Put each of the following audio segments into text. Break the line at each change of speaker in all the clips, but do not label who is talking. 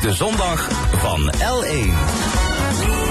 de zondag van L1.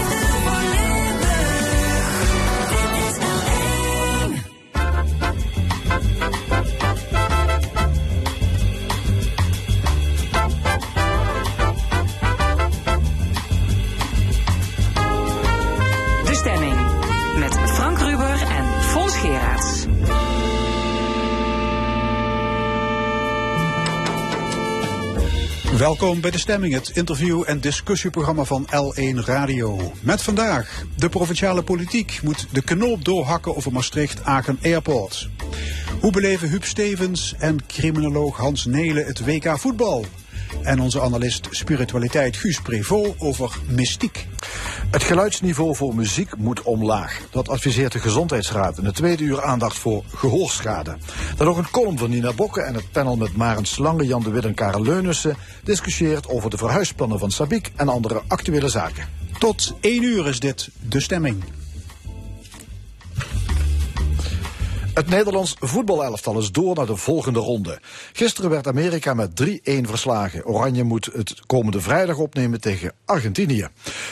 Welkom bij De Stemming, het interview- en discussieprogramma van L1 Radio. Met vandaag, de provinciale politiek moet de knoop doorhakken over Maastricht-Aken Airport. Hoe beleven Huub Stevens en criminoloog Hans Nelen het WK voetbal? En onze analist spiritualiteit Guus Prevot over mystiek.
Het geluidsniveau voor muziek moet omlaag. Dat adviseert de Gezondheidsraad in de tweede uur aandacht voor gehoorschade. Dan nog een column van Nina Bokke en het panel met Maren Slange, Jan de Wit en Karel Leunissen discussieert over de verhuisplannen van Sabiek en andere actuele zaken.
Tot één uur is dit De Stemming.
Het Nederlands voetbalelftal is door naar de volgende ronde. Gisteren werd Amerika met 3-1 verslagen. Oranje moet het komende vrijdag opnemen tegen Argentinië.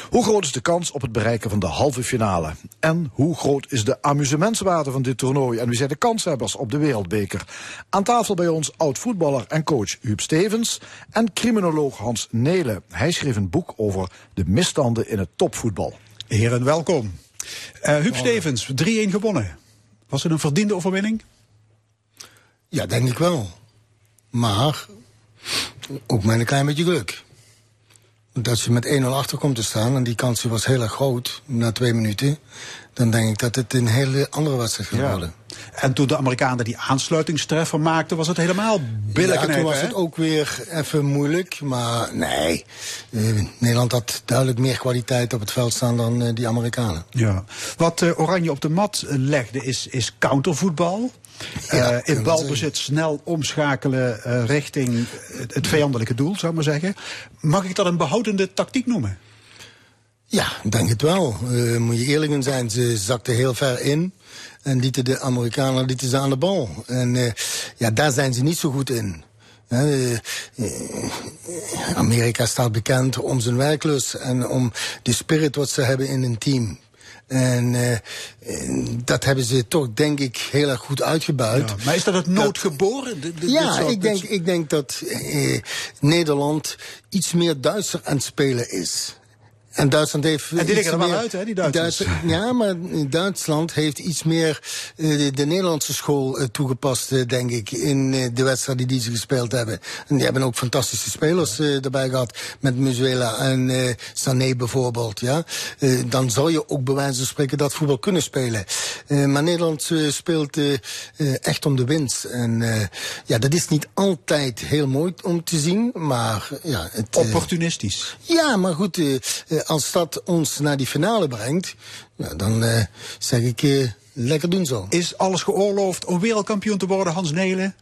Hoe groot is de kans op het bereiken van de halve finale? En hoe groot is de amusementswaarde van dit toernooi? En wie zijn de kanshebbers op de wereldbeker? Aan tafel bij ons oud-voetballer en coach Huub Stevens... en criminoloog Hans Nelen. Hij schreef een boek over de misstanden in het topvoetbal.
Heren, welkom. Uh, Huub Stevens, 3-1 gewonnen. Was het een verdiende overwinning?
Ja, denk ik wel. Maar ook met een klein beetje geluk. Als je met 1-0 achter komt te staan, en die kans was heel erg groot na twee minuten, dan denk ik dat het een hele andere wedstrijd gaat worden.
En toen de Amerikanen die aansluitingstreffer maakten, was het helemaal billig.
Ja, toen was het ook weer even moeilijk. Maar nee, eh, Nederland had duidelijk meer kwaliteit op het veld staan dan uh, die Amerikanen.
Ja. Wat uh, Oranje op de mat legde is, is countervoetbal. Ja, uh, in balbezit snel omschakelen uh, richting het vijandelijke doel, zou ik maar zeggen. Mag ik dat een behoudende tactiek noemen?
Ja, denk het wel. Uh, moet je eerlijk in zijn, ze zakten heel ver in. En lieten de Amerikanen lieten ze aan de bal. En ja, daar zijn ze niet zo goed in. Amerika staat bekend om zijn werklust en om de spirit wat ze hebben in een team. En uh, dat hebben ze toch, denk ik, heel erg goed uitgebuit.
Ja, maar is dat het noodgeboren? Dat,
ja, ik denk, ik denk dat uh, Nederland iets meer Duitser aan het spelen is. En Duitsland heeft.
En die liggen er wel uit, hè, die Duitsers.
Duits, ja, maar Duitsland heeft iets meer uh, de, de, Nederlandse school uh, toegepast, uh, denk ik, in de wedstrijden die ze gespeeld hebben. En die hebben ook fantastische spelers erbij gehad, met Muzuela en Sané bijvoorbeeld. Ja? dan zou je ook bij wijze van spreken dat voetbal kunnen spelen. maar Nederland speelt echt om de winst. En ja, dat is niet altijd heel mooi om te zien, maar ja. Het,
Opportunistisch.
ja, maar goed als dat ons naar die finale brengt, nou, dan uh, zeg ik uh, lekker doen zo.
Is alles geoorloofd om wereldkampioen te worden, Hans Nelen?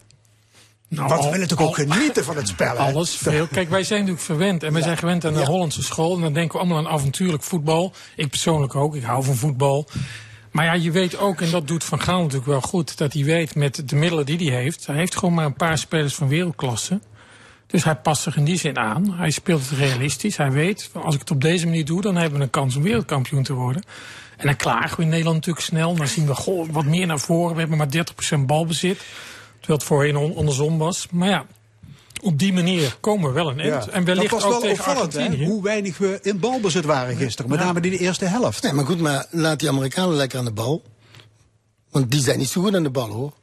Nou, Want we willen natuurlijk ook genieten van het spel.
Alles, veel. Kijk, wij zijn natuurlijk verwend. En wij ja. zijn gewend aan de ja. Hollandse school. En dan denken we allemaal aan avontuurlijk voetbal. Ik persoonlijk ook. Ik hou van voetbal. Maar ja, je weet ook, en dat doet Van Gaal natuurlijk wel goed, dat hij weet met de middelen die hij heeft. Hij heeft gewoon maar een paar spelers van wereldklasse. Dus hij past zich in die zin aan. Hij speelt het realistisch. Hij weet, als ik het op deze manier doe, dan hebben we een kans om wereldkampioen te worden. En dan klagen we in Nederland natuurlijk snel. Dan zien we goh, wat meer naar voren. We hebben maar 30% balbezit. Terwijl het voorheen on andersom was. Maar ja, op die manier komen we wel een eind.
Ja.
En wellicht
dat was
ook
wel
tegen
opvallend, hè, hoe weinig we in balbezit waren gisteren. Met
Ja.
name die de eerste helft.
Nee, maar goed, maar laat die Amerikanen lekker aan de bal. Want die zijn niet zo goed aan de bal, hoor.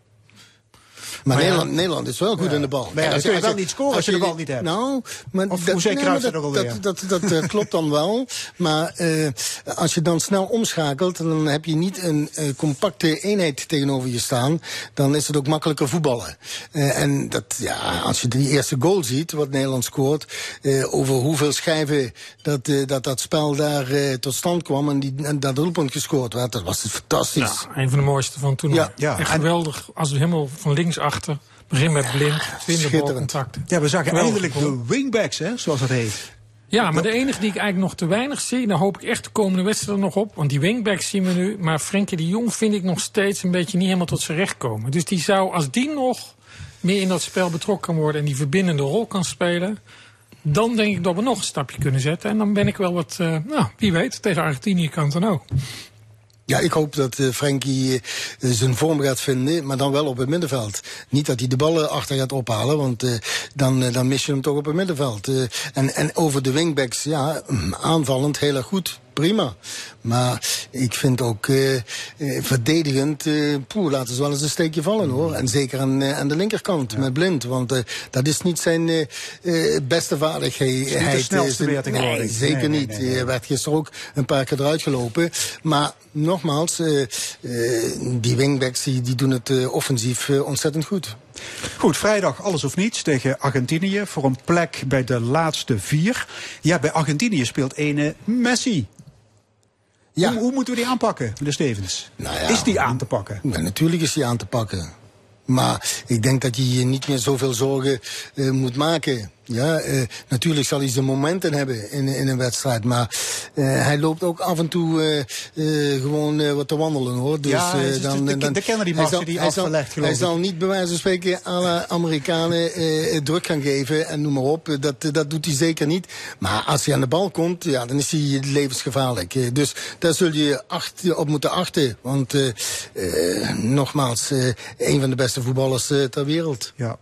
Maar,
Maar ja.
Nederland, Nederland is wel goed aan de bal.
Maar ja, dan kun je
als
wel niet scoren als je de bal niet hebt.
Nou, maar
Of hoe
nee,
dat ook
dat,
alweer?
dat, dat, dat eh, klopt dan wel. Maar eh, als je dan snel omschakelt, dan heb je niet een eh, compacte eenheid tegenover je staan. Dan is het ook makkelijker voetballen. Eh, en dat, ja, als je die eerste goal ziet, wat Nederland scoort, eh, over hoeveel schijven dat, eh, dat, dat spel daar eh, tot stand kwam en, die, en dat doelpunt gescoord werd, dat was fantastisch.
Ja, een van de mooiste van toen.
Ja,
ja.
Echt
En-
geweldig. Als we helemaal van links achter. Begin met blind. Twintig
schitterend.
Ja, we zagen eindelijk de wingbacks, hè, zoals dat heet.
Ja, maar de enige die ik eigenlijk nog te weinig zie, daar hoop ik echt de komende wedstrijd nog op. Want die wingbacks zien we nu. Maar Frenkie de Jong vind ik nog steeds een beetje niet helemaal tot zijn recht komen. Dus die zou, als die nog meer in dat spel betrokken kan worden en die verbindende rol kan spelen. dan denk ik dat we nog een stapje kunnen zetten. En dan ben ik wel wat, uh, nou, wie weet, tegen Argentinië kan het dan ook.
Ja, ik hoop dat uh, Frenkie uh, zijn vorm gaat vinden, maar dan wel op het middenveld. Niet dat hij de ballen achter gaat ophalen, want uh, dan, dan mis je hem toch op het middenveld. en, en over de wingbacks, ja, aanvallend heel erg goed prima. Maar ik vind ook uh, verdedigend, uh, poeh, laten ze wel eens een steekje vallen hoor. En zeker aan, aan de linkerkant met Blind. Want dat is niet zijn beste vaardigheid.
Niet de snelste weer
Nee, zeker
nee,
niet.
Nee,
Hij werd gisteren ook een paar keer eruit gelopen. Maar nogmaals, die wingbacks die, die doen het offensief ontzettend goed.
Goed, vrijdag alles of niets tegen Argentinië voor een plek bij de laatste vier. Ja, bij Argentinië speelt ene Messi.
Ja.
Hoe, hoe, moeten we die aanpakken, meneer Stevens?
Nou ja,
is die aan te pakken?
Ja, natuurlijk is die aan te pakken. Maar ik denk dat je je niet meer zoveel zorgen uh, moet maken. Ja, uh, natuurlijk zal hij zijn momenten hebben in, in een wedstrijd. Maar uh, hij loopt ook af en toe uh, gewoon wat te wandelen hoor. Dus,
ja, dus
dan,
de,
dan,
de Kennedy
hij
zal, die afgelegd
Hij zal niet bij wijze van spreken alle Amerikanen druk gaan geven en noem maar op. Dat, dat doet hij zeker niet. Maar als hij aan de bal komt, ja, dan is hij levensgevaarlijk. Dus daar zul je acht, op moeten achten. Want nogmaals, een van de beste voetballers ter wereld.
Ja.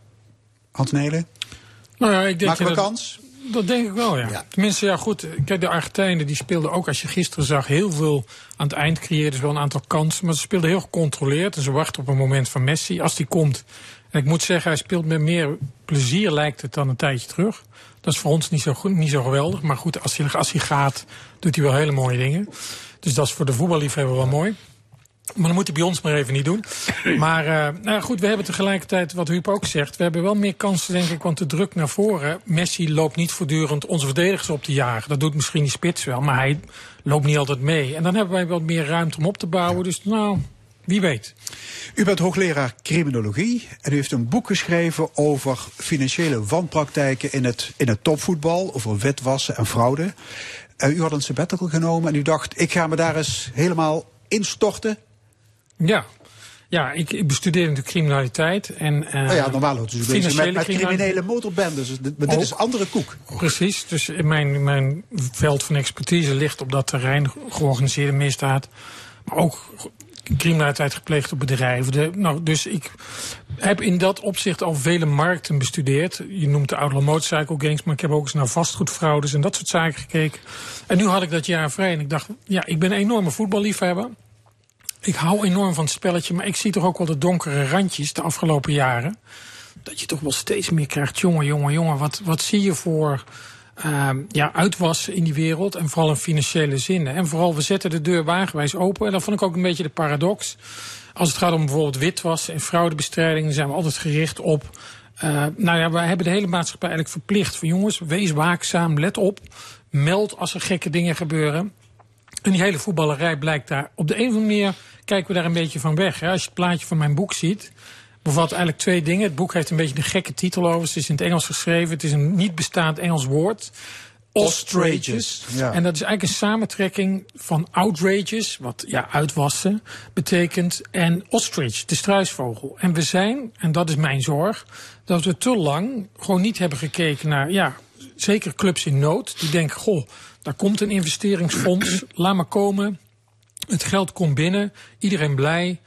Hans Nelen?
Nou ja, ik denk
Maken we
dat,
kans?
Dat denk ik wel, ja.
Ja.
Tenminste, ja goed. Kijk, de Argentijnen die speelden ook, als je gisteren zag, heel veel aan het eind creëerden ze wel een aantal kansen. Maar ze speelden heel gecontroleerd en ze wachten op een moment van Messi. Als die komt, en ik moet zeggen, hij speelt met meer plezier lijkt het dan een tijdje terug. Dat is voor ons niet zo, goed, niet zo geweldig. Maar goed, als hij, als hij gaat, doet hij wel hele mooie dingen. Dus dat is voor de voetballiefhebber wel mooi. Maar dan moet hij bij ons maar even niet doen. Maar uh, nou goed, we hebben tegelijkertijd, wat Huub ook zegt, we hebben wel meer kansen, denk ik, want de druk naar voren. Messi loopt niet voortdurend onze verdedigers op te jagen. Dat doet misschien die spits wel, maar hij loopt niet altijd mee. En dan hebben wij wat meer ruimte om op te bouwen. Dus nou, wie weet.
U bent hoogleraar criminologie en u heeft een boek geschreven over financiële wanpraktijken in het, in het topvoetbal, over witwassen en fraude. Uh, u had een sabbatical genomen en u dacht, ik ga me daar eens helemaal instorten.
Ja. Ja, ik, ik bestudeer natuurlijk criminaliteit. En, uh,
oh ja, normaal hoort u bezig met, met criminele motorbendes. Maar dit is andere koek.
Precies. Dus mijn, mijn veld van expertise ligt op dat terrein. Georganiseerde misdaad. Maar ook criminaliteit gepleegd op bedrijven. De, nou, dus ik heb in dat opzicht al vele markten bestudeerd. Je noemt de outlaw motorcycle gangs, maar ik heb ook eens naar vastgoedfraudes en dat soort zaken gekeken. En nu had ik dat jaar vrij en ik dacht, ja, ik ben een enorme voetballiefhebber. Ik hou enorm van het spelletje, maar ik zie toch ook wel de donkere randjes de afgelopen jaren. Dat je toch wel steeds meer krijgt, jongen, jongen, jongen, wat, wat zie je voor uh, ja, uitwassen in die wereld en vooral in financiële zin. En vooral, we zetten de deur wagenwijs open. En dat vond ik ook een beetje de paradox. Als het gaat om bijvoorbeeld witwas en fraudebestrijding, zijn we altijd gericht op. Uh, nou ja, wij hebben de hele maatschappij eigenlijk verplicht van jongens, wees waakzaam, let op, meld als er gekke dingen gebeuren. En die hele voetballerij blijkt daar op de een of andere manier kijken we daar een beetje van weg. Hè. Als je het plaatje van mijn boek ziet, bevat eigenlijk twee dingen. Het boek heeft een beetje een gekke titel over. Het is in het Engels geschreven. Het is een niet bestaand Engels woord. Ostrages.
Ja.
En dat is eigenlijk een samentrekking van outrages, wat ja, uitwassen betekent, en ostrich, de struisvogel. En we zijn, en dat is mijn zorg, dat we te lang gewoon niet hebben gekeken naar, ja, zeker clubs in nood, die denken, goh, daar komt een investeringsfonds, laat maar komen. Het geld komt binnen, iedereen blij.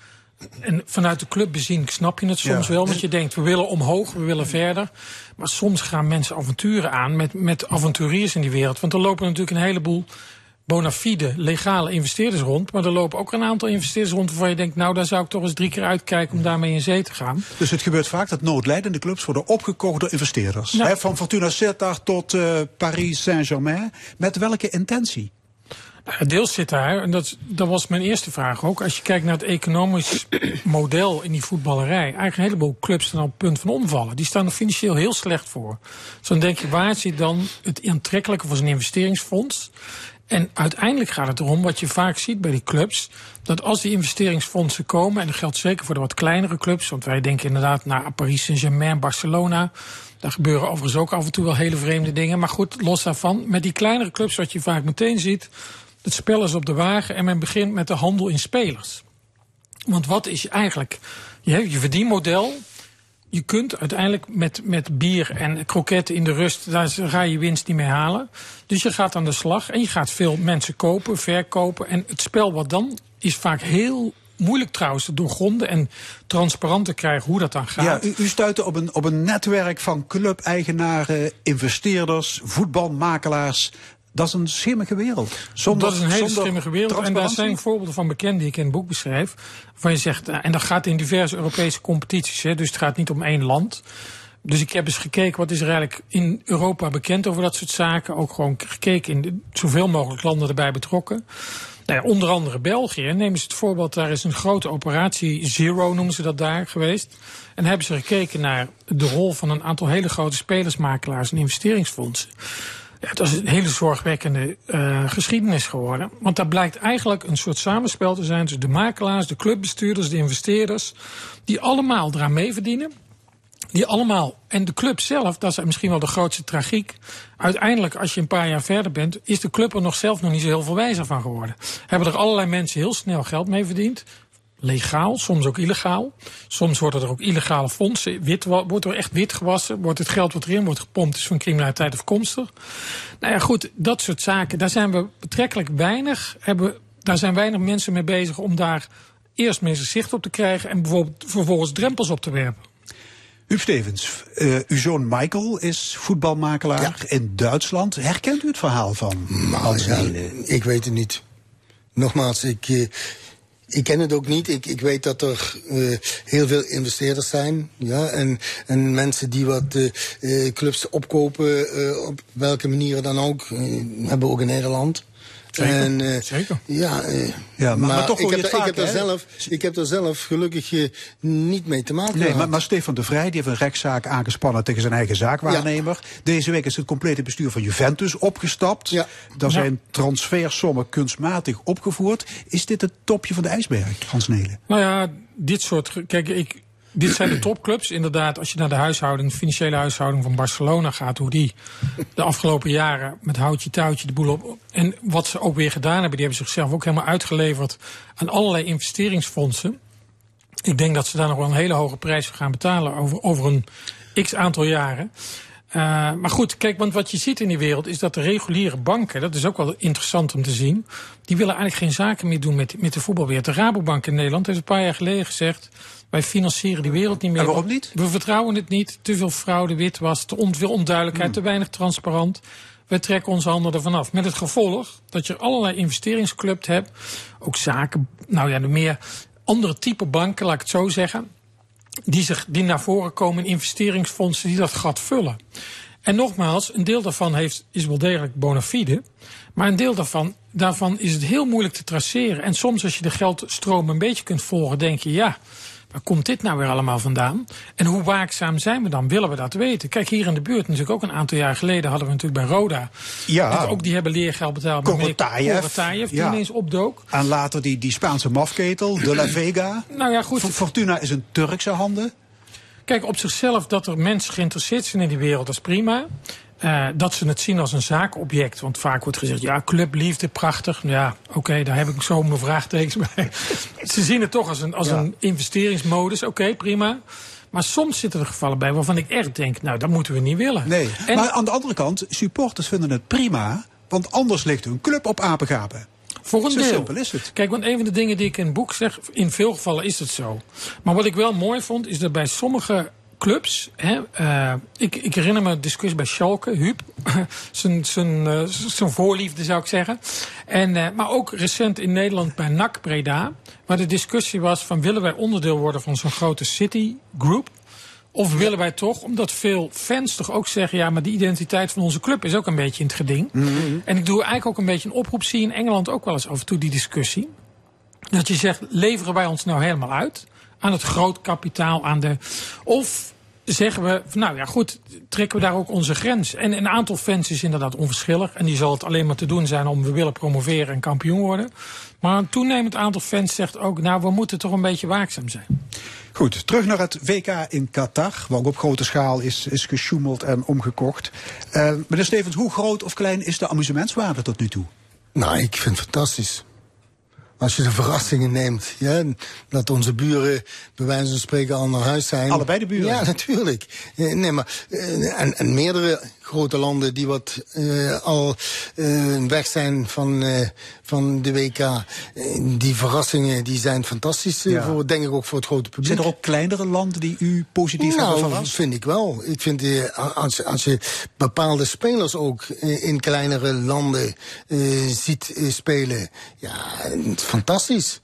En vanuit de club bezien snap je het soms
Ja.
wel. Want je denkt, we willen omhoog, we willen verder. Maar soms gaan mensen avonturen aan met, met avonturiers in die wereld. Want er lopen natuurlijk een heleboel bona fide, legale investeerders rond. Maar er lopen ook een aantal investeerders rond waarvan je denkt... nou, daar zou ik toch eens drie keer uitkijken om daarmee in zee te gaan.
Dus het gebeurt vaak dat noodlijdende clubs worden opgekocht door investeerders. Hè, van Fortuna Sittard tot eh, Paris Saint-Germain. Met welke intentie?
Nou, Deels zit daar, en dat, dat was mijn eerste vraag ook. Als je kijkt naar het economisch model in die voetballerij. Eigenlijk een heleboel clubs staan op het punt van omvallen. Die staan er financieel heel slecht voor. Dus dan denk je, waar zit dan het aantrekkelijke voor zo'n investeringsfonds? En uiteindelijk gaat het erom, wat je vaak ziet bij die clubs, dat als die investeringsfondsen komen, en dat geldt zeker voor de wat kleinere clubs, want wij denken inderdaad naar Paris Saint-Germain, Barcelona. Daar gebeuren overigens ook af en toe wel hele vreemde dingen. Maar goed, los daarvan, met die kleinere clubs, wat je vaak meteen ziet, het spel is op de wagen en men begint met de handel in spelers. Want wat is eigenlijk je, je verdienmodel? je kunt uiteindelijk met, met bier en kroketten in de rust, daar ga je winst niet mee halen. Dus je gaat aan de slag en je gaat veel mensen kopen, verkopen. En het spel wat dan is vaak heel moeilijk trouwens te doorgronden en transparant te krijgen hoe dat dan gaat.
U, u stuitte op een, op een netwerk van club-eigenaren, investeerders, voetbalmakelaars. Dat is een schimmige wereld. Zonder,
dat is een hele schimmige wereld. En daar zijn voorbeelden van bekend die ik in het boek beschrijf. Waarvan je zegt, eh, en dat gaat in diverse Europese competities. Hè, dus het gaat niet om één land. Dus ik heb eens gekeken wat is er eigenlijk in Europa bekend over dat soort zaken. Ook gewoon gekeken in de, zoveel mogelijk landen erbij betrokken. Nou ja, onder andere België. Neem eens het voorbeeld, daar is een grote operatie, Zero noemen ze dat daar geweest. En hebben ze gekeken naar de rol van een aantal hele grote spelersmakelaars en investeringsfondsen. Dat is een hele zorgwekkende uh, geschiedenis geworden. Want daar blijkt eigenlijk een soort samenspel te zijn tussen de makelaars, de clubbestuurders, de investeerders. Die allemaal eraan mee verdienen. Die allemaal, en de club zelf, dat is misschien wel de grootste tragiek. Uiteindelijk, als je een paar jaar verder bent, is de club er nog zelf nog niet zo heel veel wijzer van geworden. Hebben er allerlei mensen heel snel geld mee verdiend. Legaal, soms ook illegaal. Soms worden er ook illegale fondsen. Wit, wordt er echt wit gewassen. Wordt het geld wat erin wordt gepompt, is van criminaliteit afkomstig. Nou ja, goed, dat soort zaken. Daar zijn we betrekkelijk weinig. Hebben, daar zijn weinig mensen mee bezig om daar eerst mensen zicht op te krijgen. En bijvoorbeeld vervolgens drempels op te werpen.
Huub Stevens, uh, uw zoon Michael is voetbalmakelaar
Ja.
in Duitsland. Herkent u het verhaal van Hans
ja, ik weet het niet. Nogmaals, ik, eh, ik ken het ook niet. Ik, ik weet dat er eh, heel veel investeerders zijn. Ja, en, en mensen die wat eh, clubs opkopen, eh, op welke manieren dan ook, hebben we ook in Nederland.
Zeker,
En, eh,
zeker.
Ja, eh,
Ja, maar- maar toch
ik heb,
het
ik, heb er
hè?
zelf, ik heb er zelf gelukkig eh, niet mee te maken
Nee, maar, maar Stefan de Vrij die heeft een rechtszaak aangespannen tegen zijn eigen zaakwaarnemer. Deze week is het complete bestuur van Juventus opgestapt.
Ja.
Daar zijn transfersommen kunstmatig opgevoerd. Is dit het topje van de ijsberg, Hans Nelen?
Nou ja, dit soort. Kijk, ik. Dit zijn de topclubs. Inderdaad, als je naar de huishouding, financiële huishouding van Barcelona gaat, hoe die de afgelopen jaren met houtje touwtje de boel op. En wat ze ook weer gedaan hebben, die hebben zichzelf ook helemaal uitgeleverd aan allerlei investeringsfondsen. Ik denk dat ze daar nog wel een hele hoge prijs voor gaan betalen over, over een x aantal jaren. Uh, maar goed, kijk, want wat je ziet in die wereld is dat de reguliere banken, dat is ook wel interessant om te zien, die willen eigenlijk geen zaken meer doen met, met de voetbalwereld. De Rabobank in Nederland heeft een paar jaar geleden gezegd, wij financieren die wereld niet meer.
En waarom niet?
We vertrouwen het niet. Te veel fraude, witwas, te on, veel onduidelijkheid,
Hmm.
te weinig transparant. We trekken onze handen ervan af. Met het gevolg dat je allerlei investeringsclubs hebt. Ook zaken, nou ja, de meer andere type banken, laat ik het zo zeggen. Die, zich, die naar voren komen in investeringsfondsen die dat gat vullen. En nogmaals, een deel daarvan heeft, is wel degelijk bona fide. Maar een deel daarvan, daarvan is het heel moeilijk te traceren. En soms als je de geldstroom een beetje kunt volgen, denk je ja. Waar komt dit nou weer allemaal vandaan? En hoe waakzaam zijn we dan? Willen we dat weten? Kijk, hier in de buurt, natuurlijk ook een aantal jaar geleden hadden we natuurlijk bij Roda.
Ja.
ook die hebben leergeld betaald.
Korotayev.
Die
Ja.
ineens opdook.
En later die, die Spaanse mafketel, De La Vega.
Nou ja, goed.
Fortuna is in Turkse handen.
Kijk, op zichzelf dat er mensen geïnteresseerd zijn in die wereld, dat is prima. Uh, dat ze het zien als een zaakobject. Want vaak wordt gezegd, ja, clubliefde, prachtig. Ja, oké, okay, daar heb ik zo mijn vraagtekens bij. ze zien het toch als een, als ja. een investeringsmodus. Oké, okay, prima. Maar soms zitten er gevallen bij waarvan ik echt denk, nou, dat moeten we niet willen.
Nee, en... maar aan de andere kant, supporters vinden het prima. Want anders ligt hun club op apengapen.
Voor een
zo
deel.
simpel is het.
Kijk, want een van de dingen die ik in het boek zeg, in veel gevallen is het zo. Maar wat ik wel mooi vond, is dat bij sommige clubs. Hè, uh, ik, ik herinner me een discussie bij Schalke, Huub. zijn, zijn, uh, zijn voorliefde zou ik zeggen. En, uh, maar ook recent in Nederland bij NAC Breda. Waar de discussie was van willen wij onderdeel worden van zo'n grote city group. Of willen wij toch, omdat veel fans toch ook zeggen... ja, maar die identiteit van onze club is ook een beetje in het geding. Mm -hmm. En ik doe eigenlijk ook een beetje een oproep. Zie in Engeland ook wel eens af en toe die discussie. Dat je zegt, leveren wij ons nou helemaal uit? Aan het groot kapitaal, aan de... Of zeggen we, nou ja goed, trekken we daar ook onze grens. En een aantal fans is inderdaad onverschillig. En die zal het alleen maar te doen zijn om we willen promoveren en kampioen worden. Maar een toenemend aantal fans zegt ook, nou we moeten toch een beetje waakzaam zijn.
Goed, terug naar het WK in Qatar, waar ook op grote schaal is, is gesjoemeld en omgekocht. Uh, meneer Stevens, hoe groot of klein is de amusementswaarde tot nu toe?
Nou, ik vind het fantastisch. Als je de verrassingen neemt, ja, dat onze buren bij wijze van spreken al naar huis zijn.
Allebei de buren?
Ja, natuurlijk. Eh, nee, maar eh, en, en meerdere grote landen die wat uh, al uh, weg zijn van, uh, van de WK. die verrassingen die zijn fantastisch, ja. voor, denk ik ook voor het grote publiek.
Zijn er ook kleinere landen die u positief
nou,
hebben verrast?
vind ik wel. Ik vind als, als je bepaalde spelers ook in kleinere landen ziet spelen, ja, fantastisch.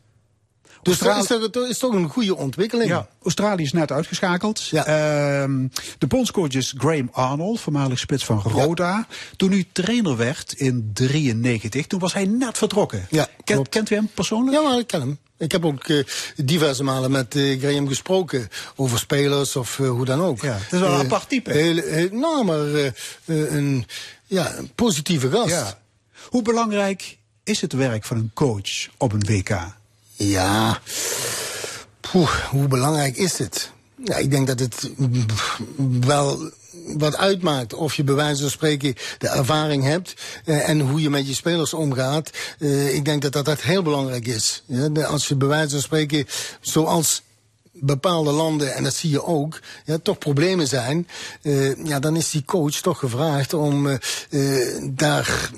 Dus dat is, toch, is toch een goede ontwikkeling.
Ja, Australië is net uitgeschakeld.
Ja.
Uh, de bondscoach is Graham Arnold, voormalig spits van Roda. Ja. Toen u trainer werd in 93, toen was hij net vertrokken.
Ja,
Ken, kent u hem persoonlijk?
Ja, maar ik ken hem. Ik heb ook uh, diverse malen met uh, Graham gesproken over spelers of uh, hoe dan ook.
Ja, het is wel een apart type.
Heel, heel, nou, maar een, ja, een positieve gast.
Ja. Hoe belangrijk is het werk van een coach op een WK?
Ja, hoe belangrijk is het? Ja, ik denk dat het wel wat uitmaakt of je bij wijze van spreken de ervaring hebt uh, en hoe je met je spelers omgaat. Uh, ik denk dat dat, dat heel belangrijk is. Ja, als je bij wijze van spreken, zoals bepaalde landen, en dat zie je ook, ja, toch problemen zijn, uh, ja, dan is die coach toch gevraagd om daar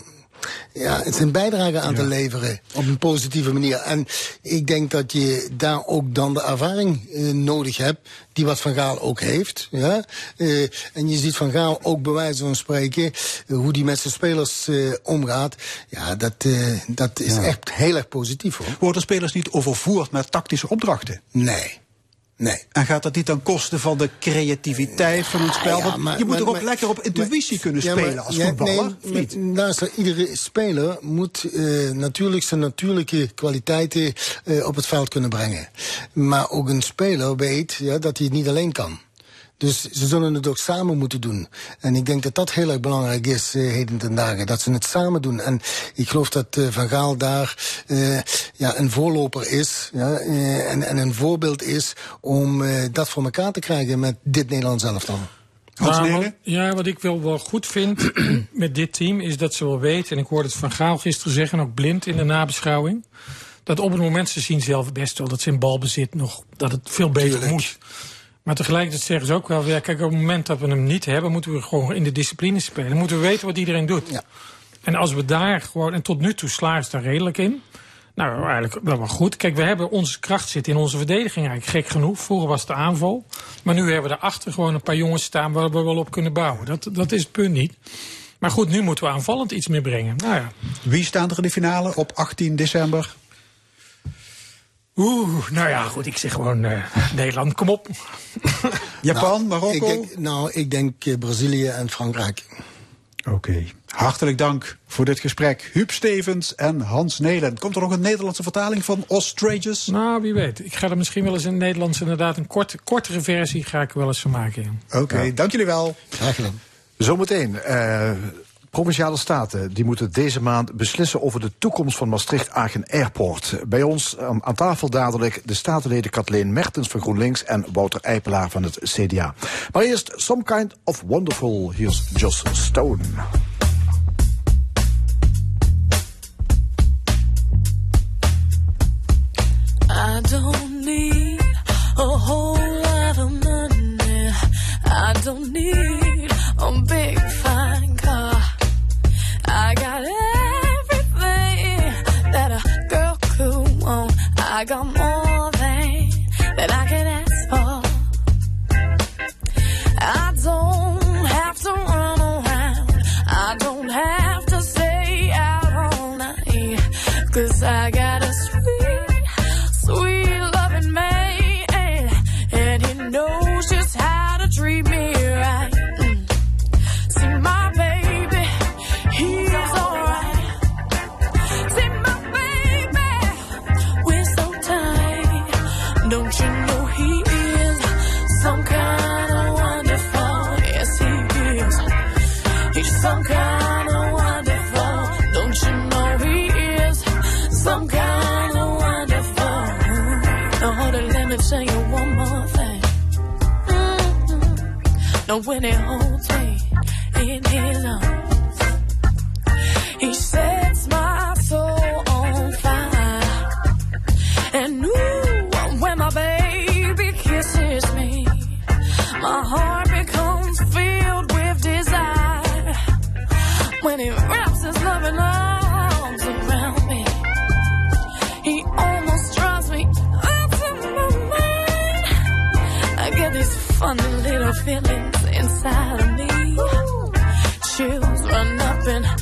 ja, het zijn bijdrage aan ja. te leveren op een positieve manier. En ik denk dat je daar ook dan de ervaring uh, nodig hebt, die wat Van Gaal ook heeft. Ja? Uh, en je ziet Van Gaal ook bij wijze van spreken, uh, hoe die met zijn spelers omgaat. Ja, dat, dat is ja. echt heel erg positief hoor.
Worden spelers niet overvoerd met tactische opdrachten?
Nee. Nee.
En gaat dat niet ten koste van de creativiteit van het spel?
Ja, maar,
je moet
maar,
toch ook
maar,
lekker op intuïtie kunnen spelen als voetballer?
Nee, naast iedere speler moet uh, natuurlijk zijn natuurlijke kwaliteiten uh, op het veld kunnen brengen. Maar ook een speler weet ja, dat hij het niet alleen kan. Dus ze zullen het ook samen moeten doen. En ik denk dat dat heel erg belangrijk is, uh, heden ten dagen. Dat ze het samen doen. En ik geloof dat uh, Van Gaal daar uh, ja, een voorloper is. Ja, en, en een voorbeeld is om dat voor elkaar te krijgen met dit Nederlands elftal.
Nou, ja, wat ik wel, wel goed vind met dit team is dat ze wel weten, en ik hoorde het van Gaal gisteren zeggen, ook blind in de nabeschouwing, dat op het moment ze zien zelf best wel dat ze in balbezit nog, dat het veel beter
Tuurlijk.
moet. Maar tegelijkertijd zeggen ze ook wel, ja, kijk, op het moment dat we hem niet hebben, moeten we gewoon in de discipline spelen. Dan moeten we weten wat iedereen doet.
Ja.
En als we daar gewoon, en tot nu toe slagen ze daar redelijk in. Nou, eigenlijk wel wel goed. Kijk, we hebben onze kracht zit in onze verdediging eigenlijk gek genoeg. Vroeger was het de aanval. Maar nu hebben we daarachter gewoon een paar jongens staan waar we wel op kunnen bouwen. Dat, dat is het punt niet. Maar goed, nu moeten we aanvallend iets meer brengen. Nou ja.
Wie staan er in de finale op 18 december?
Oeh, nou ja, goed, ik zeg gewoon uh, Nederland, kom op.
Japan,
nou,
Marokko?
Ik denk, nou, ik denk uh, Brazilië en Frankrijk.
Oké, okay. hartelijk dank voor dit gesprek. Huub Stevens en Hans Nelen. Komt er nog een Nederlandse vertaling van Ostriches?
Nou, wie weet. Ik ga er misschien wel eens in het Nederlands inderdaad een kort, kortere versie ga ik wel eens van maken.
Oké, okay, ja. dank jullie wel.
Graag gedaan.
Zometeen. Uh, Provinciale staten die moeten deze maand beslissen over de toekomst van Maastricht-Agen Airport. Bij ons aan, aan, tafel dadelijk de statenleden Kathleen Mertens van GroenLinks en Wouter Eipelaar van het CDA. Maar eerst Some Kind of Wonderful. Here's Joss Stone.
I don't need a whole lot of money. I don't need a big fine car. I got everything that a girl could want. I got Now when he holds me in his arms, he sets my soul on fire. And ooh, when my baby kisses me, my heart becomes filled with desire. When he wraps his loving arms around me, he almost drives me out of my mind. I get these funny little feelings inside of me. Chills run up and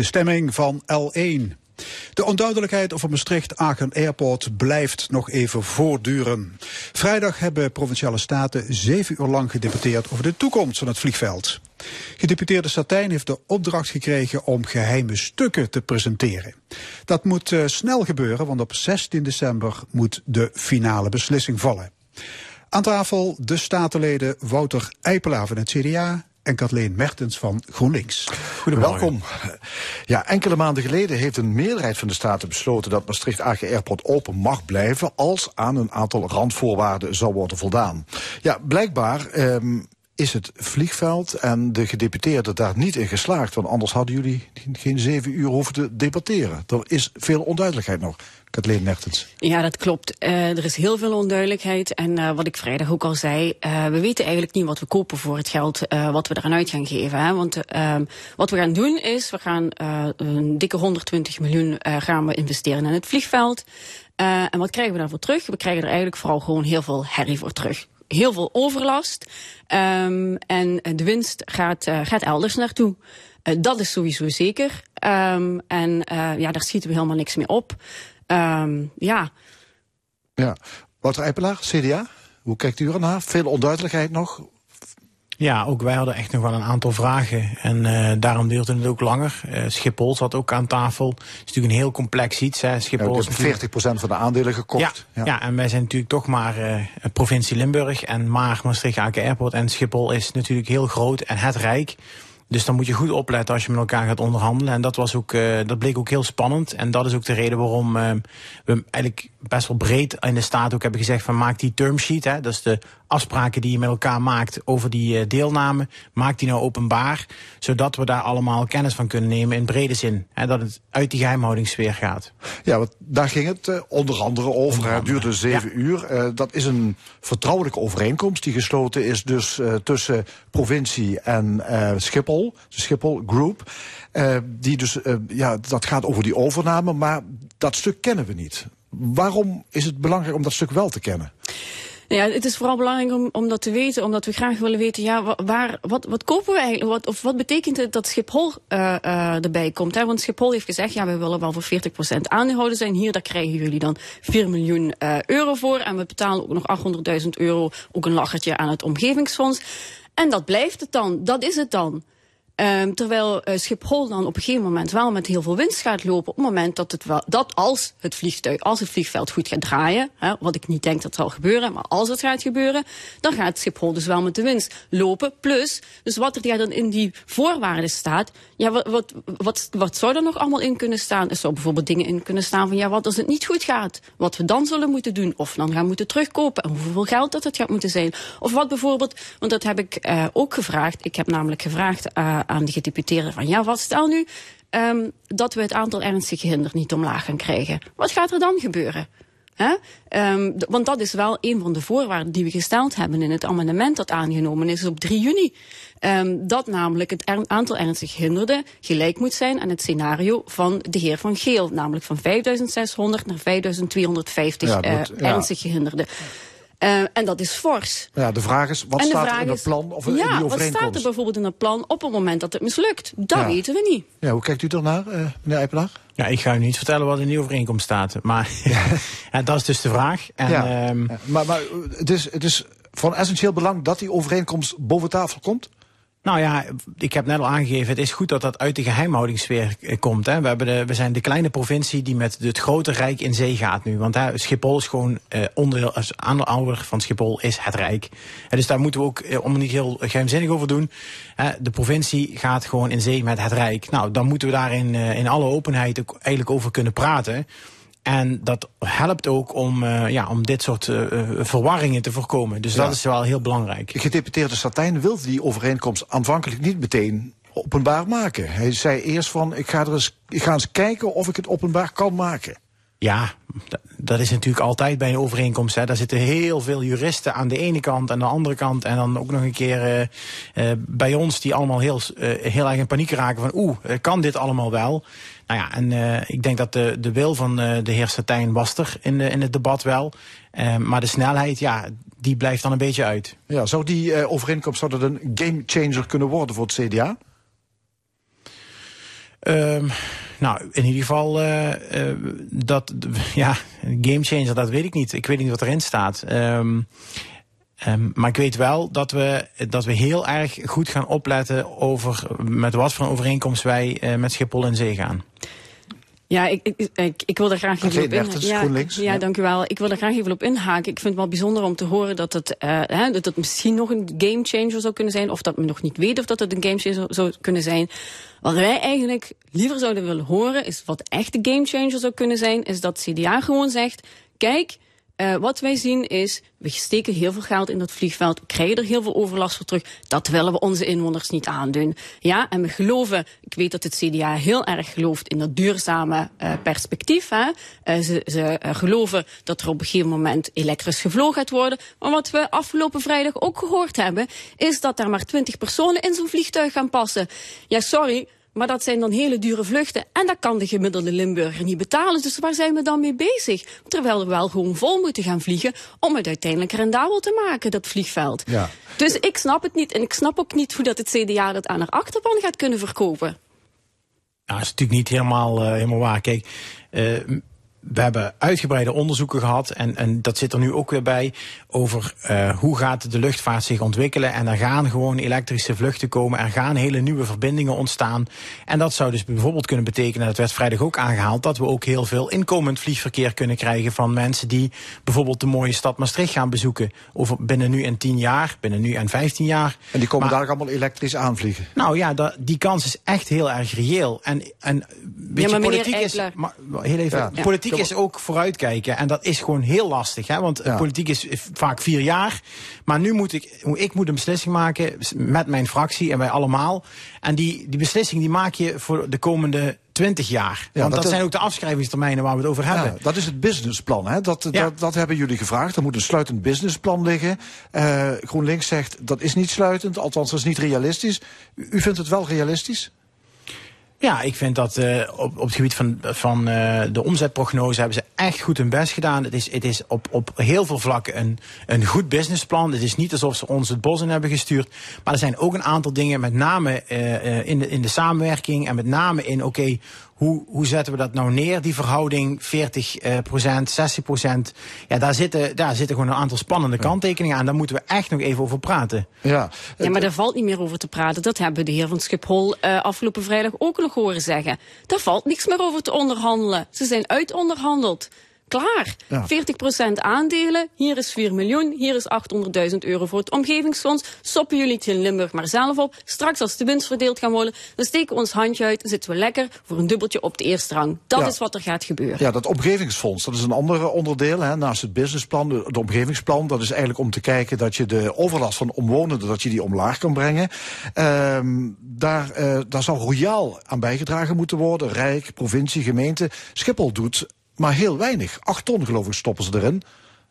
de stemming van L1. De onduidelijkheid over Maastricht-Aachen Airport blijft nog even voortduren. Vrijdag hebben provinciale staten zeven uur lang gedebatteerd over de toekomst van het vliegveld. Gedeputeerde Satijn heeft de opdracht gekregen om geheime stukken te presenteren. Dat moet eh, snel gebeuren, want op 16 december moet de finale beslissing vallen. Aan tafel de statenleden Wouter Eipelaar van het CDA en Kathleen Mertens van GroenLinks.
Welkom. Ja, enkele maanden geleden heeft een meerderheid van de Staten besloten dat Maastricht-Agen Airport open mag blijven als aan een aantal randvoorwaarden zou worden voldaan. Ja, blijkbaar ehm, is het vliegveld en de gedeputeerden daar niet in geslaagd, want anders hadden jullie geen zeven uur hoeven te debatteren. Er is veel onduidelijkheid nog. Kathleen Mertens.
Ja, dat klopt. Uh, er is heel veel onduidelijkheid. En uh, wat ik vrijdag ook al zei, uh, we weten eigenlijk niet wat we kopen voor het geld wat we eraan uit gaan geven. Hè? Want wat we gaan doen is, we gaan een dikke 120 miljoen gaan we investeren in het vliegveld. en wat krijgen we daarvoor terug? We krijgen er eigenlijk vooral gewoon heel veel herrie voor terug. Heel veel overlast. Um, en de winst gaat, gaat elders naartoe. dat is sowieso zeker. Um, en ja, daar schieten we helemaal niks mee op. Um, ja.
Ja. Wouter Eipelaar, CDA. Hoe kijkt u ernaar? Veel onduidelijkheid nog?
Ja, ook wij hadden echt nog wel een aantal vragen. En uh, daarom duurde het ook langer. Uh, Schiphol zat ook aan tafel. Het is natuurlijk een heel complex iets. Hè. Schiphol
ja, heeft 40% van de aandelen gekocht.
Ja, ja. ja, en wij zijn natuurlijk toch maar uh, provincie Limburg en maar Maastricht-Aken Airport. En Schiphol is natuurlijk heel groot en het rijk. Dus dan moet je goed opletten als je met elkaar gaat onderhandelen. En dat, was ook, uh, dat bleek ook heel spannend. En dat is ook de reden waarom uh, we eigenlijk best wel breed in de staat ook hebben gezegd van maak die termsheet. Hè, dat is de afspraken die je met elkaar maakt over die uh, deelname. Maak die nou openbaar. Zodat we daar allemaal kennis van kunnen nemen in brede zin. Hè, dat het uit die geheimhoudingssfeer gaat.
Ja, want daar ging het onder andere over. Onder andere. Het duurde zeven ja. uur. dat is een vertrouwelijke overeenkomst die gesloten is dus tussen provincie en Schiphol. De Schiphol Group. Uh, die dus, uh, ja, dat gaat over die overname, maar dat stuk kennen we niet. Waarom is het belangrijk om dat stuk wel te kennen?
Nou ja, het is vooral belangrijk om, om dat te weten, omdat we graag willen weten, ja, wa- waar, wat, wat kopen we eigenlijk? Wat, of wat betekent het dat Schiphol eh, eh, erbij komt? Want Schiphol heeft gezegd, ja, we willen wel voor 40% aandeelhouder zijn. Hier, daar krijgen jullie dan 4 miljoen eh, euro voor. En we betalen ook nog 800.000 euro, ook een lachertje aan het omgevingsfonds. En dat blijft het dan, dat is het dan. Ehm, terwijl eh, Schiphol dan op een gegeven moment wel met heel veel winst gaat lopen. Op het moment dat het wel, dat als het vliegtuig, als het vliegveld goed gaat draaien, hè, wat ik niet denk dat zal gebeuren, maar als het gaat gebeuren, dan gaat Schiphol dus wel met de winst lopen. Plus, dus wat er dan in die voorwaarden staat, ja, wat, wat, wat, zou er nog allemaal in kunnen staan? Er zou bijvoorbeeld dingen in kunnen staan van ja, wat als het niet goed gaat? Wat we dan zullen moeten doen? Of dan gaan moeten terugkopen en hoeveel geld dat het gaat moeten zijn? Of wat bijvoorbeeld, want dat heb ik eh, ook gevraagd. Ik heb namelijk gevraagd eh, aan de gedeputeerden van ja, wat stel nu ehm, dat we het aantal ernstig gehinderd niet omlaag gaan krijgen? Wat gaat er dan gebeuren? Hè? D- want dat is wel een van de voorwaarden die we gesteld hebben in het amendement dat aangenomen is op 3 juni. Ehm, dat namelijk het er- aantal ernstig gehinderden gelijk moet zijn aan het scenario van de heer Van Geel. Namelijk van 5600 naar 5250
Ja,
eh,
dat- ja.
ernstig gehinderden. Eh, en dat is fors.
Ja, de vraag is, wat
en
staat er in het plan of in
ja,
die
wat staat er bijvoorbeeld in het plan op het moment dat het mislukt? Dat
Ja.
weten we niet.
Ja, hoe kijkt u ernaar, eh meneer Eipenaar?
Ja, ik ga u niet vertellen wat in die overeenkomst staat. Maar ja, dat is dus de vraag. En,
ja.
ehm,
Ja, maar maar eh, het, is, het is van essentieel belang dat die overeenkomst boven tafel komt?
Nou ja, ik heb net al aangegeven, het is goed dat dat uit de geheimhoudingssfeer eh, komt. Hè. We, hebben de, we zijn de kleine provincie die met het grote rijk in zee gaat nu. Want hè, Schiphol is gewoon eh, onderdeel, als aandeelhouder van Schiphol is het rijk. Dus daar moeten we ook, eh, om niet heel geheimzinnig over doen, hè, de provincie gaat gewoon in zee met het rijk. Nou, dan moeten we daar in, eh, in alle openheid ook eigenlijk over kunnen praten. En dat helpt ook om, eh, ja, om dit soort eh, verwarringen te voorkomen. Dus
Ja.
dat is wel heel belangrijk.
Gedeputeerde Satijn wilde die overeenkomst aanvankelijk niet meteen openbaar maken. Hij zei eerst van, ik ga, er eens, ik ga eens kijken of ik het openbaar kan maken.
Ja, dat is natuurlijk altijd bij een overeenkomst. Hè. Daar zitten heel veel juristen aan de ene kant en aan de andere kant. En dan ook nog een keer eh, eh, bij ons die allemaal heel, eh, heel erg in paniek raken van oeh, eh, kan dit allemaal wel? Nou ja, en ik denk dat de, de wil van de heer Satijn was er in, de, in het debat wel. Maar de snelheid, ja, die blijft dan een beetje uit.
Ja, zou die overeenkomst zou een game changer kunnen worden voor het CDA?
Ehm, nou, in ieder geval, eh, eh, dat, ja, game changer, dat weet ik niet. Ik weet niet wat erin staat. Ehm, ehm, maar ik weet wel dat we, dat we heel erg goed gaan opletten over met wat voor een overeenkomst wij eh, met Schiphol in zee gaan.
Ja, ik, ik, ik, ik wil er graag even op inhaken. Ja,
GroenLinks.
ja,
Ja.
dank u wel. Ik wil er graag even op inhaken. Ik vind het wel bijzonder om te horen dat het, eh, hè, dat het misschien nog een game changer zou kunnen zijn. Of dat we nog niet weten of dat het een game changer zou kunnen zijn. Wat wij eigenlijk liever zouden willen horen, is wat echt de game changer zou kunnen zijn, is dat CDA gewoon zegt, kijk, eh, wat wij zien is, we steken heel veel geld in dat vliegveld, krijgen er heel veel overlast voor terug. Dat willen we onze inwoners niet aandoen. Ja, en we geloven, ik weet dat het CDA heel erg gelooft in dat duurzame eh, perspectief. Hè. Eh, ze ze geloven dat er op een gegeven moment elektrisch gevlogen gaat worden. Maar wat we afgelopen vrijdag ook gehoord hebben, is dat daar maar 20 personen in zo'n vliegtuig gaan passen. Ja, sorry. Maar dat zijn dan hele dure vluchten. En dat kan de gemiddelde Limburger niet betalen. Dus waar zijn we dan mee bezig? Terwijl we wel gewoon vol moeten gaan vliegen. om het uiteindelijk rendabel te maken, dat vliegveld.
Ja.
Dus ik snap het niet. En ik snap ook niet hoe dat het CDA dat aan haar achterban gaat kunnen verkopen.
Nou, dat is natuurlijk niet helemaal, eh, helemaal waar. Kijk, eh, we hebben uitgebreide onderzoeken gehad en, en dat zit er nu ook weer bij over eh, hoe gaat de luchtvaart zich ontwikkelen. En er gaan gewoon elektrische vluchten komen, er gaan hele nieuwe verbindingen ontstaan. En dat zou dus bijvoorbeeld kunnen betekenen, dat werd vrijdag ook aangehaald, dat we ook heel veel inkomend vliegverkeer kunnen krijgen van mensen die bijvoorbeeld de mooie stad Maastricht gaan bezoeken. Over binnen nu en 10 jaar, binnen nu en 15 jaar.
En die komen
Maar-
daar allemaal elektrisch aanvliegen.
nou ja, da- die kans is echt heel erg reëel. En, en weet
Ja,
je,
maar meneer
politiek is, maar, heel even,
Ja.
Ja.
Politiek is ook vooruitkijken. En dat is gewoon heel lastig. Hè? Want eh,
Ja.
politiek is vaak vier jaar. Maar nu moet ik, ik moet een beslissing maken met mijn fractie en wij allemaal. En die, die beslissing die maak je voor de komende 20 jaar.
Ja,
Want
dat
zijn ook de afschrijvingstermijnen waar we het over hebben.
Ja, dat is het businessplan. Hè? Dat,
Ja.
dat, dat hebben jullie gevraagd. Er moet een sluitend businessplan liggen. Eh, GroenLinks zegt dat is niet sluitend, althans dat is niet realistisch. U, u vindt het wel realistisch?
Ja, ik vind dat uh, op, op het gebied van, van uh, de omzetprognose hebben ze echt goed hun best gedaan. Het is, het is op, op heel veel vlakken een, een goed businessplan. Het is niet alsof ze ons het bos in hebben gestuurd. Maar er zijn ook een aantal dingen, met name uh, in, de, in de samenwerking en met name in, oké, okay, hoe, hoe zetten we dat nou neer, die verhouding 40 procent, 60 procent. Ja, daar zitten, daar zitten gewoon een aantal spannende kanttekeningen aan. Daar moeten we echt nog even over praten.
Ja, ja maar daar valt niet meer over te praten. Dat hebben de heer van Schiphol uh, afgelopen vrijdag ook nog horen zeggen. Daar valt niks meer over te onderhandelen. Ze zijn uitonderhandeld. Klaar. Ja. 40% aandelen. Hier is 4 miljoen. Hier is 800.000 euro voor het omgevingsfonds. Stoppen jullie het in Limburg maar zelf op. Straks als de winst verdeeld gaan worden, dan steken we ons handje uit. Dan zitten we lekker voor een dubbeltje op de eerste rang. Dat
ja.
is wat er gaat gebeuren.
Ja, dat omgevingsfonds, dat is een ander onderdeel. Hè, naast het businessplan, het omgevingsplan. Dat is eigenlijk om te kijken dat je de overlast van omwonenden, dat je die omlaag kan brengen. Um, daar, uh, daar zou royaal aan bijgedragen moeten worden. Rijk, provincie, gemeente. Schiphol doet maar heel weinig. Acht ton geloof ik stoppen ze erin.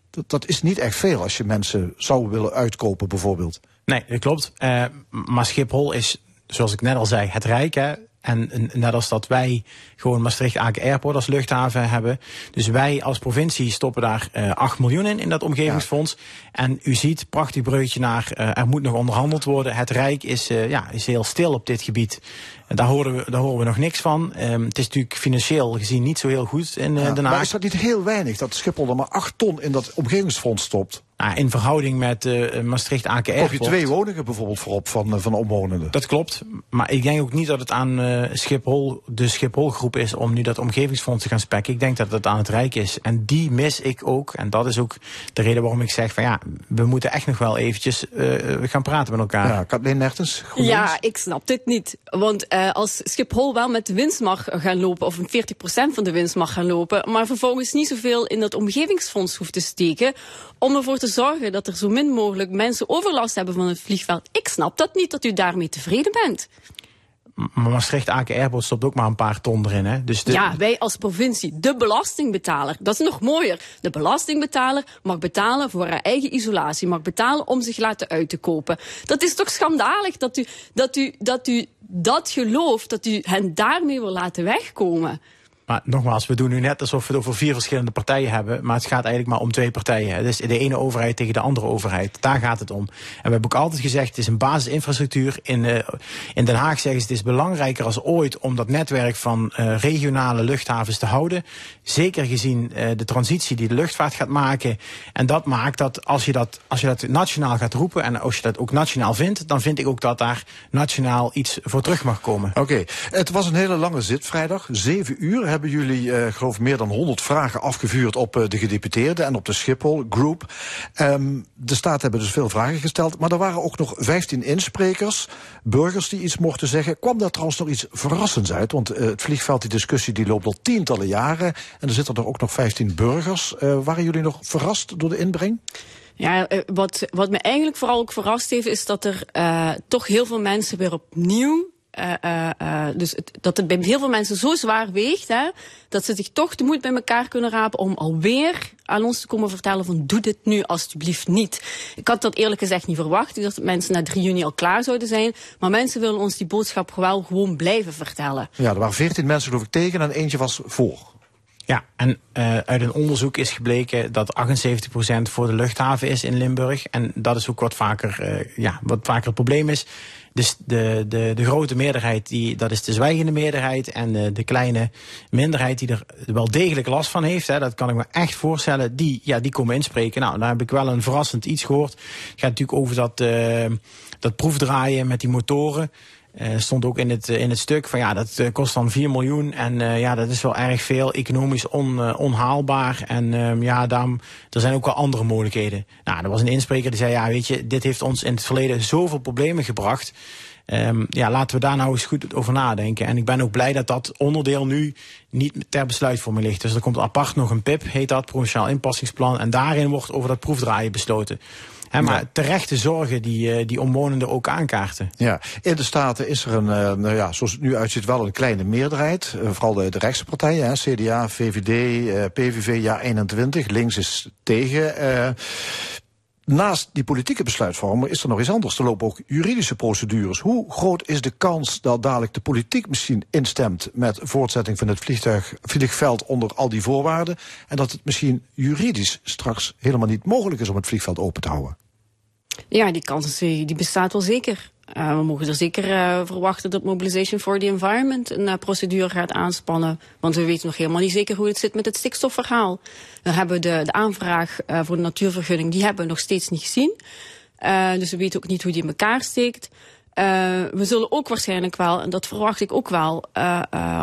Dat, dat is niet echt veel als je mensen zou willen uitkopen bijvoorbeeld.
Nee, dat klopt. Uh, maar Schiphol is, zoals ik net al zei, het Rijk. Hè? En net als dat wij gewoon Maastricht-Aken Airport als luchthaven hebben. Dus wij als provincie stoppen daar uh, 8 miljoen in, in dat omgevingsfonds. Ja. En u ziet, prachtig breukje naar, uh, er moet nog onderhandeld worden. Het Rijk is, uh, ja, is heel stil op dit gebied. En daar horen we, daar horen we nog niks van. Um, het is natuurlijk financieel gezien niet zo heel goed in
ja,
Den Haag.
Maar is dat niet heel weinig dat Schiphol er maar 8 ton in dat omgevingsfonds stopt?
Nou, in verhouding met uh, Maastricht-Aken Airport.
Koop je twee woningen bijvoorbeeld voorop van, uh, van omwonenden?
Dat klopt. Maar ik denk ook niet dat het aan uh, Schiphol, de Schiphol-groep is om nu dat omgevingsfonds te gaan spekken. Ik denk dat het aan het Rijk is. En die mis ik ook. En dat is ook de reden waarom ik zeg van ja, we moeten echt nog wel eventjes gaan praten met elkaar.
Ja, Kathleen Nertens?
Ja, ik snap dit niet. Want als Schiphol wel met de winst mag gaan lopen, of 40% van de winst mag gaan lopen, maar vervolgens niet zoveel in dat omgevingsfonds hoeft te steken, om ervoor te zorgen dat er zo min mogelijk mensen overlast hebben van het vliegveld. Ik snap dat niet, dat u daarmee tevreden bent.
Maar Maastricht-Aken Airport stopt ook maar een paar ton erin. Hè? Dus de...
Ja, wij als provincie, de belastingbetaler, dat is nog mooier. De belastingbetaler mag betalen voor haar eigen isolatie, mag betalen om zich laten uit te kopen. Dat is toch schandalig dat u dat, u, dat, u dat gelooft, dat u hen daarmee wil laten wegkomen.
Maar nogmaals, we doen nu net alsof we het over vier verschillende partijen hebben. Maar het gaat eigenlijk maar om twee partijen. Is de ene overheid tegen de andere overheid. Daar gaat het om. En we hebben ook altijd gezegd, het is een basisinfrastructuur. In, uh, in Den Haag zeggen ze, het is belangrijker als ooit om dat netwerk van uh, regionale luchthavens te houden. Zeker gezien uh, de transitie die de luchtvaart gaat maken. En dat maakt dat als je dat, als je dat nationaal gaat roepen en als je dat ook nationaal vindt, dan vind ik ook dat daar nationaal iets voor terug mag komen.
Oké, het was een hele lange zit vrijdag. Zeven uur hebben jullie, uh, geloof meer dan 100 vragen afgevuurd op uh, de gedeputeerden en op de Schiphol Group. Um, de Staat hebben dus veel vragen gesteld, maar er waren ook nog 15 insprekers, burgers die iets mochten zeggen. Kwam daar trouwens nog iets verrassends uit? Want uh, het vliegveld, die discussie, die loopt al tientallen jaren. En er zitten er ook nog 15 burgers. waren jullie nog verrast door de inbreng?
Ja, wat, wat me eigenlijk vooral ook verrast heeft, is dat er toch heel veel mensen weer opnieuw uh, uh, dus het, dat het bij heel veel mensen zo zwaar weegt, hè, dat ze zich toch de moed bij elkaar kunnen rapen om alweer aan ons te komen vertellen van doe dit nu alstublieft niet. Ik had dat eerlijk gezegd niet verwacht. Ik dacht dat mensen na 3 juni al klaar zouden zijn. Maar mensen willen ons die boodschap wel gewoon blijven vertellen.
Ja, er waren 14 mensen geloof ik tegen en eentje was voor.
Ja, en uh, uit een onderzoek is gebleken dat 78% voor de luchthaven is in Limburg. En dat is ook wat vaker, uh, ja, wat vaker het probleem is. Dus de, de, de grote meerderheid, die, dat is de zwijgende meerderheid. En de, de kleine minderheid die er wel degelijk last van heeft, hè, dat kan ik me echt voorstellen, die, ja, die komen inspreken. Nou, daar heb ik wel een verrassend iets gehoord. Het gaat natuurlijk over dat, uh, dat proefdraaien met die motoren. Uh, stond ook in het, in het stuk van ja, dat uh, kost dan 4 miljoen. En ja, dat is wel erg veel. Economisch on, onhaalbaar. En ja, daarom, er zijn ook wel andere mogelijkheden. Nou, er was een inspreker die zei, ja, weet je, dit heeft ons in het verleden zoveel problemen gebracht. Um, ja, laten we daar nou eens goed over nadenken. En ik ben ook blij dat dat onderdeel nu niet ter besluitvorming ligt. Dus er komt apart nog een PIP, heet dat, Provinciaal Inpassingsplan. En daarin wordt over dat proefdraaien besloten. He, maar ja. terechte zorgen die, die omwonenden ook aankaarten.
Ja, in de Staten is er een, uh, nou ja, zoals het nu uitziet, wel een kleine meerderheid. Uh, vooral de, de rechtse partijen, hè, CDA, VVD, PVV, ja 21. Links is tegen. Naast die politieke besluitvormer is er nog iets anders. Er lopen ook juridische procedures. Hoe groot is de kans dat dadelijk de politiek misschien instemt met voortzetting van het vliegtuig, vliegveld onder al die voorwaarden en dat het misschien juridisch straks helemaal niet mogelijk is om het vliegveld open te houden?
Ja, die kans eh, die bestaat wel zeker. Uh, we mogen er zeker uh, verwachten dat Mobilization for the Environment een uh, procedure gaat aanspannen. Want we weten nog helemaal niet zeker hoe het zit met het stikstofverhaal. We hebben de, de aanvraag voor de natuurvergunning, die hebben we nog steeds niet gezien. dus we weten ook niet hoe die in elkaar steekt. we zullen ook waarschijnlijk wel, en dat verwacht ik ook wel,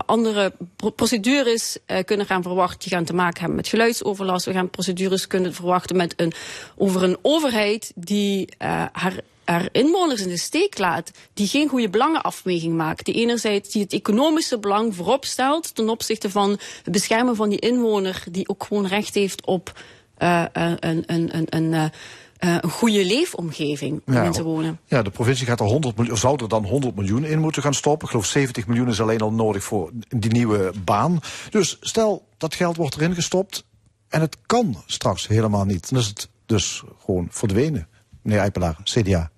andere pro procedures kunnen gaan verwachten die gaan te maken hebben met geluidsoverlast. We gaan procedures kunnen verwachten met een, over een overheid die haar er inwoners in de steek laat die geen goede belangenafweging maakt. Die enerzijds die het economische belang voorop stelt ten opzichte van het beschermen van die inwoner die ook gewoon recht heeft op uh, een, een, een, een uh, een goede leefomgeving
ja,
om in te wonen.
Ja, de provincie gaat er 100 miljoen, zou er dan 100 miljoen in moeten gaan stoppen. Ik geloof 70 miljoen is alleen al nodig voor die nieuwe baan. Dus stel dat geld wordt erin gestopt en het kan straks helemaal niet. Dan is het dus gewoon verdwenen. Meneer Eipelaar, CDA.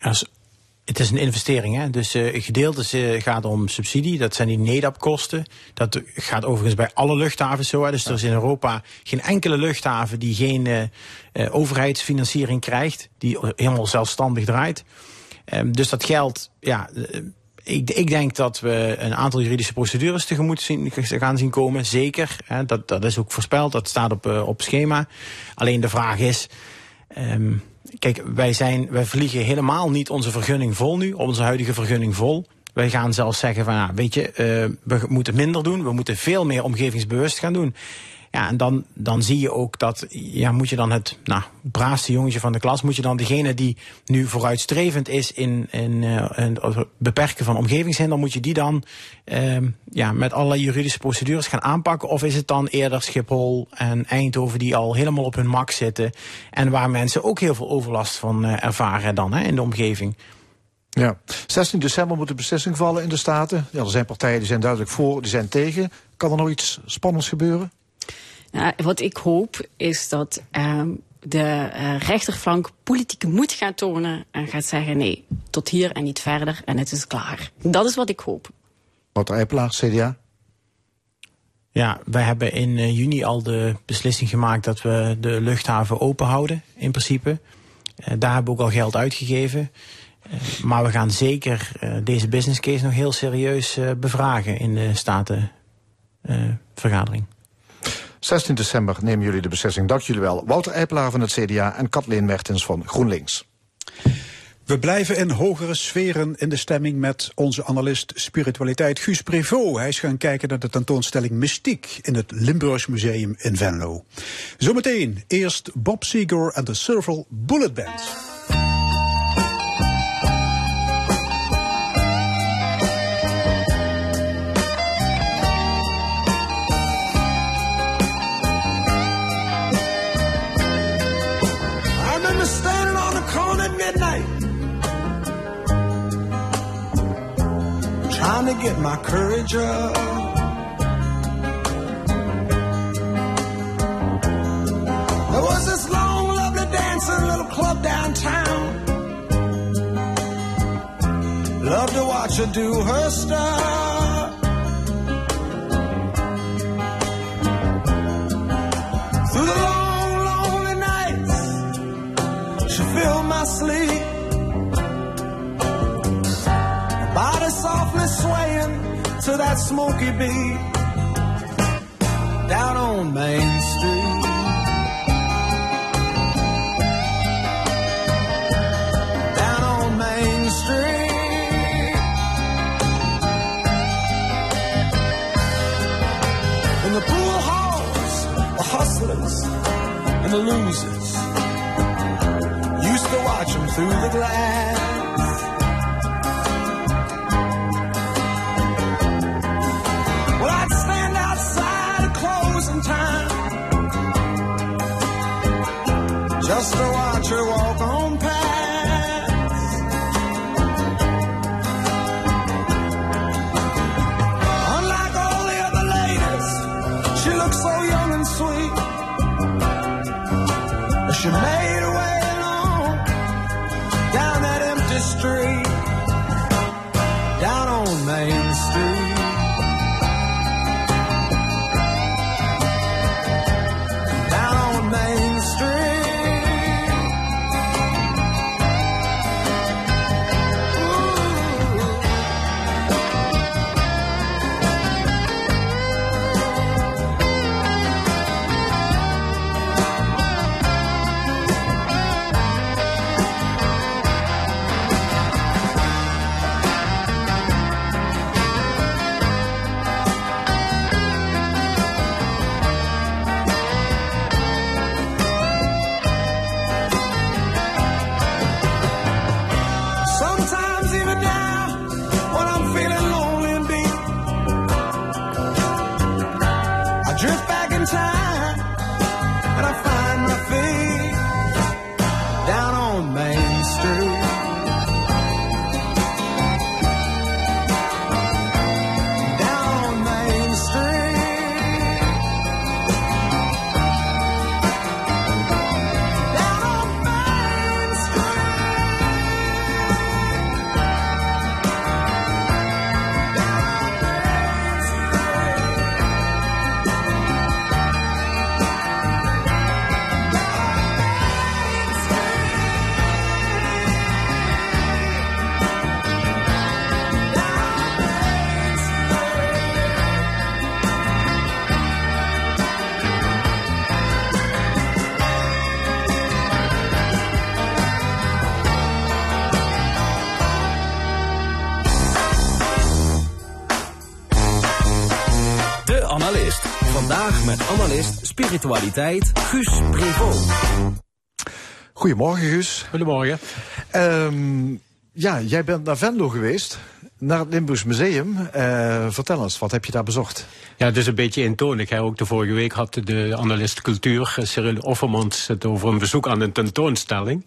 Als, het is een investering, hè? dus uh, gedeeltes uh, gaat om subsidie. Dat zijn die NEDAP-kosten. Dat gaat overigens bij alle luchthavens zo. Hè? Dus er is in Europa geen enkele luchthaven die geen uh, overheidsfinanciering krijgt. Die helemaal zelfstandig draait. Um, dus dat geld, ja, ik, ik, denk dat we een aantal juridische procedures tegemoet zien, gaan zien komen. Zeker, hè? Dat, dat is ook voorspeld, dat staat op, op schema. Alleen de vraag is... Um, Kijk, wij, zijn, wij vliegen helemaal niet onze vergunning vol nu, onze huidige vergunning vol. Wij gaan zelfs zeggen van, ja, weet je, uh, we moeten minder doen, we moeten veel meer omgevingsbewust gaan doen. Ja, en dan, dan zie je ook dat, ja, moet je dan het nou, braafste jongetje van de klas, moet je dan degene die nu vooruitstrevend is in, in, in het beperken van omgevingshinder, moet je die dan uh, ja, met allerlei juridische procedures gaan aanpakken? Of is het dan eerder Schiphol en Eindhoven die al helemaal op hun mak zitten en waar mensen ook heel veel overlast van uh, ervaren dan hè, in de omgeving?
Ja, 16 december moet de beslissing vallen in de Staten. Ja, er zijn partijen die zijn duidelijk voor, die zijn tegen. Kan er nog iets spannends gebeuren?
Nou, wat ik hoop is dat uh, de uh, rechterflank politieke moed gaat tonen en gaat zeggen nee, tot hier en niet verder en het is klaar. Dat is wat ik hoop.
Wouter Eipelaar, CDA?
Ja, wij hebben in uh, juni al de beslissing gemaakt dat we de luchthaven open houden, in principe. Uh, daar hebben we ook al geld uitgegeven. Maar we gaan zeker deze business case nog heel serieus bevragen in de Statenvergadering.
16 december nemen jullie de beslissing. Dank jullie wel. Wouter Eipelaar van het CDA en Kathleen Mertens van GroenLinks.
We blijven in hogere sferen in de stemming met onze analist spiritualiteit Guus Prevot. Hij is gaan kijken naar de tentoonstelling Mystiek in het Limburgs Museum in Venlo. Zometeen eerst Bob Seger en de Serval Bullet Band.
Trying to get my courage up. There was this long, lovely dancing little club downtown. Love to watch her do her stuff. Through the long, lonely nights, she filled my sleep. To that smoky beat down on Main Street. Down on Main Street. In the pool halls, the hustlers and the losers used to watch them through the glass.
Spiritualiteit Guus Prevot.
Goedemorgen, Guus.
Goedemorgen.
Ehm, ja, jij bent naar Venlo geweest, naar het Limburgs Museum. Eh, vertel eens, wat heb je daar bezocht?
Ja, het is een beetje eentonig. Hè. Ook de vorige week had de analist cultuur, eh, Cyril Offermans, het over een bezoek aan een tentoonstelling.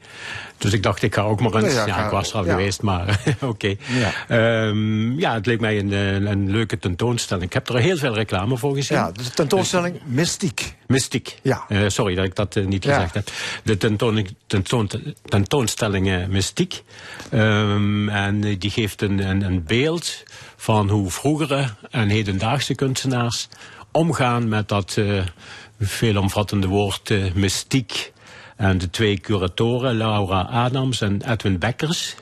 Dus ik dacht, ik ga ook maar eens.
Ja,
ik was er al
ja.
geweest, maar oké.
Ja.
Ehm, ja, het leek mij een, een, leuke tentoonstelling. Ik heb er heel veel reclame voor gezien.
Ja, de tentoonstelling Mystiek.
Mystiek.
Ja.
Eh, sorry dat ik dat eh, niet gezegd heb. De tentoon, tentoon, tentoonstelling Mystiek. Ehm, en eh, die geeft een, een, een beeld van hoe vroegere en hedendaagse kunstenaars omgaan met dat veelomvattende woord mystiek. En de twee curatoren, Laura Adams en Edwin Bekkers,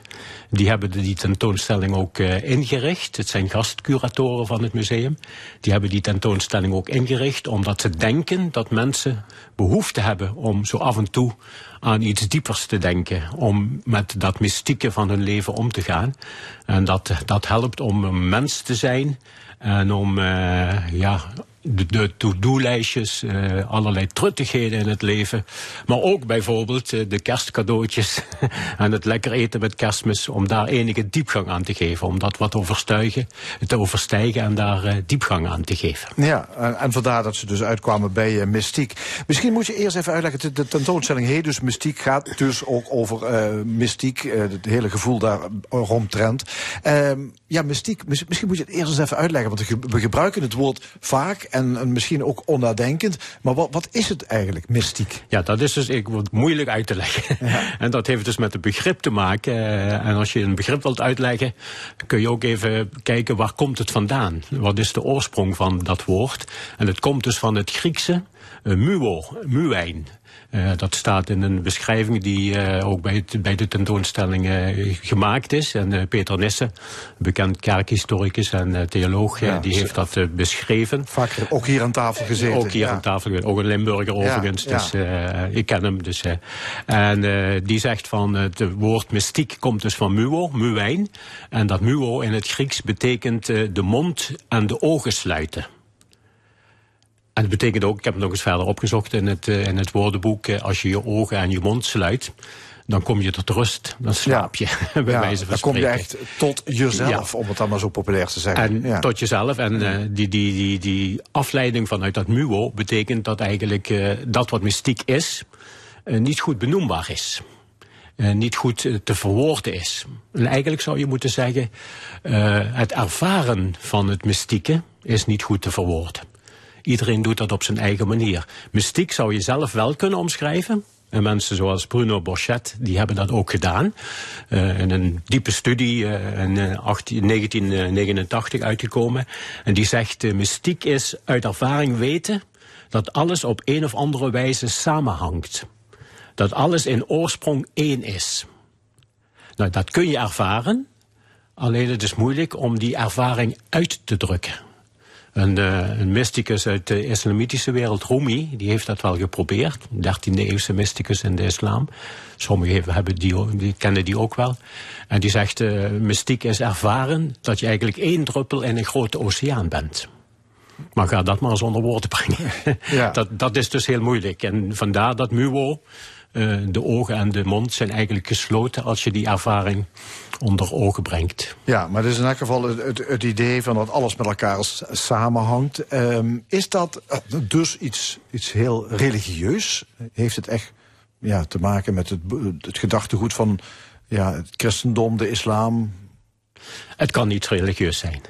die hebben die tentoonstelling ook eh, ingericht. Het zijn gastcuratoren van het museum. Die hebben die tentoonstelling ook ingericht omdat ze denken dat mensen behoefte hebben om zo af en toe aan iets diepers te denken. Om met dat mystieke van hun leven om te gaan. En dat, dat helpt om een mens te zijn en om eh, ja, de, to-do-lijstjes, eh, allerlei truttigheden in het leven. Maar ook bijvoorbeeld eh, de kerstcadeautjes en het lekker eten met kerstmis. Om daar enige diepgang aan te geven. Om dat wat overstuigen, te overstijgen en daar diepgang aan te geven.
Ja, en, en vandaar dat ze dus uitkwamen bij Mystiek. Misschien moet je eerst even uitleggen, de, de tentoonstelling heet dus Mystiek, gaat dus ook over mystiek, het hele gevoel daar rondtrent. Ehm ja, mystiek, mis- misschien moet je het eerst eens even uitleggen, want we ge- we gebruiken het woord vaak en, en misschien ook onnadenkend. Maar wat, wat is het eigenlijk, mystiek?
Ja, dat is dus ik, moeilijk uit te leggen. En dat heeft dus met het begrip te maken. eh, en als je een begrip wilt uitleggen, kun je ook even kijken waar komt het vandaan? Wat is de oorsprong van dat woord? En het komt dus van het Griekse muo, muwijn. Eh, dat staat in een beschrijving die eh, ook bij, het, bij de tentoonstelling eh, gemaakt is. En eh, Peter Nissen, bekend kerkhistoricus en eh, theoloog, eh,
Ja,
die
ze-
heeft dat eh, beschreven.
Ook hier aan tafel gezeten.
Ook hier
ja.
aan tafel, geweest. ook een Limburger overigens.
ja.
Dus eh, ik ken hem. Dus, eh, en eh, die zegt van het woord mystiek komt dus van muo, muwijn. En dat muo in het Grieks betekent eh, de mond en de ogen sluiten. En het betekent ook, ik heb het nog eens verder opgezocht in het, eh, in het woordenboek, eh, als je je ogen en je mond sluit, dan kom je tot rust. Dan slaap je, bij
Ja,
wijze van
dan kom je echt tot jezelf, om het dan maar zo populair te zeggen.
En
ja.
tot jezelf. En eh, die, die, die, die afleiding vanuit dat muo betekent dat eigenlijk dat wat mystiek is, niet goed benoembaar is. Niet goed te verwoorden is. En eigenlijk zou je moeten zeggen, het ervaren van het mystieke is niet goed te verwoorden. Iedereen doet dat op zijn eigen manier. Mystiek zou je zelf wel kunnen omschrijven. En mensen zoals Bruno Borchet, die hebben dat ook gedaan. Eh, in een diepe studie eh, in eh, 18 1989 uitgekomen. En die zegt, eh, mystiek is uit ervaring weten dat alles op een of andere wijze samenhangt. Dat alles in oorsprong één is. Nou, dat kun je ervaren. Alleen het is moeilijk om die ervaring uit te drukken. Een, eh, een mysticus uit de islamitische wereld, Rumi, die heeft dat wel geprobeerd. 13e eeuwse mysticus in de islam. Sommigen hebben- die, die kennen die ook wel. En die zegt, eh mystiek is ervaren dat je eigenlijk één druppel in een grote oceaan bent. Maar ga dat maar eens onder woorden brengen.
Ja.
dat, dat is dus heel moeilijk. En vandaar dat muo, de ogen en de mond zijn eigenlijk gesloten als je die ervaring onder ogen brengt.
Ja, maar is in elk geval het, het, het idee van dat alles met elkaar samenhangt. Ehm, is dat eh, dus iets, iets heel religieus? Heeft het echt ja, te maken met het, het gedachtegoed van ja, het christendom, de islam?
Het kan niet religieus zijn.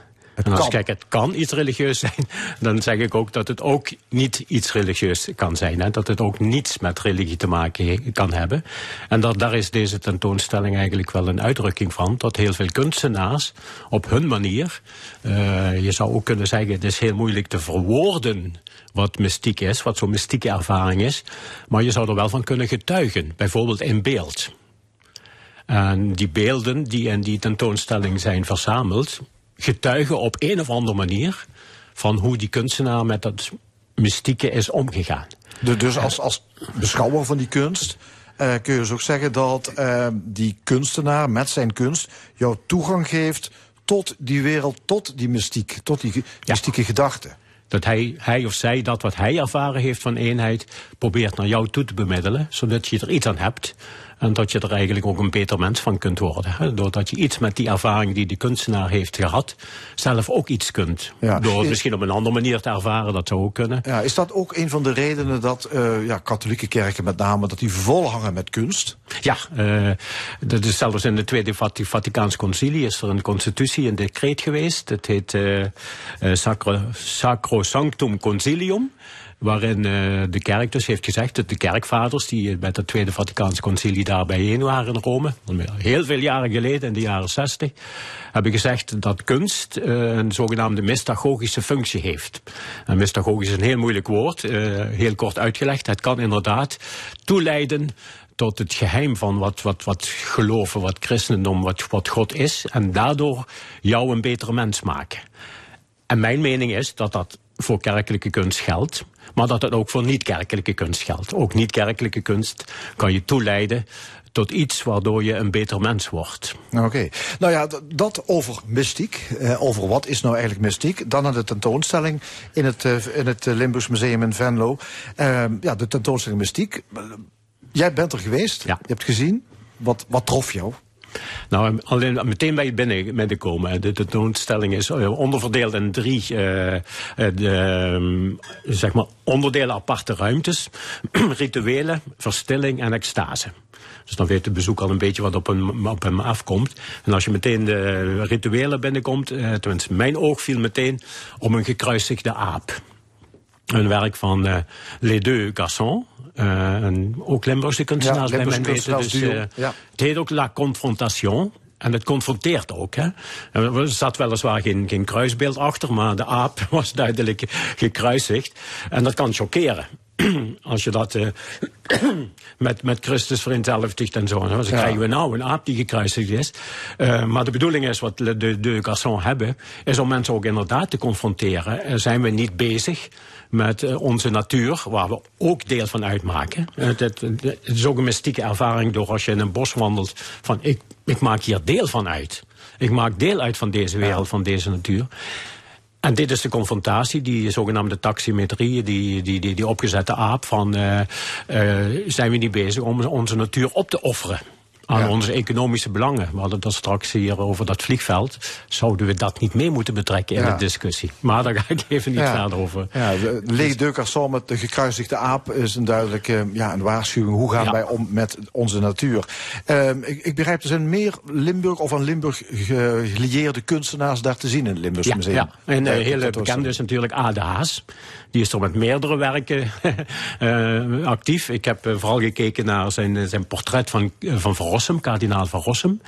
En als
kan.
ik kijk, het kan iets religieus zijn, dan zeg ik ook dat het ook niet iets religieus kan zijn. Hè? Dat het ook niets met religie te maken he- kan hebben. En dat, daar is deze tentoonstelling eigenlijk wel een uitdrukking van. Dat heel veel kunstenaars op hun manier, eh, je zou ook kunnen zeggen, het is heel moeilijk te verwoorden wat mystiek is, wat zo'n mystieke ervaring is. Maar je zou er wel van kunnen getuigen, bijvoorbeeld in beeld. En die beelden die in die tentoonstelling zijn verzameld, getuigen op een of andere manier van hoe die kunstenaar met dat mystieke is omgegaan.
Dus als, als beschouwer van die kunst eh, kun je dus ook zeggen dat eh, die kunstenaar met zijn kunst jou toegang geeft tot die wereld, tot die mystiek, tot die ge- mystieke gedachte.
Dat hij, hij of zij dat wat hij ervaren heeft van eenheid probeert naar jou toe te bemiddelen, zodat je er iets aan hebt. En dat je er eigenlijk ook een beter mens van kunt worden. Hè? Doordat je iets met die ervaring die de kunstenaar heeft gehad, zelf ook iets kunt.
Ja.
Door het
Is-
misschien op een andere manier te ervaren, dat zou ook kunnen.
Ja, is dat ook een van de redenen dat eh, ja, katholieke kerken met name dat die volhangen met kunst?
Ja, eh, dat is zelfs in de Tweede Vati- Vaticaans Concilie is er een constitutie, een decreet geweest. Het heet eh, Sacro, Sacrosanctum Concilium. Waarin eh, de kerk dus heeft gezegd dat de kerkvaders die met het Tweede Vaticaanse Concilie daar bijeen waren in Rome, heel veel jaren geleden, in de jaren 60, hebben gezegd dat kunst eh, een zogenaamde mystagogische functie heeft. En mystagogisch is een heel moeilijk woord, eh, heel kort uitgelegd. Het kan inderdaad toeleiden tot het geheim van wat, wat, wat geloven, wat christendom, wat, wat God is. En daardoor jou een betere mens maken. En mijn mening is dat dat voor kerkelijke kunst geldt. Maar dat het ook voor niet-kerkelijke kunst geldt. Ook niet-kerkelijke kunst kan je toeleiden tot iets waardoor je een beter mens wordt.
Oké. Nou ja, dat over mystiek. Eh, over wat is nou eigenlijk mystiek. Dan aan de tentoonstelling in het, eh, in het eh, Limburgs Museum in Venlo. Eh, ja, de tentoonstelling mystiek. Jij bent er geweest. Je hebt gezien. Wat, wat trof jou?
Nou, alleen meteen bij je binnen, binnenkomen. De tentoonstelling is eh, onderverdeeld in drie eh, eh, ehm, zeg maar onderdelen aparte ruimtes. Rituelen, verstilling en extase. Dus dan weet de bezoeker al een beetje wat op hem, op hem afkomt. En als je meteen de rituelen binnenkomt, eh, tenminste mijn oog viel meteen op een gekruisigde aap. Een werk van Les Deux Garçons. Eh, een, ook Limburgse kunstenaars
Ja,
bij mijn weten. Dus, eh,
ja.
Het heet ook La Confrontation. En het confronteert ook. Hè. Er er zat weliswaar geen, geen kruisbeeld achter, maar de aap was duidelijk gekruisigd. En dat kan chockeren. Als je dat eh, met, met Christus vereenzelvigt en zo. Dan krijgen we nou een aap die gekruisigd is. Eh, maar de bedoeling is, wat de, de, garçons hebben, is om mensen ook inderdaad te confronteren. Eh, zijn we niet bezig met eh, onze natuur, waar we ook deel van uitmaken. Eh, het, het- het is ook een mystieke ervaring door als je in een bos wandelt, van ik, ik maak hier deel van uit. Ik maak deel uit van deze wereld, van deze natuur. En dit is de confrontatie, die zogenaamde taximetrie, die, die, die, die opgezette aap van eh, eh, zijn we niet bezig om onze natuur op te offeren aan onze economische belangen. We hadden dat straks hier over dat vliegveld. Zouden we dat niet mee moeten betrekken in
Ja.
de discussie? Maar daar ga ik even niet
Ja.
verder over.
Ja, de Les Deux Garçons met de gekruisigde aap is een duidelijke ja, een waarschuwing. Hoe gaan wij om met onze natuur? Ehm, ik, ik begrijp, er zijn meer Limburg of aan Limburg ge- gelieerde kunstenaars daar te zien in het Limburgs
Ja,
Museum.
ja. En
Ja,
uh,
de
heel
tentoonstelling.
bekend is natuurlijk Ade Haas. Die is er met meerdere werken eh, actief. Ik heb eh, vooral gekeken naar zijn, zijn portret van, eh, van Van kardinaal Van Rossum.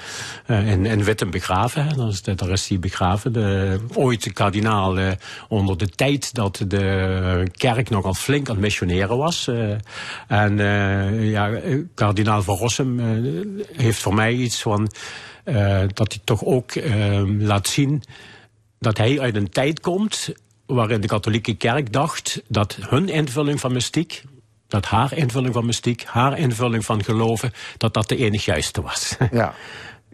eh, in, in Wittem begraven. Daar is, daar is hij begraven. De, ooit de kardinaal eh, onder de tijd dat de kerk nogal flink aan het missioneren was. eh. en eh, ja, eh, kardinaal Van Rossum eh, heeft voor mij iets van... eh, dat hij toch ook eh, laat zien dat hij uit een tijd komt waarin de katholieke kerk dacht dat hun invulling van mystiek, dat haar invulling van mystiek, haar invulling van geloven, dat dat de enig juiste was.
Ja.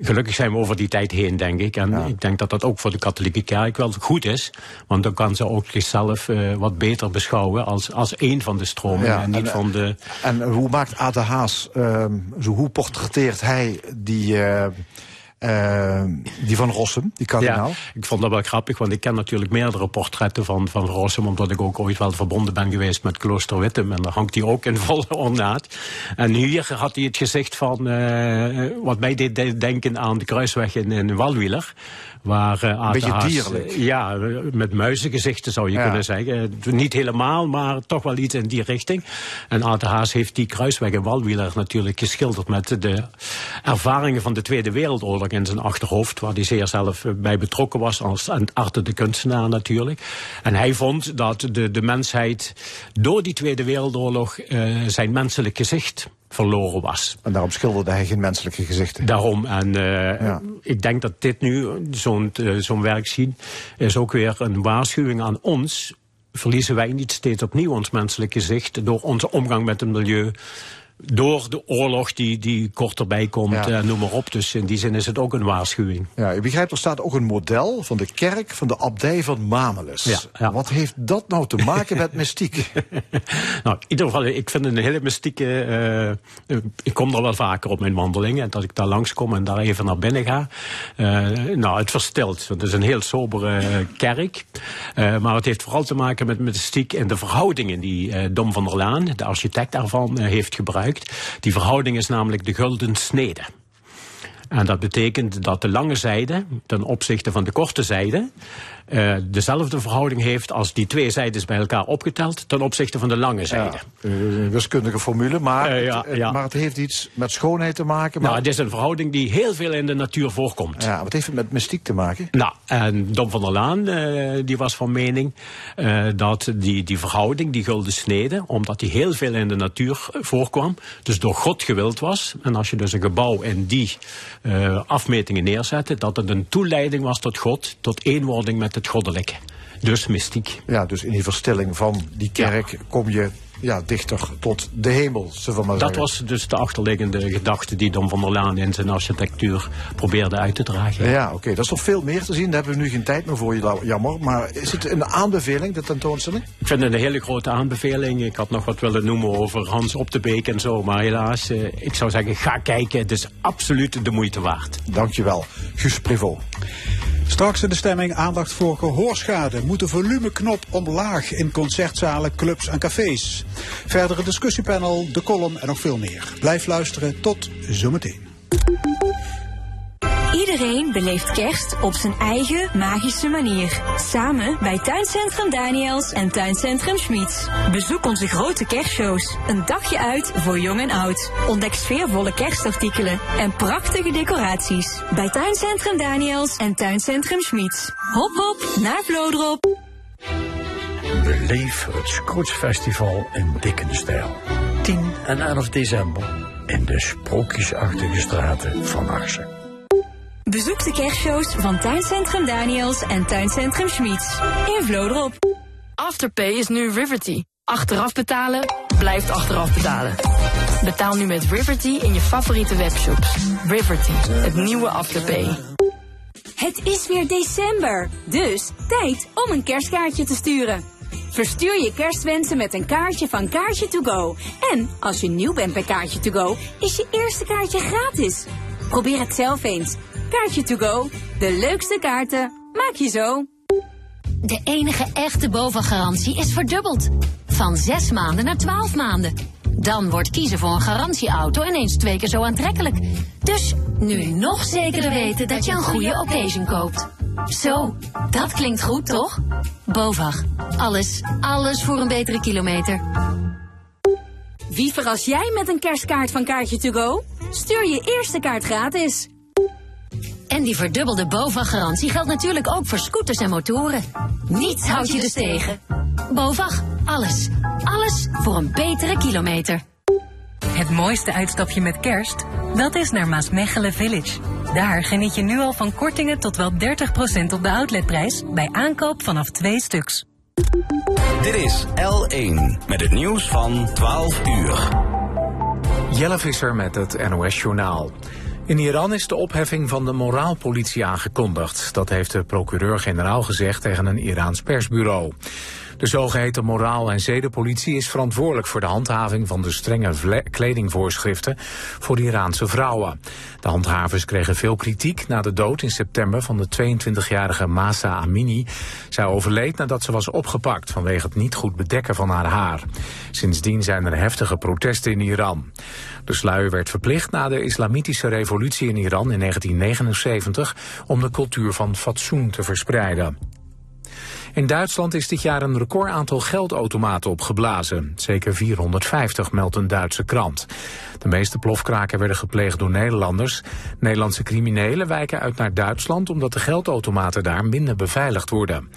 Gelukkig zijn we over die tijd heen, denk ik. En ik denk dat dat ook voor de katholieke kerk wel goed is. Want dan kan ze ook zichzelf eh, wat beter beschouwen als, als één van de stromingen.
Ja,
en niet
en,
van de...
En hoe maakt Ade Haas, ehm, zo, hoe portretteert hij die, eh, ehm, die van Rossum, die kardinaal?
Ik vond dat wel grappig, want ik ken natuurlijk meerdere portretten van, van Rossum, omdat ik ook ooit wel verbonden ben geweest met Klooster Wittem. En daar hangt hij ook in volle ornaat. En hier had hij het gezicht van, eh, wat mij deed de- denken aan de kruisweg in, in Walwieler. Waar, Ate
beetje dierlijk.
ja, met muizengezichten zou je
Ja.
kunnen zeggen. Eh, Niet helemaal, maar toch wel iets in die richting. En Ate Haas heeft die kruisweg in Walwieler natuurlijk geschilderd met de ervaringen van de Tweede Wereldoorlog in zijn achterhoofd, waar hij zeer zelf eh, bij betrokken was als een arte de kunstenaar natuurlijk. En hij vond dat de, de mensheid door die Tweede Wereldoorlog eh, zijn menselijk gezicht verloren was.
En daarom schilderde hij geen menselijke gezichten.
Daarom. En eh, ik denk dat dit nu, zo'n eh, zo'n werk zien, is ook weer een waarschuwing aan ons. Verliezen wij niet steeds opnieuw ons menselijk gezicht door onze omgang met het milieu door de oorlog die, die kort erbij komt,
Ja.
eh, noem maar op. Dus in die zin is het ook een waarschuwing.
Ja, ik begrijp, er staat ook een model van de kerk van de abdij van.
Ja, ja.
Wat heeft dat nou te maken met mystiek?
Nou, in ieder geval, ik vind het een hele mystieke... eh, ik kom er wel vaker op mijn wandelingen. En dat ik daar langskom en daar even naar binnen ga. eh, nou, het verstilt. Want het is een heel sobere kerk. Maar het heeft vooral te maken met mystiek en de verhoudingen die Dom van der Laan, de architect daarvan, heeft gebruikt. Die verhouding is namelijk de gulden snede. En dat betekent dat de lange zijde ten opzichte van de korte zijde eh, dezelfde verhouding heeft als die twee zijdes bij elkaar opgeteld ten opzichte van de lange zijde.
Ja, eh, wiskundige formule, maar,
Eh, ja,
het,
ja.
maar het heeft iets met schoonheid te maken. Maar,
Nou, het is een verhouding die heel veel in de natuur voorkomt.
ja, wat heeft het met mystiek te maken?
Nou, en Dom van der Laan die was van mening dat die, die verhouding, die gulden snede, omdat die heel veel in de natuur voorkwam, dus door God gewild was. En als je dus een gebouw in die eh, afmetingen neerzette, dat het een toeleiding was tot God, tot eenwording met het goddelijke. Dus mystiek.
Ja, dus in die verstilling van die kerk kom je ja, dichter tot de hemel, zullen we maar
Dat
zeggen.
was dus de achterliggende gedachte die Dom van der Laan in zijn architectuur probeerde uit te dragen.
Ja, oké. Dat is nog veel meer te zien. Daar hebben we nu geen tijd meer voor, jammer. Maar is het een aanbeveling, de tentoonstelling?
Ik vind het een hele grote aanbeveling. Ik had nog wat willen noemen over Hans op de Beek en zo. Maar helaas, eh, ik zou zeggen, ga kijken. Het is absoluut de moeite waard.
Dankjewel, Guus Privot.
Straks in de stemming aandacht voor gehoorschade. Moet de volumeknop omlaag in concertzalen, clubs en cafés? Verdere discussiepanel, de column en nog veel meer. Blijf luisteren. Tot zometeen.
Iedereen beleeft kerst op zijn eigen magische manier. Samen bij Tuincentrum Daniels en Tuincentrum Schmieds. Bezoek onze grote kerstshows. Een dagje uit voor jong en oud. Ontdek sfeervolle kerstartikelen en prachtige decoraties. Bij Tuincentrum Daniels en Tuincentrum Schmieds. Hop hop naar Vlodrop.
Beleef het Scrooge Festival in Dickenstijl. 10 en 11 december in de sprookjesachtige straten van Arsen.
Bezoek de kerstshows van Tuincentrum Daniels en Tuincentrum Schmieds. In Vlodrop.
Afterpay is nu Riverty. Achteraf betalen blijft achteraf betalen. Betaal nu met Riverty in je favoriete webshops. Riverty, het nieuwe Afterpay.
Het is weer december, dus tijd om een kerstkaartje te sturen. Verstuur je kerstwensen met een kaartje van Kaartje to Go. En als je nieuw bent bij Kaartje to Go, is je eerste kaartje gratis. Probeer het zelf eens. Kaartje to Go, de leukste kaarten maak je zo.
De enige echte BOVAG-garantie is verdubbeld. Van 6 maanden naar 12 maanden. Dan wordt kiezen voor een garantieauto ineens twee keer zo aantrekkelijk. Dus nu nog zekerder weten dat je een goede occasion koopt. Zo, dat klinkt goed, toch? BOVAG. Alles, alles voor een betere kilometer.
Wie verras jij met een kerstkaart van Kaartje to Go? Stuur je eerste kaart gratis.
En die verdubbelde BOVAG-garantie geldt natuurlijk ook voor scooters en motoren. Niets houdt je dus tegen. BOVAG. Alles. Alles voor een betere kilometer.
Het mooiste uitstapje met kerst? Dat is naar Maasmechelen Village. Daar geniet je nu al van kortingen tot wel 30% op de outletprijs bij aankoop vanaf twee stuks.
Dit is L1 met het nieuws van 12 uur.
Jelle Visser met het NOS-journaal. In Iran is de opheffing van de moraalpolitie aangekondigd. Dat heeft de procureur-generaal gezegd tegen een Iraans persbureau. De zogeheten moraal- en zedenpolitie is verantwoordelijk voor de handhaving van de strenge kledingvoorschriften voor Iraanse vrouwen. De handhavers kregen veel kritiek na de dood in september van de 22-jarige Masa Amini. Zij overleed nadat ze was opgepakt vanwege het niet goed bedekken van haar haar. Sindsdien zijn er heftige protesten in Iran. De sluier werd verplicht na de islamitische revolutie in Iran in 1979 om de cultuur van fatsoen te verspreiden. In Duitsland is dit jaar een record aantal geldautomaten opgeblazen. Zeker 450 meldt een Duitse krant. De meeste plofkraken werden gepleegd door Nederlanders. Nederlandse criminelen wijken uit naar Duitsland... omdat de geldautomaten daar minder beveiligd worden.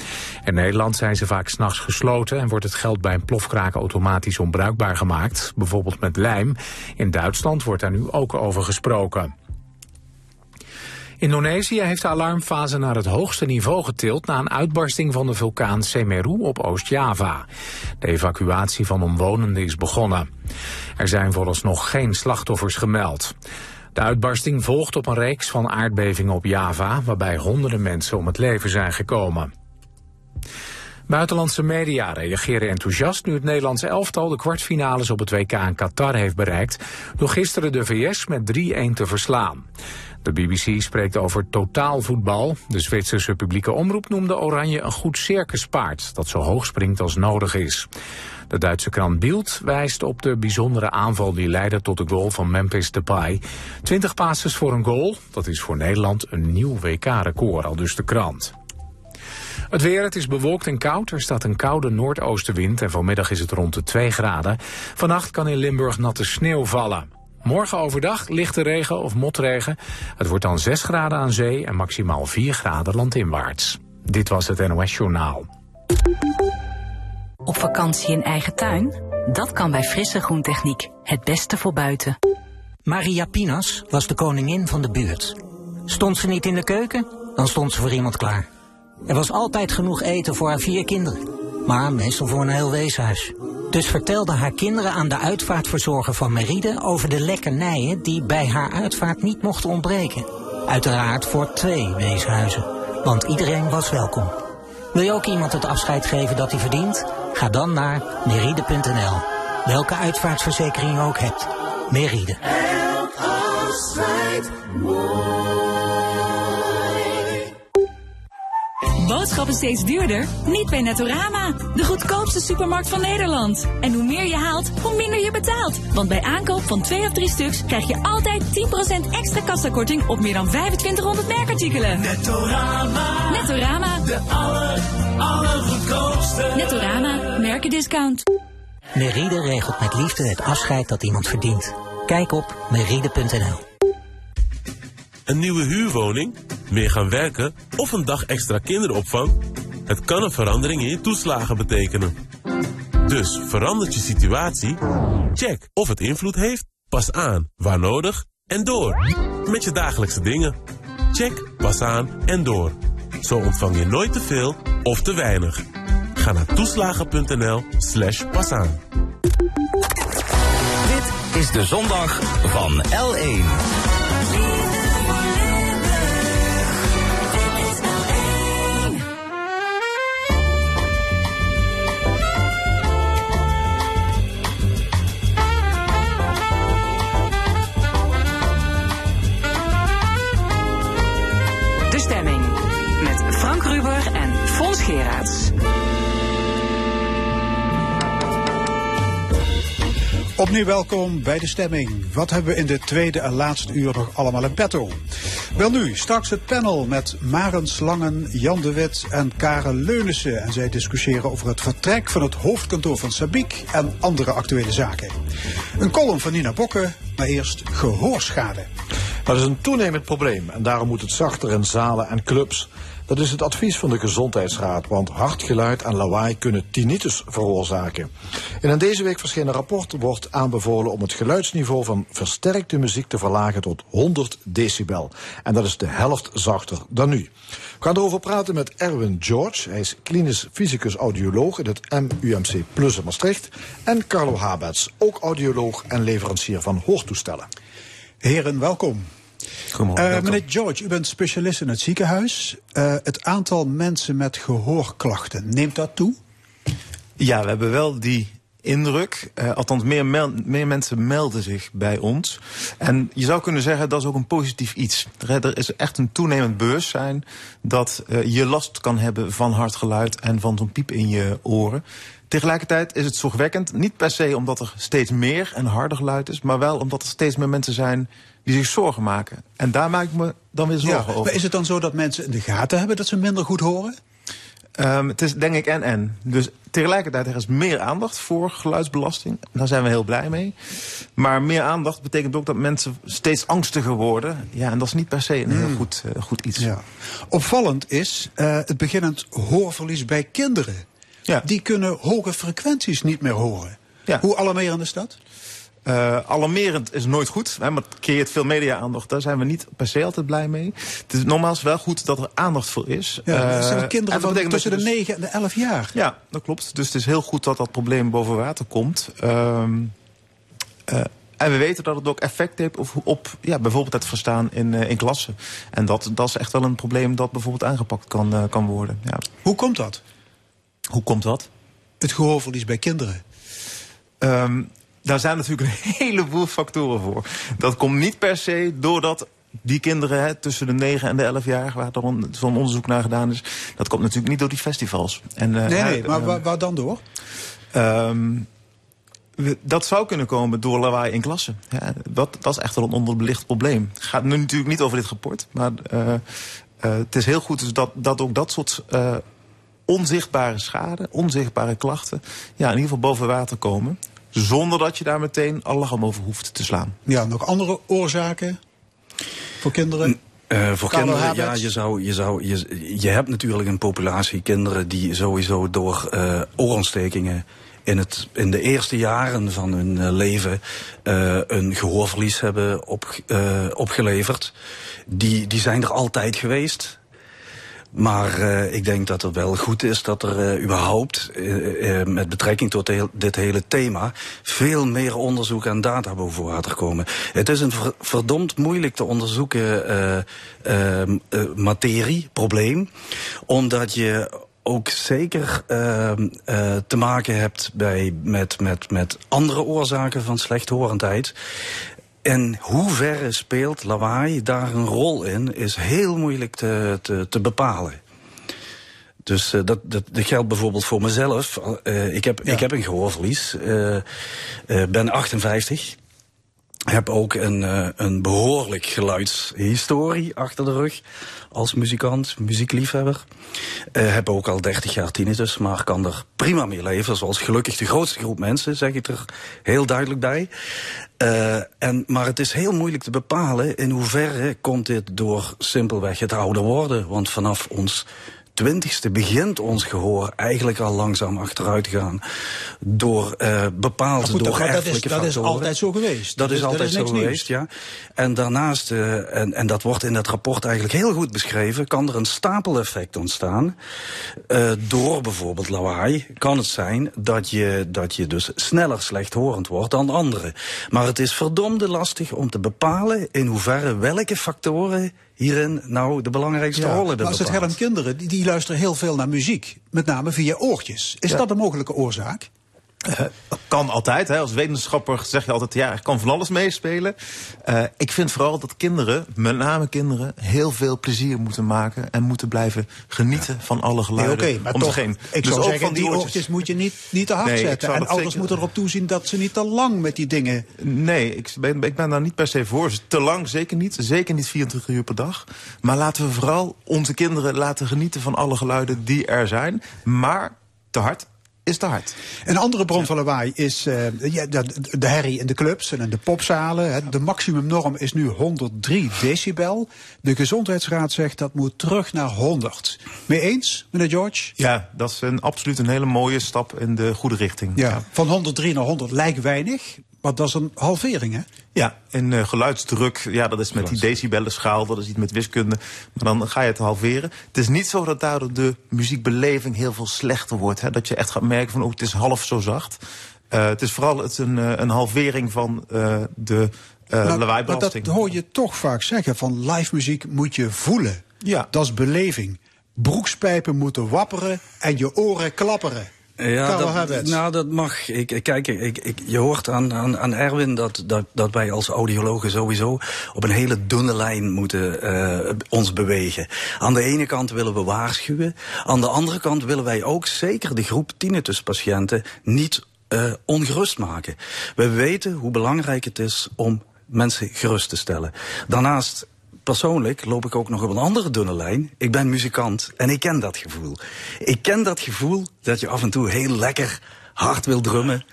In Nederland zijn ze vaak s'nachts gesloten... en wordt het geld bij een plofkraak automatisch onbruikbaar gemaakt. Bijvoorbeeld met lijm. In Duitsland wordt daar nu ook over gesproken. Indonesië heeft de alarmfase naar het hoogste niveau getild na een uitbarsting van de vulkaan Semeru op Oost-Java. De evacuatie van omwonenden is begonnen. Er zijn vooralsnog geen slachtoffers gemeld. De uitbarsting volgt op een reeks van aardbevingen op Java, waarbij honderden mensen om het leven zijn gekomen. Buitenlandse media reageren enthousiast nu het Nederlandse elftal de kwartfinales op het WK in Qatar heeft bereikt, door gisteren de VS met 3-1 te verslaan. De BBC spreekt over totaalvoetbal. De Zwitserse publieke omroep noemde Oranje een goed circuspaard dat zo hoog springt als nodig is. De Duitse krant Bild wijst op de bijzondere aanval die leidde tot de goal van Memphis Depay. 20 passes voor een goal, dat is voor Nederland een nieuw WK-record, al dus de krant. Het weer, het is bewolkt en koud. Er staat een koude noordoostenwind en vanmiddag is het rond de 2 graden. Vannacht kan in Limburg natte sneeuw vallen. Morgen overdag lichte regen of motregen. Het wordt dan 6 graden aan zee en maximaal 4 graden landinwaarts. Dit was het NOS Journaal.
Op vakantie in eigen tuin? Dat kan bij Frisse Groentechniek. Het beste voor buiten.
Maria Pinas was de koningin van de buurt. Stond ze niet in de keuken, dan stond ze voor iemand klaar. Er was altijd genoeg eten voor haar vier kinderen, maar meestal voor een heel weeshuis. Dus vertelde haar kinderen aan de uitvaartverzorger van Meride over de lekkernijen die bij haar uitvaart niet mochten ontbreken. Uiteraard voor twee weeshuizen, want iedereen was welkom. Wil je ook iemand het afscheid geven dat hij verdient? Ga dan naar meride.nl. Welke uitvaartverzekering je ook hebt. Meride.
Boodschappen steeds duurder? Niet bij Netorama, de goedkoopste supermarkt van Nederland. En hoe meer je haalt, hoe minder je betaalt. Want bij aankoop van twee of drie stuks krijg je altijd 10% extra kassakorting op meer dan 2500 merkartikelen.
Netorama.
Netorama.
De aller, allergoedkoopste.
Netorama, merkendiscount.
Meride regelt met liefde het afscheid dat iemand verdient. Kijk op meride.nl.
Een nieuwe huurwoning, meer gaan werken of een dag extra kinderopvang? Het kan een verandering in je toeslagen betekenen. Dus verandert je situatie? Check of het invloed heeft, pas aan waar nodig en door. Met je dagelijkse dingen. Check, pas aan en door. Zo ontvang je nooit te veel of te weinig. Ga naar toeslagen.nl slash pas aan.
Dit is de zondag van L1.
Geraerts.
Opnieuw welkom bij de stemming. Wat hebben we in dit tweede en laatste uur nog allemaal in petto? Wel nu, straks het panel met Maren Slangen, Jan de Wit en Karen Leunissen. En zij discussiëren over het vertrek van het hoofdkantoor van Sabiek en andere actuele zaken. Een column van Nina Bokke, maar eerst gehoorschade.
Dat is een toenemend probleem en daarom moet het zachter in zalen en clubs. Dat is het advies van de Gezondheidsraad, want hard geluid en lawaai kunnen tinnitus veroorzaken. In een deze week verschenen rapport wordt aanbevolen om het geluidsniveau van versterkte muziek te verlagen tot 100 decibel. En dat is de helft zachter dan nu. We gaan erover praten met Erwin George. Hij is klinisch fysicus audioloog in het MUMC Plus in Maastricht. En Carlo Habets, ook audioloog en leverancier van hoortoestellen.
Heren, welkom. Eh, meneer George, u bent specialist in het ziekenhuis. Eh, het aantal mensen met gehoorklachten, neemt dat toe?
Ja, we hebben wel die indruk. Eh, althans, meer, meer mensen melden zich bij ons. En je zou kunnen zeggen, dat is ook een positief iets. Er, er is echt een toenemend bewustzijn dat je last kan hebben van hard geluid en van zo'n piep in je oren. Tegelijkertijd is het zorgwekkend, niet per se omdat er steeds meer en harder geluid is, maar wel omdat er steeds meer mensen zijn die zich zorgen maken. En daar maak ik me dan weer zorgen
Ja,
over.
maar is het dan zo dat mensen in de gaten hebben dat ze minder goed horen?
Ehm, het is denk ik en en. Dus tegelijkertijd er is meer aandacht voor geluidsbelasting. Daar zijn we heel blij mee. Maar meer aandacht betekent ook dat mensen steeds angstiger worden. Ja, en dat is niet per se een heel
Hmm.
goed, eh, goed iets.
Ja. Opvallend is eh, het beginnend hoorverlies bij kinderen. Die kunnen hoge frequenties niet meer horen. Hoe alarmerend is dat?
Eh, alarmerend is nooit goed, hè, maar het creëert veel media-aandacht. Daar zijn we niet per se altijd blij mee. Het is nogmaals wel goed dat er aandacht voor is.
Ja, dat
Eh,
zijn
en
kinderen van tussen de
dat je dus-
9 en de 11 jaar.
Ja, dat klopt. Dus het is heel goed dat dat probleem boven water komt. Ehm, eh, en we weten dat het ook effect heeft op, op ja, bijvoorbeeld het verstaan in, in klassen. En dat, dat is echt wel een probleem dat bijvoorbeeld aangepakt kan, kan worden. Ja.
Hoe komt dat?
Hoe komt dat?
Het gehoorverlies bij kinderen.
Ehm, daar zijn natuurlijk een heleboel factoren voor. Dat komt niet per se doordat die kinderen hè, tussen de 9 en de 11 jaar, waar dan zo'n onderzoek naar gedaan is, dat komt natuurlijk niet door die festivals. En, eh,
nee, nee, maar
eh,
waar, waar dan door?
Ehm, we- dat zou kunnen komen door lawaai in klassen. Ja, dat, dat is echt wel een onderbelicht probleem. Het gaat nu natuurlijk niet over dit rapport. Maar eh, het is heel goed dus dat, dat ook dat soort onzichtbare schade, onzichtbare klachten... Ja, in ieder geval boven water komen. Zonder dat je daar meteen alarm over hoeft te slaan.
Ja, nog andere oorzaken voor kinderen?
Eh, voor
Carlo
kinderen, ja, je, zou, je, zou, je, je hebt natuurlijk een populatie kinderen die sowieso door eh, oorontstekingen in, het, in de eerste jaren van hun eh, leven eh, een gehoorverlies hebben op, eh, opgeleverd. Die, die zijn er altijd geweest. Maar eh, ik denk dat het wel goed is dat er eh, überhaupt, eh, met betrekking tot dit hele thema, veel meer onderzoek en data boven water komen. Het is een ver- verdomd moeilijk te onderzoeken eh, eh, eh, materie, probleem, omdat je ook zeker eh, eh, te maken hebt bij, met, met, met andere oorzaken van slechthorendheid. En hoeverre speelt lawaai daar een rol in, is heel moeilijk te, te, te bepalen. Dus eh, dat, dat, dat geldt bijvoorbeeld voor mezelf. Eh, ik, heb, ik heb een gehoorverlies. eh eh, ben 58. Heb ook een, eh, een behoorlijk geluidshistorie achter de rug. Als muzikant, muziekliefhebber. Eh heb ook al 30 jaar tinnitus, maar kan er prima mee leven. Zoals gelukkig de grootste groep mensen, zeg ik er heel duidelijk bij. Eh, en, maar het is heel moeilijk te bepalen in hoeverre komt dit door simpelweg het ouder worden. Want vanaf ons twintigste begint ons gehoor eigenlijk al langzaam achteruit te gaan. Door eh bepaalde,
goed,
door
dat- dat is- dat is altijd zo geweest.
Dat
Dat
is
dat
altijd
is
zo
nieuws.
geweest, ja. En daarnaast, eh, en, en dat wordt in het rapport eigenlijk heel goed beschreven, kan er een stapeleffect ontstaan. Eh, door bijvoorbeeld lawaai kan het zijn dat je, dat je dus sneller slechthorend wordt dan anderen. Maar het is verdomde lastig om te bepalen in hoeverre welke factoren hierin nou de belangrijkste
Ja,
rol hebben
als het gaat
bepaald.
om kinderen, die, die luisteren heel veel naar muziek. Met name via oortjes. Is dat een mogelijke oorzaak?
Dat kan altijd. Hè. Als wetenschapper zeg je altijd, ja, er kan van alles meespelen. Eh, ik vind vooral dat kinderen, met name kinderen, heel veel plezier moeten maken. En moeten blijven genieten van alle
Nee,
geluiden
maar
om
toch, ik
Dus
zou
ook
zeggen,
van
die
oortjes.
oortjes moet je niet, niet te hard
Nee, ik
zetten. En ouders
zeker-
moeten erop toezien dat ze niet te lang met die dingen...
Nee, ik ben, ik ben daar niet per se voor. Te lang zeker niet. Zeker niet 24 uur per dag. Maar laten we vooral onze kinderen laten genieten van alle geluiden die er zijn. Maar te hard is te hard.
Een andere bron van lawaai is eh, ja, de, de herrie in de clubs en in de popzalen. Hè. De maximumnorm is nu 103 decibel. De gezondheidsraad zegt dat moet terug naar 100. Mee eens, meneer George?
Ja, dat is een, absoluut een hele mooie stap in de goede richting.
Ja, van 103 naar 100 lijkt weinig, maar dat is een halvering, hè?
Ja, en eh, geluidsdruk, ja, dat is met die decibellenschaal, dat is iets met wiskunde. Maar dan ga je het halveren. Het is niet zo dat daardoor de muziekbeleving heel veel slechter wordt. Hè? Dat je echt gaat merken van, oh, het is half zo zacht. Eh, het is vooral het een, eh, een halvering van eh, de eh
Nou, maar
lawaaibelasting.
dat hoor je toch vaak zeggen, van live muziek moet je voelen.
Ja.
Dat is beleving. Broekspijpen moeten wapperen en je oren klapperen.
Ja, dat, nou, dat mag. Ik, ik- kijk, ik, ik, je hoort aan, aan, aan Erwin dat, dat, dat wij als audiologen sowieso op een hele dunne lijn moeten eh, ons bewegen. Aan de ene kant willen we waarschuwen. Aan de andere kant willen wij ook zeker de groep tinnituspatiënten niet eh, ongerust maken. We weten hoe belangrijk het is om mensen gerust te stellen. Daarnaast Persoonlijk loop ik ook nog op een andere dunne lijn. Ik ben muzikant en ik ken dat gevoel. Ik ken dat gevoel dat je af en toe heel lekker hard wil drummen.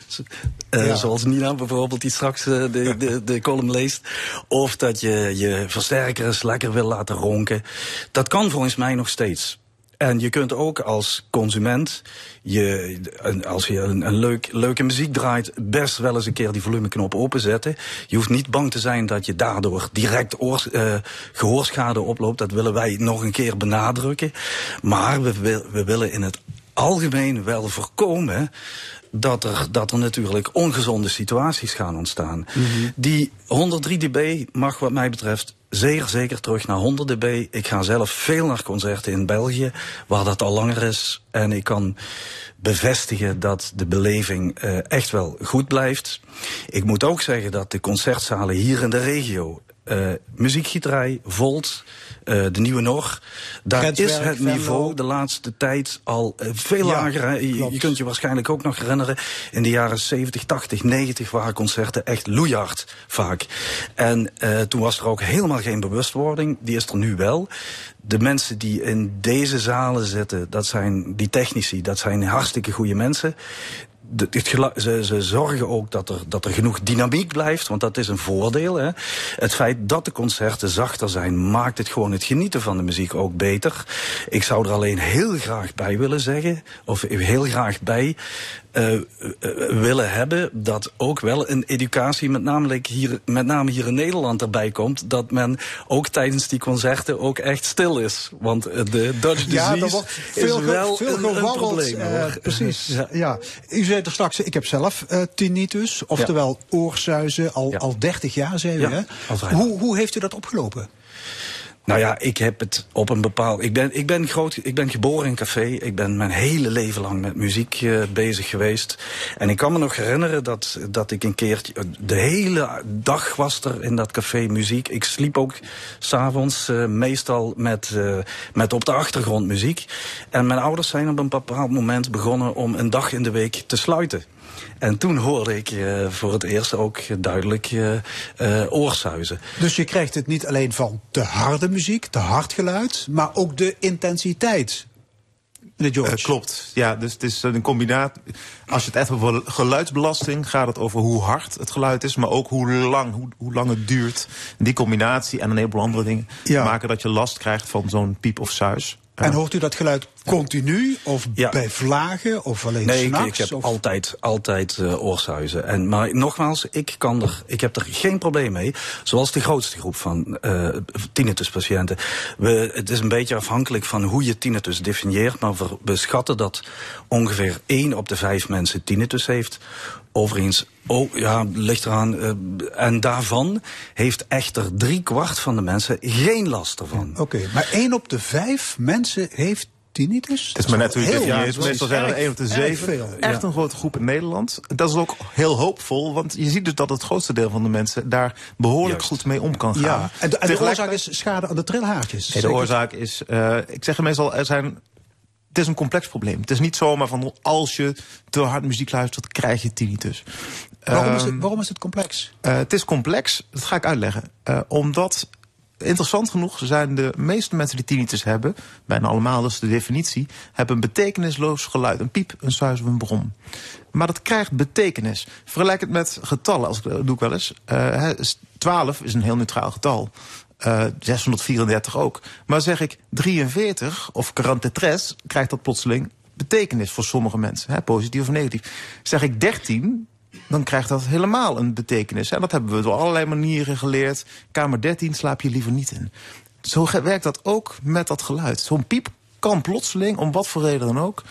Eh,
Ja.
Zoals Nina bijvoorbeeld, die straks eh, de, de, de column leest. Of dat je je versterker eens lekker wil laten ronken. Dat kan volgens mij nog steeds. En je kunt ook als consument, je, als je een, een leuk, leuke muziek draait, best wel eens een keer die volumeknop openzetten. Je hoeft niet bang te zijn dat je daardoor direct oors, eh, gehoorschade oploopt. Dat willen wij nog een keer benadrukken. Maar we, wil- we willen in het algemeen wel voorkomen dat er, dat er natuurlijk ongezonde situaties gaan ontstaan. Die 103 dB mag wat mij betreft zeer zeker terug naar 100 dB. Ik ga zelf veel naar concerten in België, waar dat al langer is. En ik kan bevestigen dat de beleving eh, echt wel goed blijft. Ik moet ook zeggen dat de concertzalen hier in de regio... eh muziekgieterij, Volt, eh, de Nieuwe Nor... daar is het
Venlo.
niveau de laatste tijd al eh, veel
Ja,
lager. Je, kunt je waarschijnlijk ook nog herinneren... in de jaren 70, 80, 90 waren concerten echt loeihard vaak. En toen was er ook helemaal geen bewustwording. Die is er nu wel. De mensen die in deze zalen zitten, dat zijn die technici, dat zijn hartstikke goede mensen. Ze, ze zorgen ook dat er, dat er genoeg dynamiek blijft, want dat is een voordeel. Hè. Het feit dat de concerten zachter zijn, maakt het gewoon het genieten van de muziek ook beter. Ik zou er alleen heel graag bij willen zeggen, of heel graag bij eh, eh, willen hebben, dat ook wel een educatie, met name, hier, met name hier in Nederland, erbij komt. Dat men ook tijdens die concerten ook echt stil is. Want de Dutch
Ja,
disease
wordt veel,
is wel
veel
een, een probleem. hoor.
precies.
Ja.
Ja. U zei er straks, ik heb zelf tinnitus, oftewel oorzuizen, al, al 30 jaar, zei u.
Ja,
hè? Hoe, hoe heeft u dat opgelopen?
Nou ja, ik heb het op een bepaald. Ik ben, ik ben, groot, ik ben geboren in café. Ik ben mijn hele leven lang met muziek eh, bezig geweest. En ik kan me nog herinneren dat, dat ik een keertje. De hele dag was er in dat café muziek. Ik sliep ook s'avonds uh, meestal met, uh, met op de achtergrond muziek. En mijn ouders zijn op een bepaald moment begonnen om een dag in de week te sluiten. En toen hoorde ik uh, voor het eerst ook duidelijk uh, uh, oorsuizen.
Dus je krijgt het niet alleen van te harde muziek, te hard geluid, maar ook de intensiteit.
Uh, klopt. Ja, dus het is een combinatie. Als je het echt over geluidsbelasting gaat het over hoe hard het geluid is, maar ook hoe lang, hoe, hoe lang het duurt. Die combinatie en een heleboel andere dingen ja. maken dat je last krijgt van zo'n piep of suis.
En hoort u dat geluid continu of ja. bij vlagen of alleen
nee,
s'nachts?
Nee, ik heb
of?
altijd, altijd uh, oorsuizen. En, maar nogmaals, ik, kan er, ik heb er geen probleem mee. Zoals de grootste groep van uh, tinnituspatiënten. We, het is een beetje afhankelijk van hoe je tinnitus definieert. Maar we, we schatten dat ongeveer 1 op de 5 mensen tinnitus heeft. Overigens, oh, ja, ligt eraan. Uh, en daarvan heeft echter drie kwart van de mensen geen last ervan.
Oké, okay, maar één op de vijf mensen heeft tinnitus?
Het is maar net hoe je het definieert. Meestal zijn er één op de zeven. Echt een grote groep in Nederland. Dat is ook heel hoopvol, want je ziet dus dat het grootste deel van de mensen daar behoorlijk
Juist.
goed mee om kan gaan.
Ja, en de, en de oorzaak is schade aan de trilhaartjes.
Nee, de oorzaak is, uh, ik zeg meestal, er zijn het is een complex probleem. Het is niet zomaar van als je te hard muziek luistert, krijg je tinnitus.
Waarom, is, het, waarom is het complex?
Uh, het is complex, dat ga ik uitleggen. Uh, omdat, interessant genoeg, zijn de meeste mensen die tinnitus hebben, bijna allemaal, dat is de definitie, hebben een betekenisloos geluid. Een piep, een suis of een brom. Maar dat krijgt betekenis. Vergelijk het met getallen, als ik, dat doe ik wel eens. Uh, 12 is een heel neutraal getal. Uh, 634 ook. Maar zeg ik 43 of 43, krijgt dat plotseling betekenis voor sommige mensen. Hè, positief of negatief. Zeg ik 13, dan krijgt dat helemaal een betekenis. En dat hebben we door allerlei manieren geleerd. Kamer 13 slaap je liever niet in. Zo werkt dat ook met dat geluid. Zo'n piep kan plotseling, om wat voor reden dan ook...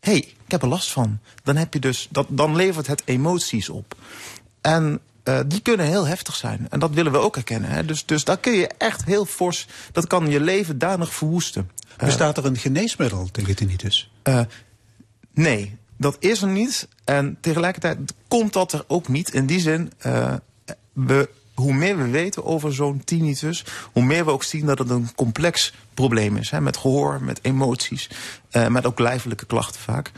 hé, hey, ik heb er last van. Dan, heb je dus, dat, dan levert het emoties op. En uh, die kunnen heel heftig zijn. En dat willen we ook herkennen. Hè? Dus, dus daar kun je echt heel fors... dat kan je leven danig verwoesten.
Bestaat er een geneesmiddel tegen tinnitus?
Uh, nee, dat is er niet. En tegelijkertijd komt dat er ook niet. In die zin, we, hoe meer we weten over zo'n tinnitus... hoe meer we ook zien dat het een complex probleem is. Hè? Met gehoor, met emoties, met ook lijfelijke klachten vaak.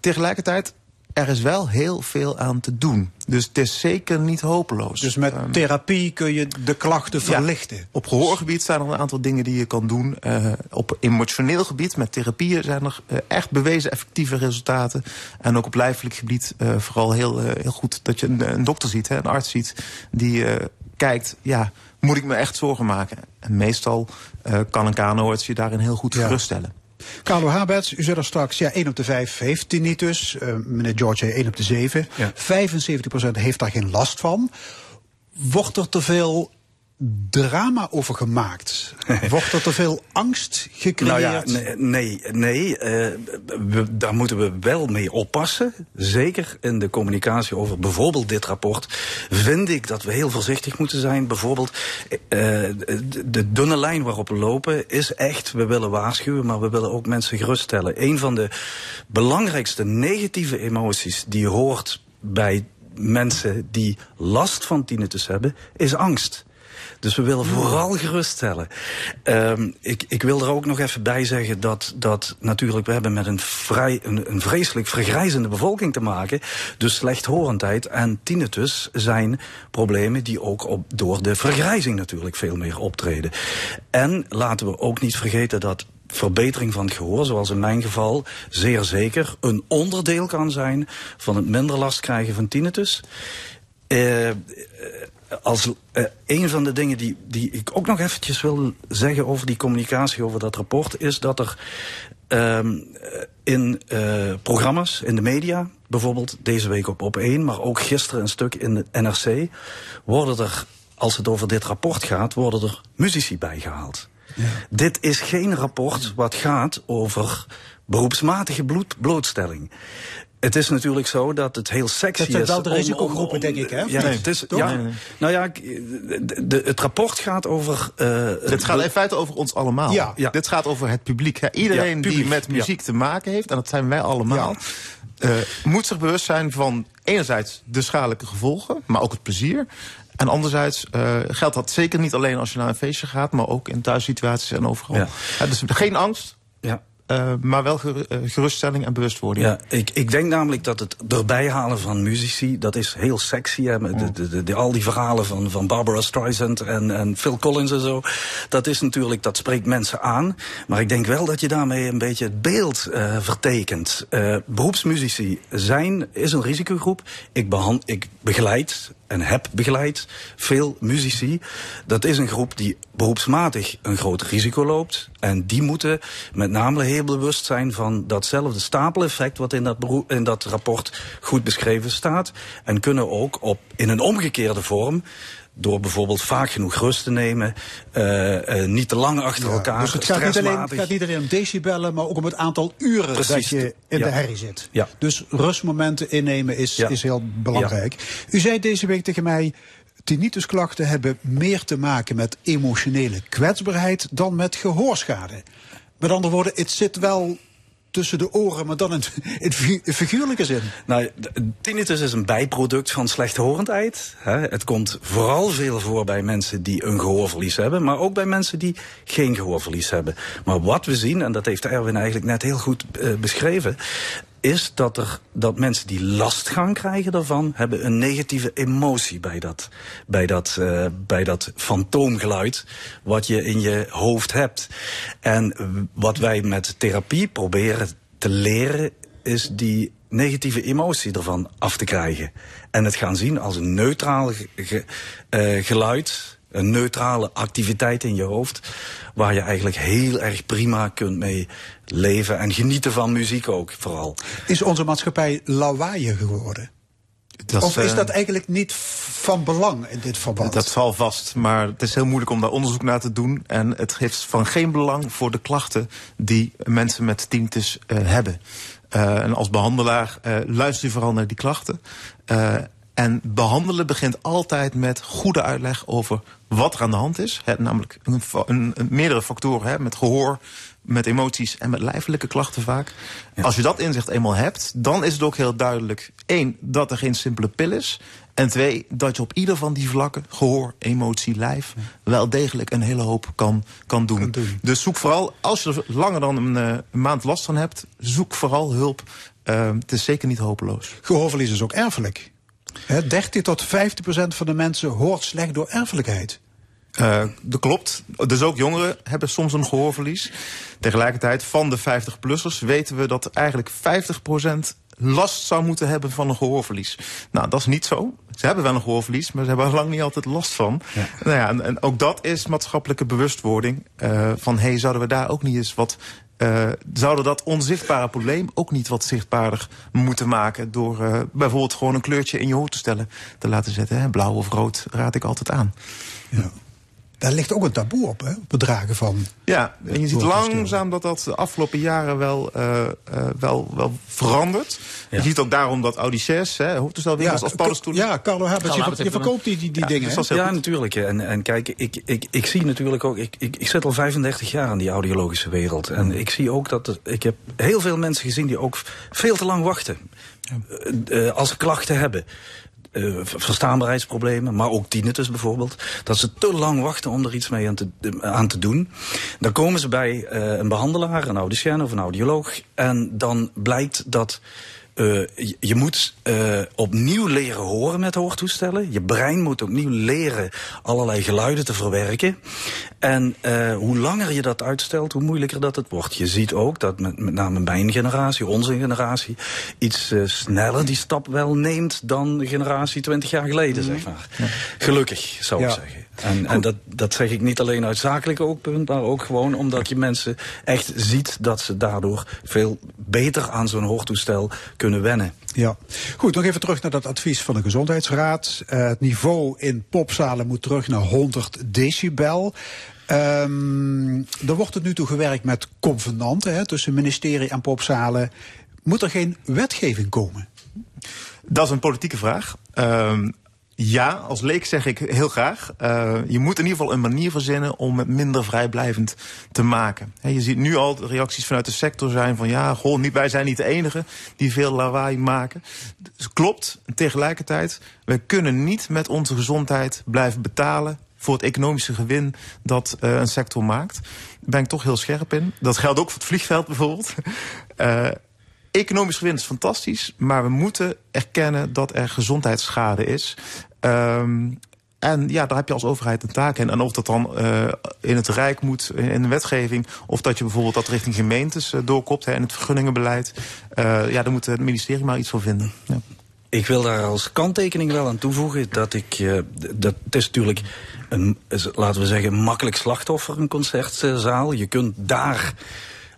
Tegelijkertijd er is wel heel veel aan te doen. Dus het is zeker niet hopeloos.
Dus met um, therapie kun je de klachten verlichten?
Ja, op gehoorgebied zijn er een aantal dingen die je kan doen. Uh, op emotioneel gebied, met therapieën, zijn er uh, echt bewezen effectieve resultaten. En ook op lijfelijk gebied uh, vooral heel, heel goed dat je een, een dokter ziet, hè, een arts ziet... die kijkt, ja, moet ik me echt zorgen maken. En meestal kan een KNO-arts je daarin heel goed geruststellen.
Carlo Haberts, u zei er straks, ja, 1 op de 5 heeft tinnitus. Uh, meneer George, 1 op de 7. Ja. 75% heeft daar geen last van. Wordt er te veel drama over gemaakt? Wordt er te veel angst gecreëerd?
Nou ja, nee, nee, nee uh, we, daar moeten we wel mee oppassen. Zeker in de communicatie over bijvoorbeeld dit rapport vind ik dat we heel voorzichtig moeten zijn. Bijvoorbeeld uh, de, dunne lijn waarop we lopen is echt, we willen waarschuwen, maar we willen ook mensen geruststellen. Een van de belangrijkste negatieve emoties die hoort bij mensen die last van tinnitus hebben, is angst. Dus we willen vooral geruststellen. Um, ik, ik wil er ook nog even bij zeggen dat, dat natuurlijk we hebben met een, vrij, een, een vreselijk vergrijzende bevolking te maken. Dus slechthorendheid en tinnitus zijn problemen die ook op, door de vergrijzing natuurlijk veel meer optreden. En laten we ook niet vergeten dat verbetering van het gehoor, zoals in mijn geval, zeer zeker een onderdeel kan zijn van het minder last krijgen van tinnitus. Uh, als uh, een van de dingen die, die ik ook nog eventjes wil zeggen over die communicatie, over dat rapport, is dat er um, in uh, programma's, in de media, bijvoorbeeld deze week op Op 1, maar ook gisteren een stuk in de NRC, worden er, als het over dit rapport gaat, worden er muzici bijgehaald. Ja. Dit is geen rapport wat gaat over beroepsmatige bloed, blootstelling. Het is natuurlijk zo dat het heel sexy is.
Dat zijn wel de risicogroepen, denk ik, hè?
Ja, nee, het is, ja, nee, nee. nou ja, de, de, het rapport gaat over... Uh,
het gaat in feite over ons allemaal. Ja. ja. Dit gaat over het publiek. Hè. Iedereen ja, publiek. die met muziek te maken heeft, en dat zijn wij allemaal... Uh, moet zich bewust zijn van enerzijds de schadelijke gevolgen, maar ook het plezier. En anderzijds uh, geldt dat zeker niet alleen als je naar een feestje gaat, maar ook in thuissituaties en overal. Ja. dus geen angst. Uh, maar wel geruststelling en bewustwording.
Ja, ik, ik denk namelijk dat het erbij halen van muzici, dat is heel sexy. Hè, de, de, de, de, al die verhalen van, van Barbara Streisand en, en Phil Collins en zo. Dat is natuurlijk, dat spreekt mensen aan. Maar ik denk wel dat je daarmee een beetje het beeld uh, vertekent. Uh, beroepsmuzici zijn, is een risicogroep. Ik, behand, ik begeleid en heb begeleid veel muzici. Dat is een groep die beroepsmatig een groot risico loopt. En die moeten met name heel bewust zijn van datzelfde stapeleffect... wat in dat, in dat rapport goed beschreven staat. En kunnen ook op, in een omgekeerde vorm door bijvoorbeeld vaak genoeg rust te nemen, uh, uh, niet te lang achter ja, elkaar.
Dus het gaat, niet alleen, het gaat niet alleen om decibellen, maar ook om het aantal uren Precies. dat je in ja. de herrie zit. Ja. Dus rustmomenten innemen is, is heel belangrijk. U zei deze week tegen mij, tinnitusklachten hebben meer te maken met emotionele kwetsbaarheid dan met gehoorschade. Met andere woorden, het zit wel tussen de oren, maar dan in, in figuurlijke zin.
Nou, tinnitus is een bijproduct van slechthorendheid. Het komt vooral veel voor bij mensen die een gehoorverlies hebben, maar ook bij mensen die geen gehoorverlies hebben. Maar wat we zien, en dat heeft Erwin eigenlijk net heel goed uh, beschreven, is dat, er, dat mensen die last gaan krijgen daarvan... hebben een negatieve emotie bij dat, bij dat, uh, bij dat fantoomgeluid... wat je in je hoofd hebt. En wat wij met therapie proberen te leren... is die negatieve emotie ervan af te krijgen. En het gaan zien als een neutraal ge, uh, geluid... een neutrale activiteit in je hoofd... waar je eigenlijk heel erg prima kunt mee leven en genieten van muziek ook vooral.
Is onze maatschappij lawaaier geworden? Dat, of is dat eigenlijk niet van belang in dit verband?
Dat zal vast, maar het is heel moeilijk om daar onderzoek naar te doen. En het heeft van geen belang voor de klachten die mensen met tinnitus uh, hebben. Uh, en als behandelaar uh, luister je vooral naar die klachten. En behandelen begint altijd met goede uitleg over wat er aan de hand is. Hè, namelijk een, een, een, meerdere factoren, hè, met gehoor, met emoties en met lijfelijke klachten vaak. Ja. Als je dat inzicht eenmaal hebt, dan is het ook heel duidelijk... één, dat er geen simpele pil is... en twee, dat je op ieder van die vlakken... gehoor, emotie, lijf... wel degelijk een hele hoop kan, kan, doen. kan doen. Dus zoek vooral, als je er langer dan een, een maand last van hebt... zoek vooral hulp. Uh, het is zeker niet hopeloos.
Gehoorverlies is ook erfelijk. He, 30 tot 50 procent van de mensen hoort slecht door erfelijkheid.
Uh, dat klopt. Dus ook jongeren hebben soms een gehoorverlies. Tegelijkertijd, van de 50-plussers weten we dat eigenlijk 50% last zou moeten hebben van een gehoorverlies. Nou, dat is niet zo. Ze hebben wel een gehoorverlies, maar ze hebben er lang niet altijd last van. Nou ja, en, en ook dat is maatschappelijke bewustwording. eh, van, hé, hey, zouden we daar ook niet eens wat... eh, zouden dat onzichtbare probleem ook niet wat zichtbaarder moeten maken... door eh, bijvoorbeeld gewoon een kleurtje in je hoortoestellen te laten zetten. Hè? Blauw of rood raad ik altijd aan.
Daar ligt ook een taboe op, hè? op het dragen van.
Ja, en je ziet langzaam dat dat de afgelopen jaren wel, eh, eh, wel, wel verandert. Je ziet ook daarom dat Audi 6, hè, hoofdtoestelwinkels als paddenstoelen...
Ja, Carlo Habets, je, je verkoopt die, die, die dingen.
dus
Ja,
goed.
natuurlijk. En, en kijk, ik, ik, ik zie natuurlijk ook... Ik, ik, ik zit al 35 jaar in die audiologische wereld. En ik zie ook dat... er- ik heb heel veel mensen gezien die ook veel te lang wachten. Eh, eh, als ze klachten hebben. Eh, verstaanbaarheidsproblemen, maar ook tinnitus bijvoorbeeld. Dat ze te lang wachten om er iets mee aan te, aan te doen. Dan komen ze bij eh, een behandelaar, een audicien of een audioloog. En dan blijkt dat eh, je, je moet eh, opnieuw leren horen met hoortoestellen. Je brein moet opnieuw leren allerlei geluiden te verwerken. En eh, hoe langer je dat uitstelt, hoe moeilijker dat het wordt. Je ziet ook dat met, met name mijn generatie, onze generatie, iets sneller die stap wel neemt dan generatie 20 jaar geleden, zeg maar. Gelukkig, zou ik
Ja.
zeggen. En, en dat, dat zeg ik niet alleen uit zakelijk oogpunt, maar ook gewoon omdat je mensen echt ziet dat ze daardoor veel beter aan zo'n hoortoestel kunnen wennen.
Ja, goed, nog even terug naar dat advies van de Gezondheidsraad. Eh, het niveau in popzalen moet terug naar 100 decibel. Ehm, er wordt tot nu toe gewerkt met convenanten hè, tussen ministerie en popzalen. Moet er geen wetgeving komen?
Dat is een politieke vraag. Ehm, ja, als leek zeg ik heel graag. Eh, je moet in ieder geval een manier verzinnen om het minder vrijblijvend te maken. Je ziet nu al de reacties vanuit de sector zijn van ja, goh, niet, wij zijn niet de enige die veel lawaai maken. Dus klopt, tegelijkertijd, we kunnen niet met onze gezondheid blijven betalen voor het economische gewin dat eh, een sector maakt. Daar ben ik toch heel scherp in. Dat geldt ook voor het vliegveld bijvoorbeeld. Eh, Economisch gewin is fantastisch, maar we moeten erkennen dat er gezondheidsschade is. Ehm, en ja, daar heb je als overheid een taak in. En of dat dan eh, in het Rijk moet, in, de wetgeving... of dat je bijvoorbeeld dat richting gemeentes eh, doorkopt... In het vergunningenbeleid. eh, ja, daar moet het ministerie maar iets voor vinden. Ja.
Ik wil daar als kanttekening wel aan toevoegen dat ik. dat het is natuurlijk een, laten we zeggen, makkelijk slachtoffer, een concertzaal. Je kunt daar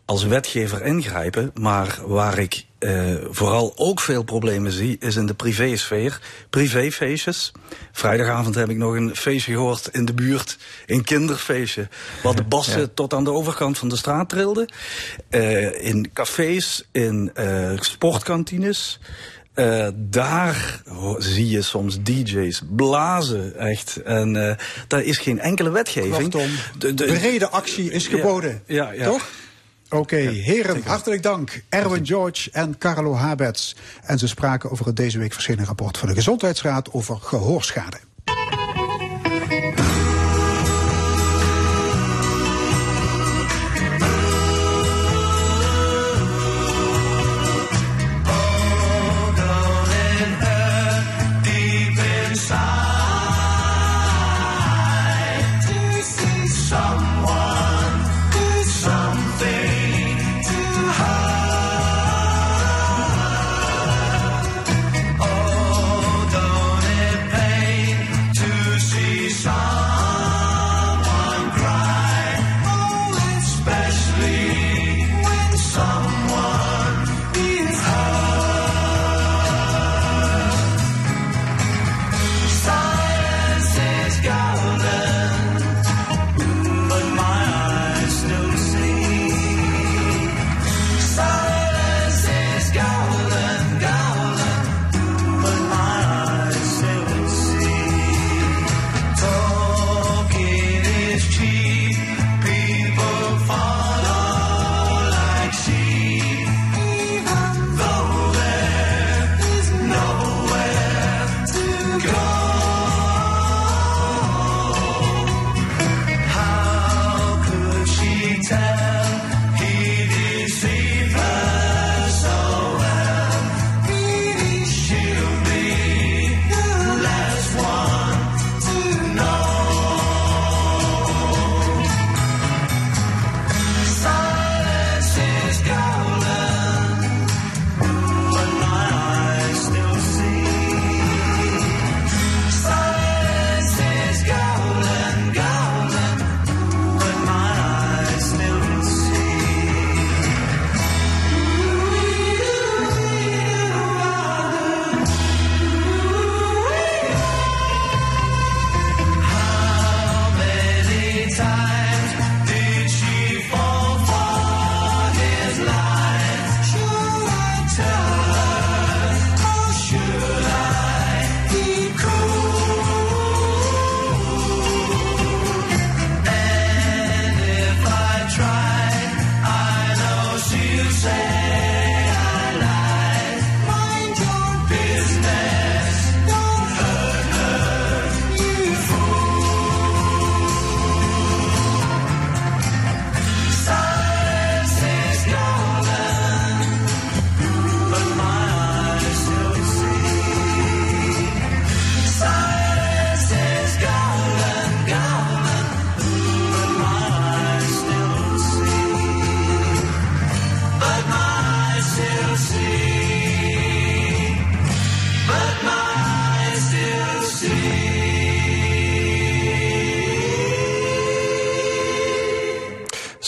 als wetgever ingrijpen. Maar waar ik eh, vooral ook veel problemen zie, is in de privésfeer. Privéfeestjes. Vrijdagavond heb ik nog een feestje gehoord in de buurt. Een kinderfeestje. Wat de bassen tot aan de overkant van de straat trilden. Eh, in cafés, in eh, sportkantines. Eh, daar zie je soms DJ's blazen, echt. En eh, daar is geen enkele wetgeving. De- de-
brede actie is geboden.
Ja, ja.
Toch? Oké, heren, hartelijk dank. Erwin George en Carlo Habets. En ze spraken over het deze week verschenen rapport van de Gezondheidsraad over gehoorschade.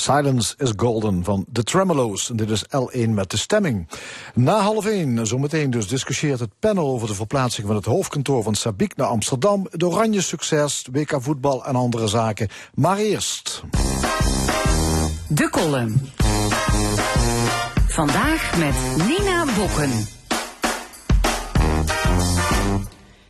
Silence is Golden van The Tremolo's. En dit is L1 met de stemming. Na half 1, zometeen dus, discussieert het panel over de verplaatsing van het hoofdkantoor van Sabiek naar Amsterdam. De oranje succes, WK voetbal en andere zaken. Maar eerst...
De column. Vandaag met Nina Bokken.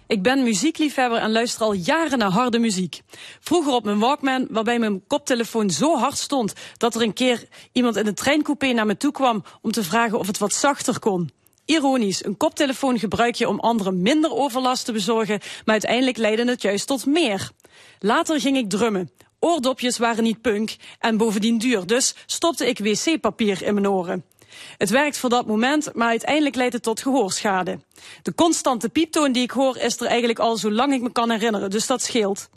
Ik ben muziekliefhebber en luister al jaren naar harde muziek. Vroeger op mijn Walkman, waarbij mijn koptelefoon zo hard stond dat er een keer iemand in de treincoupé naar me toe kwam om te vragen of het wat zachter kon. Ironisch, een koptelefoon gebruik je om anderen minder overlast te bezorgen, maar uiteindelijk leidde het juist tot meer. Later ging ik drummen. Oordopjes waren niet punk en bovendien duur, dus stopte ik wc-papier in mijn oren. Het werkt voor dat moment, maar uiteindelijk leidt het tot gehoorschade. De constante pieptoon die ik hoor is er eigenlijk al zolang ik me kan herinneren, dus dat scheelt.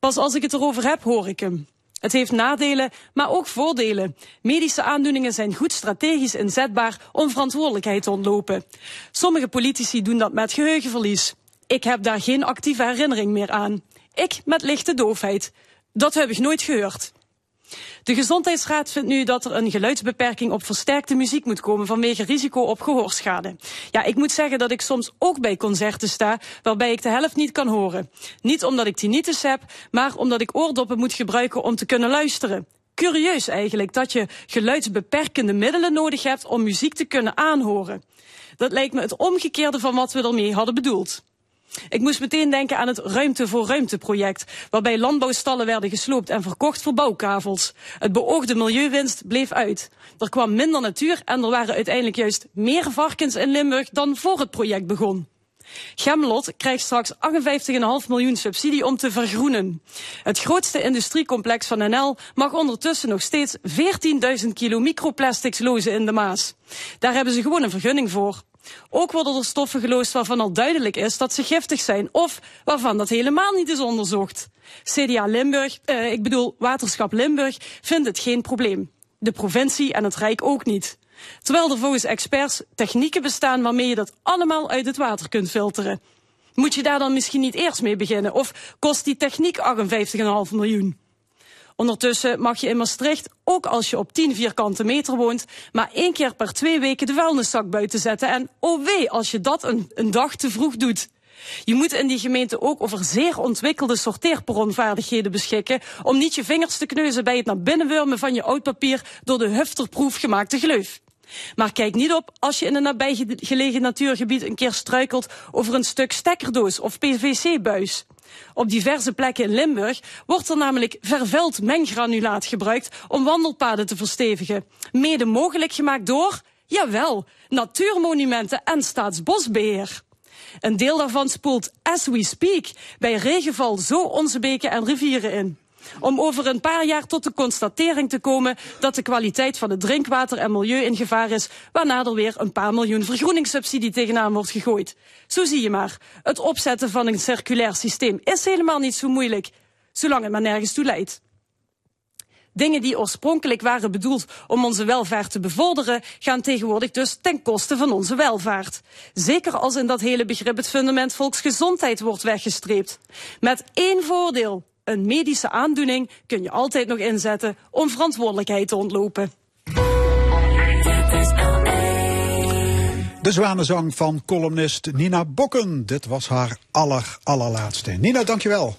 Pas als ik het erover heb, hoor ik hem. Het heeft nadelen, maar ook voordelen. Medische aandoeningen zijn goed strategisch inzetbaar om verantwoordelijkheid te ontlopen. Sommige politici doen dat met geheugenverlies. Ik heb daar geen actieve herinnering meer aan. Ik met lichte doofheid. Dat heb ik nooit gehoord. De Gezondheidsraad vindt nu dat er een geluidsbeperking op versterkte muziek moet komen vanwege risico op gehoorschade. Ja, ik moet zeggen dat ik soms ook bij concerten sta waarbij ik de helft niet kan horen. Niet omdat ik tinnitus heb, maar omdat ik oordoppen moet gebruiken om te kunnen luisteren. Curieus eigenlijk dat je geluidsbeperkende middelen nodig hebt om muziek te kunnen aanhoren. Dat lijkt me het omgekeerde van wat we ermee hadden bedoeld. Ik moest meteen denken aan het Ruimte voor Ruimte project, waarbij landbouwstallen werden gesloopt en verkocht voor bouwkavels. Het beoogde milieuwinst bleef uit. Er kwam minder natuur en er waren uiteindelijk juist meer varkens in Limburg dan voor het project begon. Gemlot krijgt straks 58,5 miljoen subsidie om te vergroenen. Het grootste industriecomplex van NL mag ondertussen nog steeds 14.000 kilo microplastics lozen in de Maas. Daar hebben ze gewoon een vergunning voor. Ook worden er stoffen geloosd waarvan al duidelijk is dat ze giftig zijn of waarvan dat helemaal niet is onderzocht. CDA Limburg, eh, ik bedoel Waterschap Limburg, vindt het geen probleem. De provincie en het Rijk ook niet. Terwijl er volgens experts technieken bestaan waarmee je dat allemaal uit het water kunt filteren. Moet je daar dan misschien niet eerst mee beginnen? Of kost die techniek 58,5 miljoen? Ondertussen mag je in Maastricht, ook als je op 10 vierkante meter woont, maar één keer per twee weken de vuilniszak buiten zetten. En oh wee, als je dat een, dag te vroeg doet. Je moet in die gemeente ook over zeer ontwikkelde sorteerperonvaardigheden beschikken om niet je vingers te kneuzen bij het naar binnen wurmen van je oud papier door de hufterproef gemaakte gleuf. Maar kijk niet op als je in een nabijgelegen natuurgebied een keer struikelt over een stuk stekkerdoos of PVC-buis. Op diverse plekken in Limburg wordt er namelijk vervuild menggranulaat gebruikt om wandelpaden te verstevigen. Mede mogelijk gemaakt door, jawel, natuurmonumenten en staatsbosbeheer. Een deel daarvan spoelt as we speak bij regenval zo onze beken en rivieren in om over een paar jaar tot de constatering te komen dat de kwaliteit van het drinkwater en milieu in gevaar is, waarna er weer een paar miljoen vergroeningssubsidie tegenaan wordt gegooid. Zo zie je maar, het opzetten van een circulair systeem is helemaal niet zo moeilijk, zolang het maar nergens toe leidt. Dingen die oorspronkelijk waren bedoeld om onze welvaart te bevorderen, gaan tegenwoordig dus ten koste van onze welvaart. Zeker als in dat hele begrip het fundament volksgezondheid wordt weggestreept. Met één voordeel een medische aandoening kun je altijd nog inzetten om verantwoordelijkheid te ontlopen.
De zwanenzang van columnist Nina Bokken. Dit was haar aller, allerlaatste. Nina, dankjewel.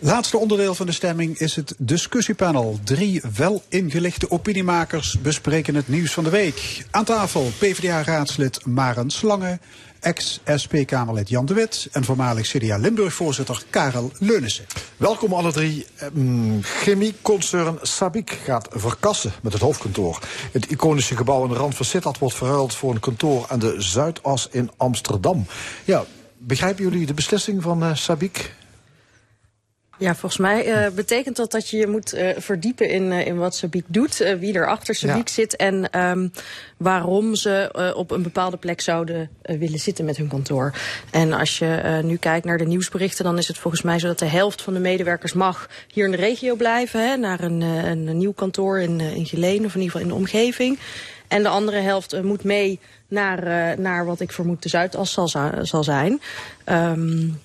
Laatste onderdeel van de stemming is het discussiepanel. Drie wel ingelichte opiniemakers bespreken het nieuws van de week. Aan tafel PvdA-raadslid Maren Slange, ex-SP-Kamerlid Jan de Wit en voormalig CDA Limburg-voorzitter Karel Leunissen.
Welkom alle drie. Ehm, chemieconcern Sabic gaat verkassen met het hoofdkantoor. Het iconische gebouw aan de rand van Sittard wordt verruild voor een kantoor aan de Zuidas in Amsterdam. Ja, begrijpen jullie de beslissing van uh, Sabic?
Ja, volgens mij uh, betekent dat dat je je moet uh, verdiepen in, uh, in wat Sabiek doet, wie er achter Sabiek ja. zit en um, waarom ze op een bepaalde plek zouden willen zitten met hun kantoor. En als je nu kijkt naar de nieuwsberichten, dan is het volgens mij zo dat de helft van de medewerkers mag hier in de regio blijven, hè, naar een, een nieuw kantoor in, in Geleen of in ieder geval in de omgeving. En de andere helft moet mee naar, naar wat ik vermoed de Zuidas zal, zal zijn. Um,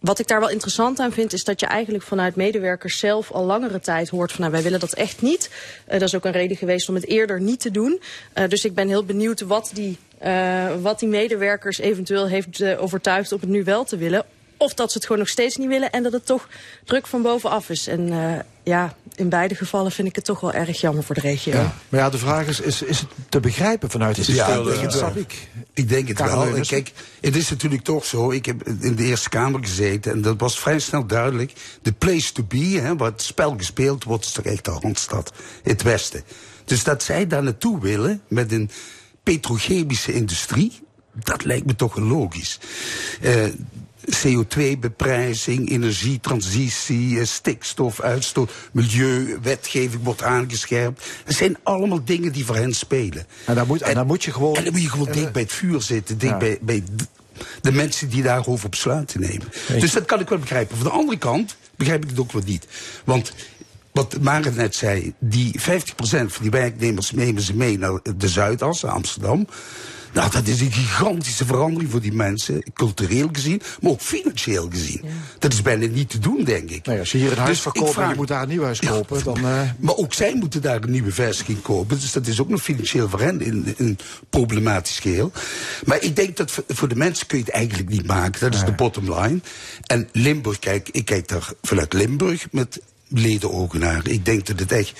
wat ik daar wel interessant aan vind, is dat je eigenlijk vanuit medewerkers zelf al langere tijd hoort van nou, wij willen dat echt niet. Uh, dat is ook een reden geweest om het eerder niet te doen. Uh, dus ik ben heel benieuwd wat die, uh, wat die medewerkers eventueel heeft overtuigd om het nu wel te willen. Of dat ze het gewoon nog steeds niet willen en dat het toch druk van bovenaf is. En uh, ja, in beide gevallen vind ik het toch wel erg jammer voor de regio.
Ja. Maar ja, de vraag is, is, is het te begrijpen vanuit het systeem?
Ja, dat snap ik. Ik denk het wel. En kijk, het is natuurlijk toch zo. Ik heb in de Eerste Kamer gezeten en dat was vrij snel duidelijk. De place to be, hè, waar het spel gespeeld wordt, is toch echt de Randstad, het Westen. Dus dat zij daar naartoe willen met een petrochemische industrie, dat lijkt me toch logisch. Uh, CO2-beprijzing, energietransitie, stikstofuitstoot, milieuwetgeving wordt aangescherpt. Dat zijn allemaal dingen die voor hen spelen.
En dan moet, en, dan moet je gewoon...
En dan moet je gewoon dicht bij het vuur zitten, dicht ja. bij, bij de mensen die daarover besluiten nemen. Dus dat kan ik wel begrijpen. Van de andere kant begrijp ik het ook wel niet. Want wat Marit net zei, die 50% van die werknemers nemen ze mee naar de Zuidas, Amsterdam. Nou, dat is een gigantische verandering voor die mensen, cultureel gezien, maar ook financieel gezien. Ja. Dat is bijna niet te doen, denk ik.
Nou ja, als je hier een huis dus verkoopt vraag... en je moet daar een nieuw huis kopen, ja, dan... Uh...
Maar ook zij moeten daar een nieuwe vestiging kopen, dus dat is ook nog financieel voor hen een, een problematisch geheel. Maar ik denk dat voor de mensen kun je het eigenlijk niet maken, dat is nee. de bottom line. En Limburg, kijk, ik kijk daar vanuit Limburg met ledenogen naar. Ik denk dat het echt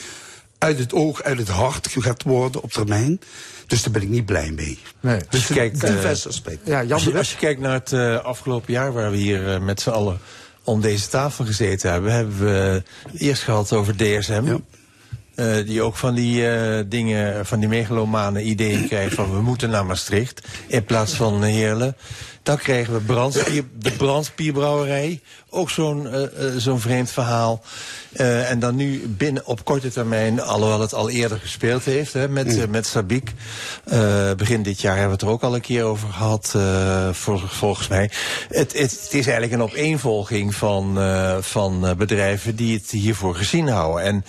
uit het oog, uit het hart gaat worden op termijn. Dus daar ben ik niet blij mee.
Nee.
Dus
je kijkt,
divers aspect.
Ja, Jan als, je, als je kijkt naar het uh, afgelopen jaar, waar we hier uh, met z'n allen om deze tafel gezeten hebben, hebben we eerst gehad over DSM. Ja. Uh, die ook van die uh, dingen, van die megalomane ideeën krijgt van we moeten naar Maastricht in plaats van Heerlen. Dan kregen we brandspier, de brandspierbrouwerij. Ook zo'n uh, zo'n vreemd verhaal. Uh, en dan nu binnen op korte termijn, alhoewel het al eerder gespeeld heeft hè, met, mm. met Sabiek. Begin dit jaar hebben we het er ook al een keer over gehad, vol, volgens mij. Het, het, het, is eigenlijk een opeenvolging van, van bedrijven die het hiervoor gezien houden. En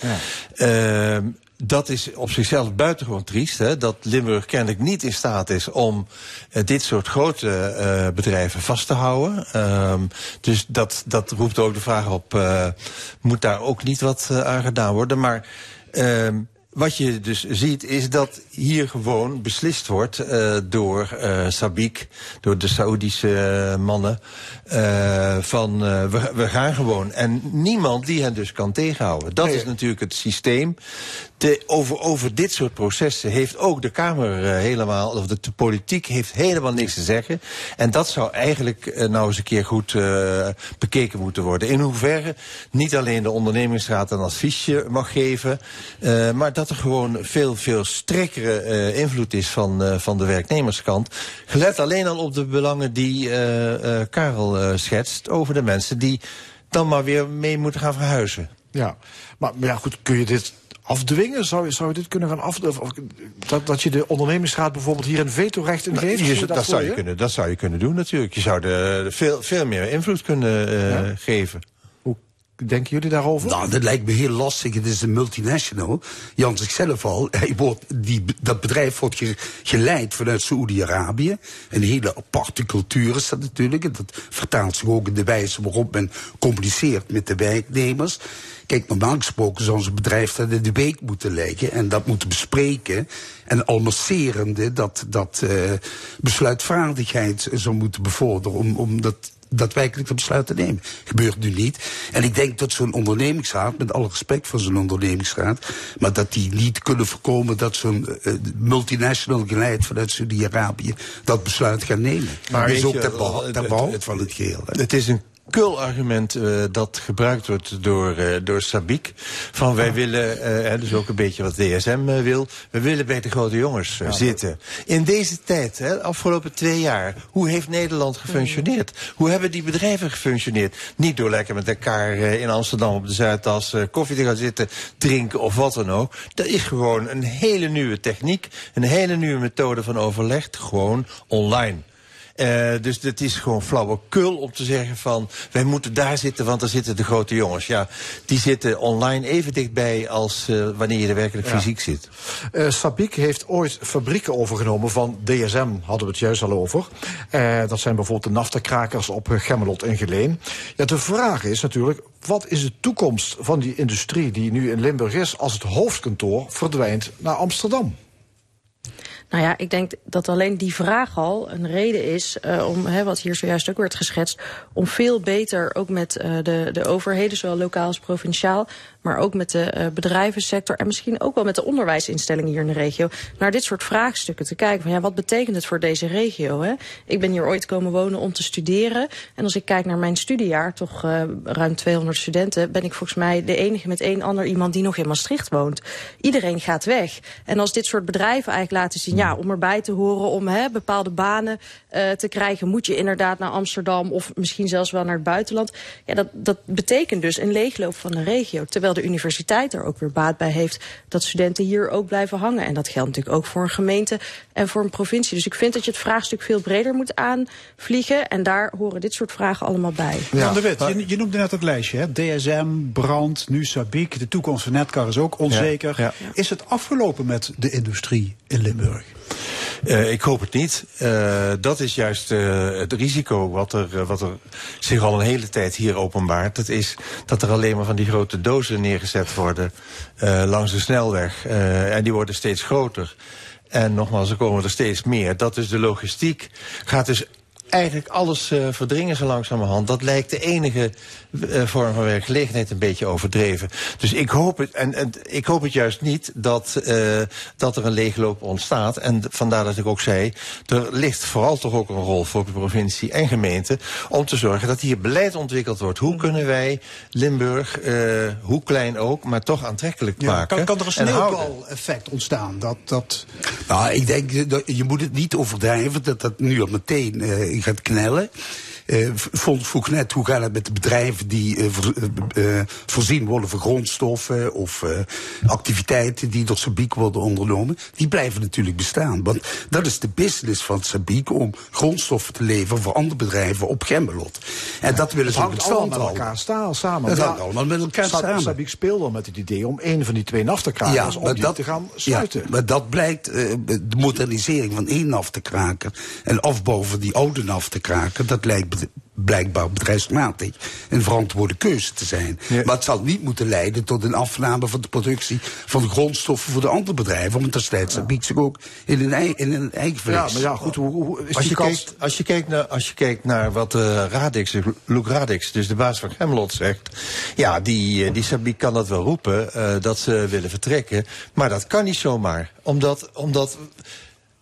ja dat is op zichzelf buitengewoon triest. Hè, dat Limburg kennelijk niet in staat is om uh, dit soort grote uh, bedrijven vast te houden. Um, dus dat, dat roept ook de vraag op, uh, moet daar ook niet wat aan gedaan worden? Maar um, wat je dus ziet is dat hier gewoon beslist wordt uh, door uh, Sabik, door de Saoedische uh, mannen, van we, we, gaan gewoon. En niemand die hen dus kan tegenhouden. Dat nee. is natuurlijk het systeem. De, over, over dit soort processen heeft ook de Kamer helemaal, of de, de, politiek heeft helemaal niks te zeggen. En dat zou eigenlijk nou eens een keer goed bekeken moeten worden. In hoeverre niet alleen de ondernemingsraad een adviesje mag geven, maar dat er gewoon veel, veel strekkere uh, invloed is van, uh, van de werknemerskant. Gelet alleen al op de belangen die uh, Karel schetst over de mensen die dan maar weer mee moeten gaan verhuizen.
Ja, maar, maar ja, goed, kun je dit afdwingen? Zou, zou je dit kunnen gaan afdwingen? Dat, dat je de ondernemingsraad bijvoorbeeld hier een vetorecht in geeft?
Nou, je, dat, zou je kunnen, dat zou je kunnen doen natuurlijk. Je zou de, veel, veel meer invloed kunnen uh, ja. geven.
Denken jullie daarover?
Nou, dat lijkt me heel lastig. Het is een multinational. Jan zichzelf al. Hij wordt, die, dat bedrijf wordt ge, geleid vanuit Saoedi-Arabië. Een hele aparte cultuur is dat natuurlijk. En dat vertaalt zich ook in de wijze waarop men communiceert met de werknemers. Kijk, normaal gesproken zou zo'n bedrijf dat in de week moeten leggen en dat moeten bespreken. En al masserende dat, dat uh, besluitvaardigheid zou moeten bevorderen om, om dat daadwerkelijk de besluit te nemen. Gebeurt nu niet. En ik denk dat zo'n ondernemingsraad, met alle respect voor zo'n ondernemingsraad, maar dat die niet kunnen voorkomen dat zo'n uh, multinational geleid vanuit Saudi-Arabië dat besluit gaat nemen. Maar dat is ook ter, behoud, ter behoud van het geheel.
Hè. Het is een kul-argument uh, dat gebruikt wordt door, uh, door Sabik. Van wij willen, uh, dus ook een beetje wat DSM wil, we willen bij de grote jongens ja, zitten. In deze tijd, hè, afgelopen twee jaar, hoe heeft Nederland gefunctioneerd? Hoe hebben die bedrijven gefunctioneerd? Niet door lekker met elkaar in Amsterdam op de Zuidas koffie te gaan zitten, drinken of wat dan ook. Dat is gewoon een hele nieuwe techniek, een hele nieuwe methode van overleg, gewoon online. Uh, dus het is gewoon flauwekul om te zeggen van... wij moeten daar zitten, want daar zitten de grote jongens. Ja, die zitten online even dichtbij als uh, wanneer je er werkelijk ja. fysiek zit.
Uh, Sabiek heeft ooit fabrieken overgenomen van DSM, hadden we het juist al over. dat zijn bijvoorbeeld de naftakrakers op Gemmelot en Geleen. Ja, de vraag is natuurlijk, wat is de toekomst van die industrie die nu in Limburg is... als het hoofdkantoor verdwijnt naar Amsterdam?
Nou ja, ik denk dat alleen die vraag al een reden is uh, om, hè, wat hier zojuist ook werd geschetst, om veel beter ook met uh, de, de overheden, zowel lokaal als provinciaal, maar ook met de uh, bedrijvensector en misschien ook wel met de onderwijsinstellingen hier in de regio, naar dit soort vraagstukken te kijken. Van, ja, wat betekent het voor deze regio? Hè? Ik ben hier ooit komen wonen om te studeren. En als ik kijk naar mijn studiejaar, toch uh, ruim 200 studenten, ben ik volgens mij de enige met één ander iemand die nog in Maastricht woont. Iedereen gaat weg. En als dit soort bedrijven eigenlijk laten zien, ja, om erbij te horen, om hè, bepaalde banen uh, te krijgen, moet je inderdaad naar Amsterdam of misschien zelfs wel naar het buitenland. Ja, dat, dat betekent dus een leegloop van de regio. Terwijl de universiteit er ook weer baat bij heeft dat studenten hier ook blijven hangen. En dat geldt natuurlijk ook voor een gemeente en voor een provincie. Dus ik vind dat je het vraagstuk veel breder moet aanvliegen. En daar horen dit soort vragen allemaal bij.
Ja, de Wit, je, je noemde net het lijstje. Hè? DSM, Brand, nu Sabiek. De toekomst van Netcar is ook onzeker. Ja, ja. Is het afgelopen met de industrie in Limburg?
Uh, ik hoop het niet. Uh, dat is juist uh, het risico wat er, wat er zich al een hele tijd hier openbaart. Dat is dat er alleen maar van die grote dozen neergezet worden langs de snelweg. en die worden steeds groter. En nogmaals, er komen er steeds meer. Dat is de logistiek. Gaat dus eigenlijk alles verdringen zo langzamerhand. Dat lijkt de enige vorm van werkgelegenheid een beetje overdreven. Dus ik hoop het, en, en ik hoop het juist niet dat, uh, dat er een leegloop ontstaat. En vandaar dat ik ook zei, er ligt vooral toch ook een rol voor de provincie en gemeente om te zorgen dat hier beleid ontwikkeld wordt. Hoe kunnen wij Limburg, hoe klein ook, maar toch aantrekkelijk
ja,
maken?
Kan, kan er een sneeuwbal-effect ontstaan? Dat, dat...
Nou, ik denk, dat je moet het niet overdrijven dat dat nu al meteen gaat knellen. Uh, vroeg net hoe gaat het met de bedrijven die voor, uh, voorzien worden van grondstoffen of activiteiten die door Sabiek worden ondernomen. Die blijven natuurlijk bestaan. Want dat is de business van Sabiek om grondstoffen te leveren voor andere bedrijven op Gemmelot. En dat willen ze
het hangt allemaal met elkaar staan, samen.
Dat hangt allemaal met elkaar samen.
Sabiek speelde al met het idee om een van die twee naftakrakers ja, om die te gaan sluiten.
Maar dat blijkt de modernisering van één naftakraker en afbouw van die oude naftakraker, dat lijkt blijkbaar bedrijfsmatig een verantwoorde keuze te zijn. Ja. Maar het zal niet moeten leiden tot een afname van de productie van de grondstoffen voor de andere bedrijven. Want destijds ja. biedt zich ook in een, ei, in een eigen vlees.
Ja, maar ja, goed, hoe, hoe is
als
die
je,
kans...
kijkt, als, je kijkt naar, als je kijkt naar wat uh, Radix, Luc Radix, dus de baas van Gemlot zegt. Ja, die, die Sabiek kan dat wel roepen, uh, dat ze willen vertrekken. Maar dat kan niet zomaar. Omdat, omdat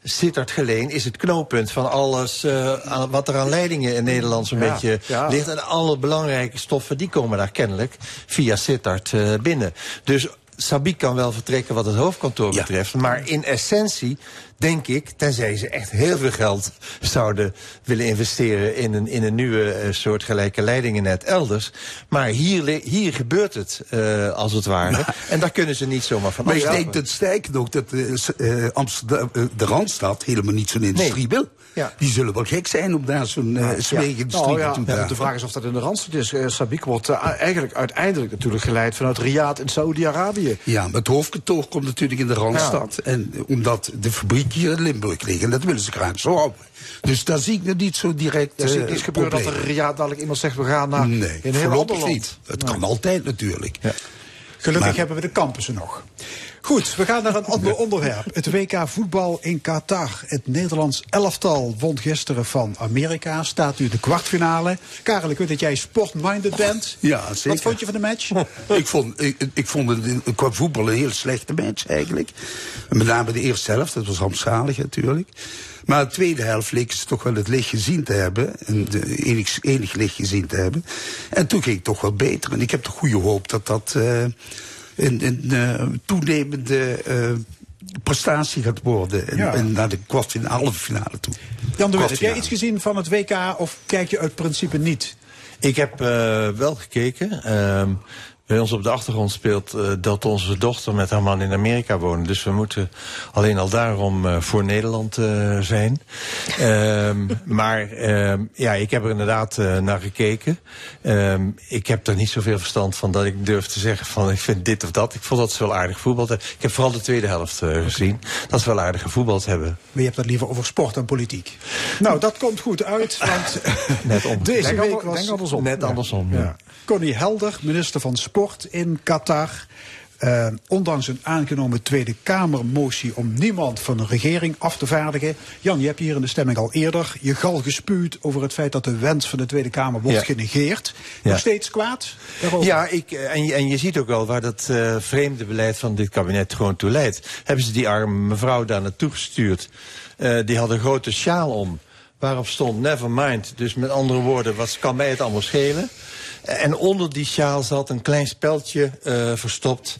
Sittard Geleen is het knooppunt van alles uh, aan, wat er aan leidingen in Nederland zo'n ja, beetje ja. ligt. En alle belangrijke stoffen die komen daar kennelijk via Sittard uh, binnen. Dus Sabiek kan wel vertrekken wat het hoofdkantoor ja. betreft. Maar in essentie denk ik, tenzij ze echt heel veel geld zouden willen investeren in een, in een nieuwe uh, soort gelijke leidingennet elders. Maar hier, hier gebeurt het, uh, als het ware. Maar, en daar kunnen ze niet zomaar van
Maar ik denk dat sterker nog dat uh, Amsterdam, de Randstad helemaal niet zo'n industrie nee. wil. Ja. Die zullen wel gek zijn om daar zo'n uh, smeegindustrie
ja. Ja, de vraag is of dat in de Randstad is. Uh, Sabiek wordt uh, eigenlijk uiteindelijk natuurlijk geleid vanuit Riyadh in Saoedi-Arabië.
Ja, maar het hoofdkantoor komt natuurlijk in de Randstad. Ja. En omdat de fabriek hier in Limburg ligt. En dat willen ze graag zo houden. Dus daar zie ik nog niet zo direct.
Er is gebeuren dat er Riyadh dadelijk iemand zegt: we gaan naar
nee,
een heel ander land.
niet. Het kan altijd natuurlijk.
Gelukkig maar, hebben we de campussen nog. Goed, we gaan naar een ander onderwerp. Het WK voetbal in Qatar. Het Nederlands elftal won gisteren van Amerika. Staat nu de kwartfinale. Karel, ik weet dat jij sportminded bent.
Ja, zeker.
Wat vond je van de match?
ik, vond, ik, ik vond het qua voetbal een heel slechte match eigenlijk. Met name de eerste helft, dat was rampzalig natuurlijk. Maar de tweede helft leken ze toch wel het licht gezien te hebben. En de enig, enig licht gezien te hebben. En toen ging het toch wel beter. En ik heb de goede hoop dat dat uh, een, een uh, toenemende uh, prestatie gaat worden. En, ja. en naar de kwartfinale, halve finale toe.
Jan de Wet, heb jij iets gezien van het WK of kijk je uit principe niet?
Ik heb wel gekeken. Bij ons op de achtergrond speelt uh, dat onze dochter met haar man in Amerika wonen. Dus we moeten alleen al daarom uh, voor Nederland uh, zijn. um, maar um, ja, ik heb er inderdaad naar gekeken. Um, ik heb er niet zoveel verstand van dat ik durf te zeggen van ik vind dit of dat. Ik vond dat ze wel aardig voetbal. Ik heb vooral de tweede helft gezien. Dat ze wel aardig gevoetbald hebben. Maar
je hebt het liever over sport dan politiek. Nou, dat komt goed uit. Want
Net om.
deze
denk
week was...
Denk andersom. Net andersom, ja. ja.
Connie Helder, minister van Sport in Qatar. Uh, ondanks een aangenomen Tweede Kamermotie om niemand van de regering af te vaardigen. Jan, je hebt hier in de stemming al eerder je gal gespuwd over het feit dat de wens van de Tweede Kamer wordt ja. genegeerd. Nog steeds kwaad daarover?
Ja, ik, en, je, en je ziet ook wel waar dat uh, vreemde beleid van dit kabinet gewoon toe leidt. Hebben ze die arme mevrouw daar naartoe gestuurd. Uh, die had een grote sjaal om. Waarop stond never mind. Dus met andere woorden, wat kan mij het allemaal schelen? En onder die sjaal zat een klein speldje uh, verstopt.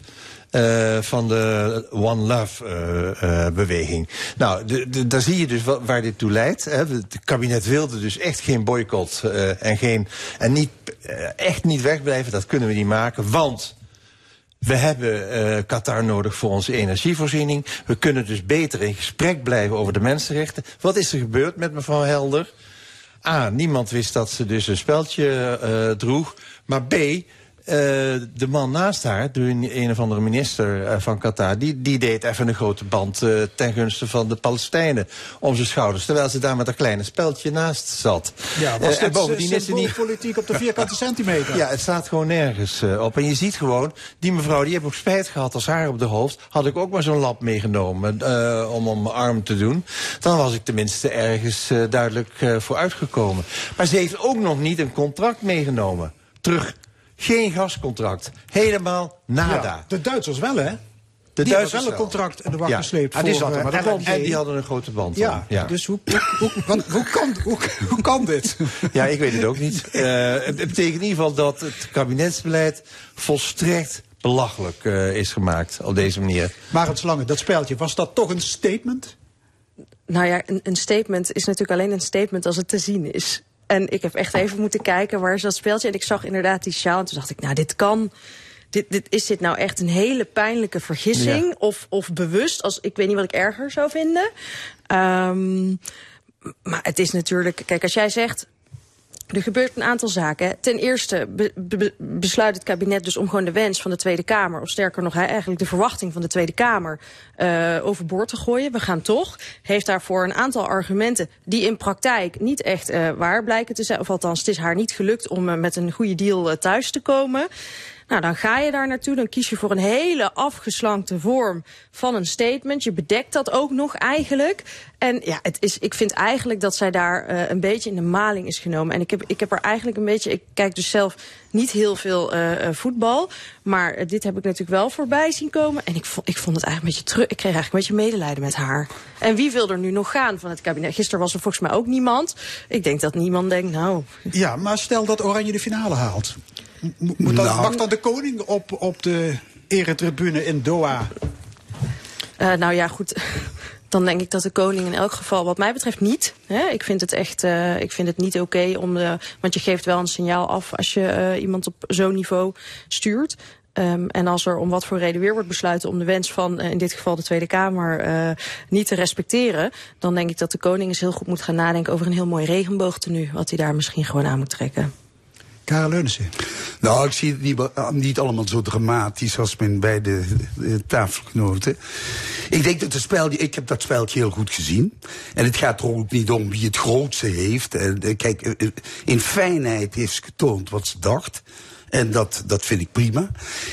Uh, van de One Love uh, uh, beweging. Nou, de, daar zie je dus waar dit toe leidt. Hè. Het kabinet wilde dus echt geen boycott en, geen, en niet, echt niet wegblijven. Dat kunnen we niet maken, want we hebben Qatar nodig voor onze energievoorziening. We kunnen dus beter in gesprek blijven over de mensenrechten. Wat is er gebeurd met mevrouw Helder? A, niemand wist dat ze dus een speldje uh, droeg. Maar B, de man naast haar, de een of andere minister uh, van Qatar... Die, die deed even een grote band uh, ten gunste van de Palestijnen om zijn schouders. Terwijl ze daar met een kleine speldje naast zat.
Ja, was en bovendien is niet politiek op de vierkante centimeter.
Ja, het staat gewoon nergens op. En je ziet gewoon, die mevrouw die heeft ook spijt gehad als haar op de hoofd. Had ik ook maar zo'n lap meegenomen om om mijn arm te doen. Dan was ik tenminste ergens duidelijk voor uitgekomen. Maar ze heeft ook nog niet een contract meegenomen. Terug geen gascontract. Helemaal nada.
Ja, de Duitsers wel, hè?
De
die Duitsers wel een contract in de wacht ja. gesleept.
Ah, die voor, uh, maar en, en, en, die hadden een grote band.
Ja, ja. dus hoe, hoe, hoe, hoe, kan, hoe, hoe kan dit?
Ja, ik weet het ook niet. Uh, het betekent in ieder geval dat het kabinetsbeleid volstrekt belachelijk uh, is gemaakt op deze manier.
Maar het Slange, dat speeltje, was dat toch een statement?
Nou ja, een, een statement is natuurlijk alleen een statement als het te zien is. En ik heb echt even moeten kijken waar is dat speeltje. En ik zag inderdaad die sjaal. En toen dacht ik, nou, dit kan. Dit, dit, is dit nou echt een hele pijnlijke vergissing? Ja. Of, of bewust? Als, ik weet niet wat ik erger zou vinden. Um, maar het is natuurlijk... Kijk, als jij zegt... Er gebeurt een aantal zaken. Ten eerste be, be, besluit het kabinet dus om gewoon de wens van de Tweede Kamer... of sterker nog eigenlijk de verwachting van de Tweede Kamer... Uh, overboord te gooien. We gaan toch. Heeft daarvoor een aantal argumenten die in praktijk niet echt uh, waar blijken te zijn. Of althans, het is haar niet gelukt om uh, met een goede deal thuis te komen. Nou, dan ga je daar naartoe, dan kies je voor een hele afgeslankte vorm van een statement. Je bedekt dat ook nog eigenlijk. En ja, het is, ik vind eigenlijk dat zij daar uh, een beetje in de maling is genomen. En ik heb, ik heb er eigenlijk een beetje, ik kijk dus zelf niet heel veel uh, voetbal. Maar dit heb ik natuurlijk wel voorbij zien komen. En ik vond, ik vond het eigenlijk een beetje terug. Ik kreeg eigenlijk een beetje medelijden met haar. En wie wil er nu nog gaan van het kabinet? Gisteren was er volgens mij ook niemand. Ik denk dat niemand denkt, nou...
Ja, maar stel dat Oranje de finale haalt. Moet dan, nou. Mag dan de koning op, op de eretribune in Doha?
Uh, nou ja, goed. Dan denk ik dat de koning in elk geval, wat mij betreft, niet. Hè? Ik vind het echt, uh, ik vind het niet oké okay om de. Want je geeft wel een signaal af als je uh, iemand op zo'n niveau stuurt. Um, en als er om wat voor reden weer wordt besluiten om de wens van uh, in dit geval de Tweede Kamer uh, niet te respecteren, dan denk ik dat de koning eens heel goed moet gaan nadenken over een heel mooi regenboogtenu, wat hij daar misschien gewoon aan moet trekken.
Karel.
Nou, ik zie het niet, niet allemaal zo dramatisch als mijn beide tafelgenoten. Ik denk dat het spel, ik heb dat speltje heel goed gezien. En het gaat er ook niet om wie het grootste heeft. En, kijk, in fijnheid heeft ze getoond wat ze dacht. En dat, dat vind ik prima.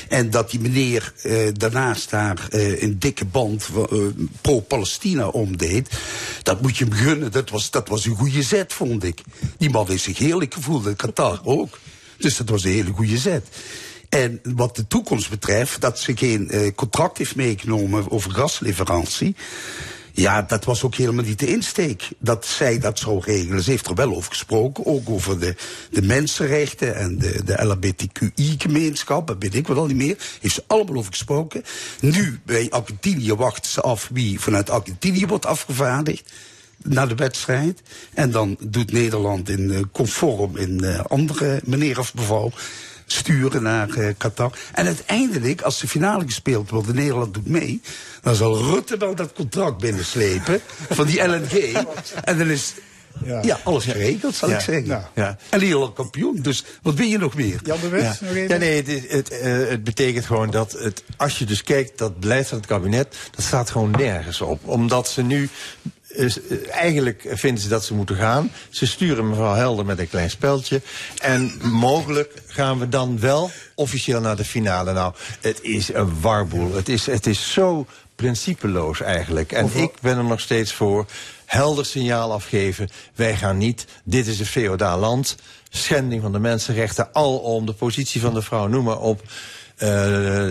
En dat die meneer uh, daarnaast daar uh, een dikke band uh, pro-Palestina omdeed, dat moet je hem gunnen. Dat was, dat was een goede zet, vond ik. Die man heeft zich heerlijk gevoeld, in Qatar ook. Dus dat was een hele goede zet. En wat de toekomst betreft, dat ze geen uh, contract heeft meegenomen over gasleverantie. Ja, dat was ook helemaal niet de insteek dat zij dat zou regelen. Ze heeft er wel over gesproken, ook over de, de mensenrechten en de, de LHBTQI-gemeenschap, dat weet ik al niet meer. Heeft ze allemaal over gesproken. Nu, bij Argentinië wachten ze af wie vanuit Argentinië wordt afgevaardigd naar de wedstrijd. En dan doet Nederland in uh, conform in uh, andere manier of beval sturen naar eh, Qatar. En uiteindelijk, als de finale gespeeld wordt en Nederland doet mee... dan zal Rutte wel dat contract binnenslepen van die LNG. En dan is ja. alles geregeld, zal
Ja.
ik zeggen.
Ja. Ja.
En Nederland kampioen, dus wat wil je nog meer?
Jan de
Ja.
nog even?
Ja, nee, het, is- het, eh, het betekent gewoon dat het, als je dus kijkt, dat beleid van het kabinet, dat staat gewoon nergens op. Omdat ze nu, eigenlijk vinden ze dat ze moeten gaan. Ze sturen mevrouw Helder met een klein speldje. En mogelijk gaan we dan wel officieel naar de finale. Nou, het is een warboel. Het is, het is zo principeloos eigenlijk. En ik ben er nog steeds voor. Helder signaal afgeven. Wij gaan niet. Dit is een feodaal land. Schending van de mensenrechten. Alom de positie van de vrouw. Noem maar op. Eh,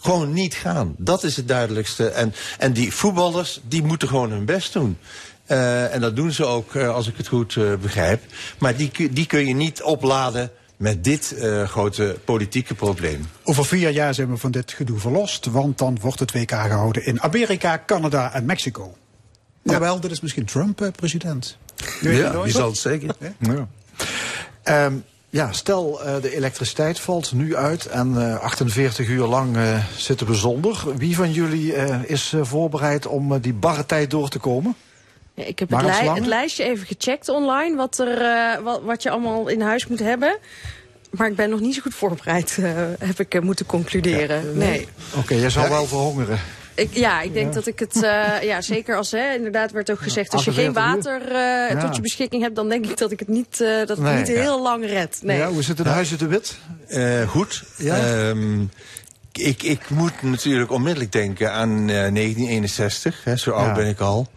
gewoon niet gaan. Dat is het duidelijkste. En, en die voetballers, die moeten gewoon hun best doen. Eh, en dat doen ze ook, eh, als ik het goed eh, begrijp. Maar die, kun- die kun je niet opladen met dit eh, grote politieke probleem.
Over vier jaar zijn we van dit gedoe verlost, want dan wordt het WK gehouden in Amerika, Canada en Mexico. Maar wel, dit is misschien Trump president.
Ja, wie zal het zeggen?
Ja. Ehm, ja, stel eh, de elektriciteit valt nu uit en eh, 48 uur lang eh, zitten we zonder. Wie van jullie eh, is eh, voorbereid om eh, die barre tijd door te komen?
Ja, ik heb het, lijstje even gecheckt online, wat, er, eh, wat, wat je allemaal in huis moet hebben. Maar ik ben nog niet zo goed voorbereid, eh, heb ik eh, moeten concluderen. nee.
Oké, jij zal wel verhongeren.
Ik, ja, ik denk dat ik het, eh, ja, zeker als, hè, inderdaad werd ook gezegd, als je geen
48 uur.
water eh,
Ja.
tot je beschikking hebt, dan denk ik dat ik het niet, eh, dat het
Nee,
niet
ja.
heel lang red. Nee.
Ja, hoe zit het in Huizen de Wit?
Eh, goed. Ehm, ik, ik moet natuurlijk onmiddellijk denken aan eh, 1961. Hè, zo oud
Ja.
ben ik al.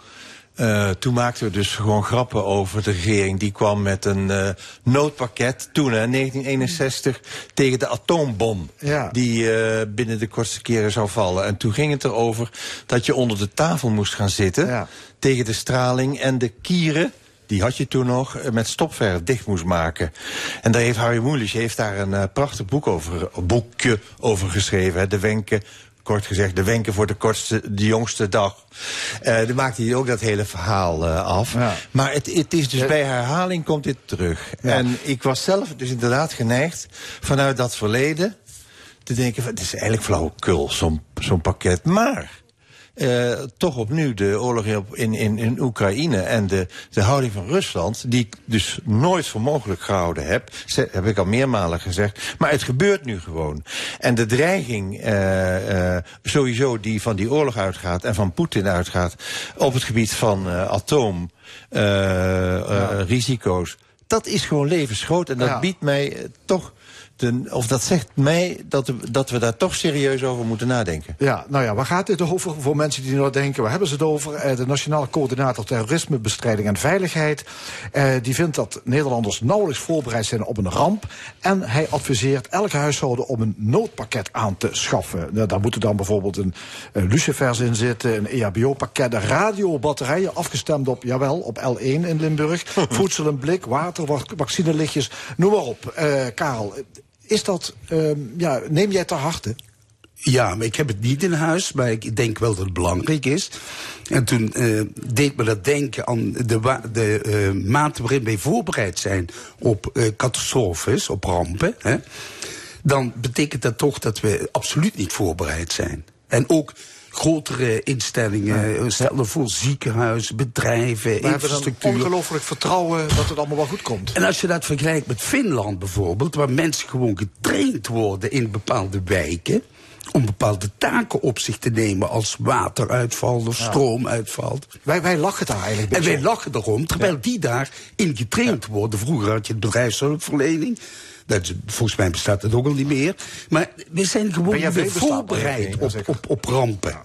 Eh, toen maakten we dus gewoon grappen over de regering. Die kwam met een eh, noodpakket toen, hè, 1961, tegen de atoombom.
Ja.
Die eh, binnen de kortste keren zou vallen. En toen ging het erover dat je onder de tafel moest gaan zitten. Tegen de straling en de kieren. Die had je toen nog met stopverf dicht moest maken. En daar heeft Harry Mulisch heeft daar een prachtig boek over, boekje over geschreven. Hè, de wenken, kort gezegd, de wenken voor de kortste, de jongste dag. Eh dan maakt hij ook dat hele verhaal eh, af. Maar het, het is dus bij herhaling komt dit terug. En ik was zelf dus inderdaad geneigd vanuit dat verleden te denken: van, het is eigenlijk flauwekul, zo'n zo'n pakket. Maar eh, toch opnieuw de oorlog in, in, in, Oekraïne en de, de houding van Rusland, die ik dus nooit voor mogelijk gehouden heb, heb ik al meermalen gezegd. Maar het gebeurt nu gewoon. En de dreiging eh, eh, sowieso die van die oorlog uitgaat en van Poetin uitgaat op het gebied van eh, atoom. eh, eh, risico's. Dat is gewoon levensgroot en dat
Ja.
biedt mij toch, de, of dat zegt mij dat, we- dat we daar toch serieus over moeten nadenken.
Ja, nou ja, waar gaat dit over voor mensen die nou denken, waar hebben ze het over? Eh, de Nationale Coördinator Terrorismebestrijding en Veiligheid, eh, die vindt dat Nederlanders nauwelijks voorbereid zijn op een ramp. En hij adviseert elk huishouden om een noodpakket aan te schaffen. Nou, daar moeten dan bijvoorbeeld een, lucifers in zitten, een EHBO-pakket, radiobatterijen afgestemd op, jawel, op L1 in Limburg, voedsel en blik, water, wa- vaccinelichtjes, noem maar op. Eh, Karel, is dat, ehm, ja, neem jij ter harte?
Ja, maar ik heb het niet in huis, maar ik denk wel dat het belangrijk is. En toen eh, deed me dat denken aan de, de eh, mate waarin wij voorbereid zijn op eh, catastrofes, op rampen. Hè? Dan betekent dat toch dat we absoluut niet voorbereid zijn. En ook grotere instellingen, eh, stel je voor ziekenhuizen, bedrijven, infrastructuur.
ongelooflijk vertrouwen dat het allemaal wel goed komt.
En als je dat vergelijkt met Finland bijvoorbeeld, waar mensen gewoon getraind worden in bepaalde wijken om bepaalde taken op zich te nemen als wateruitval of
Ja.
stroomuitval.
Wij, wij lachen daar eigenlijk
En wij lachen erom, terwijl die daarin getraind worden. Vroeger had je het bedrijfshulpverlening. Dat, volgens mij bestaat dat ook al niet meer. Maar we zijn gewoon
nog,
voorbereid op, op rampen.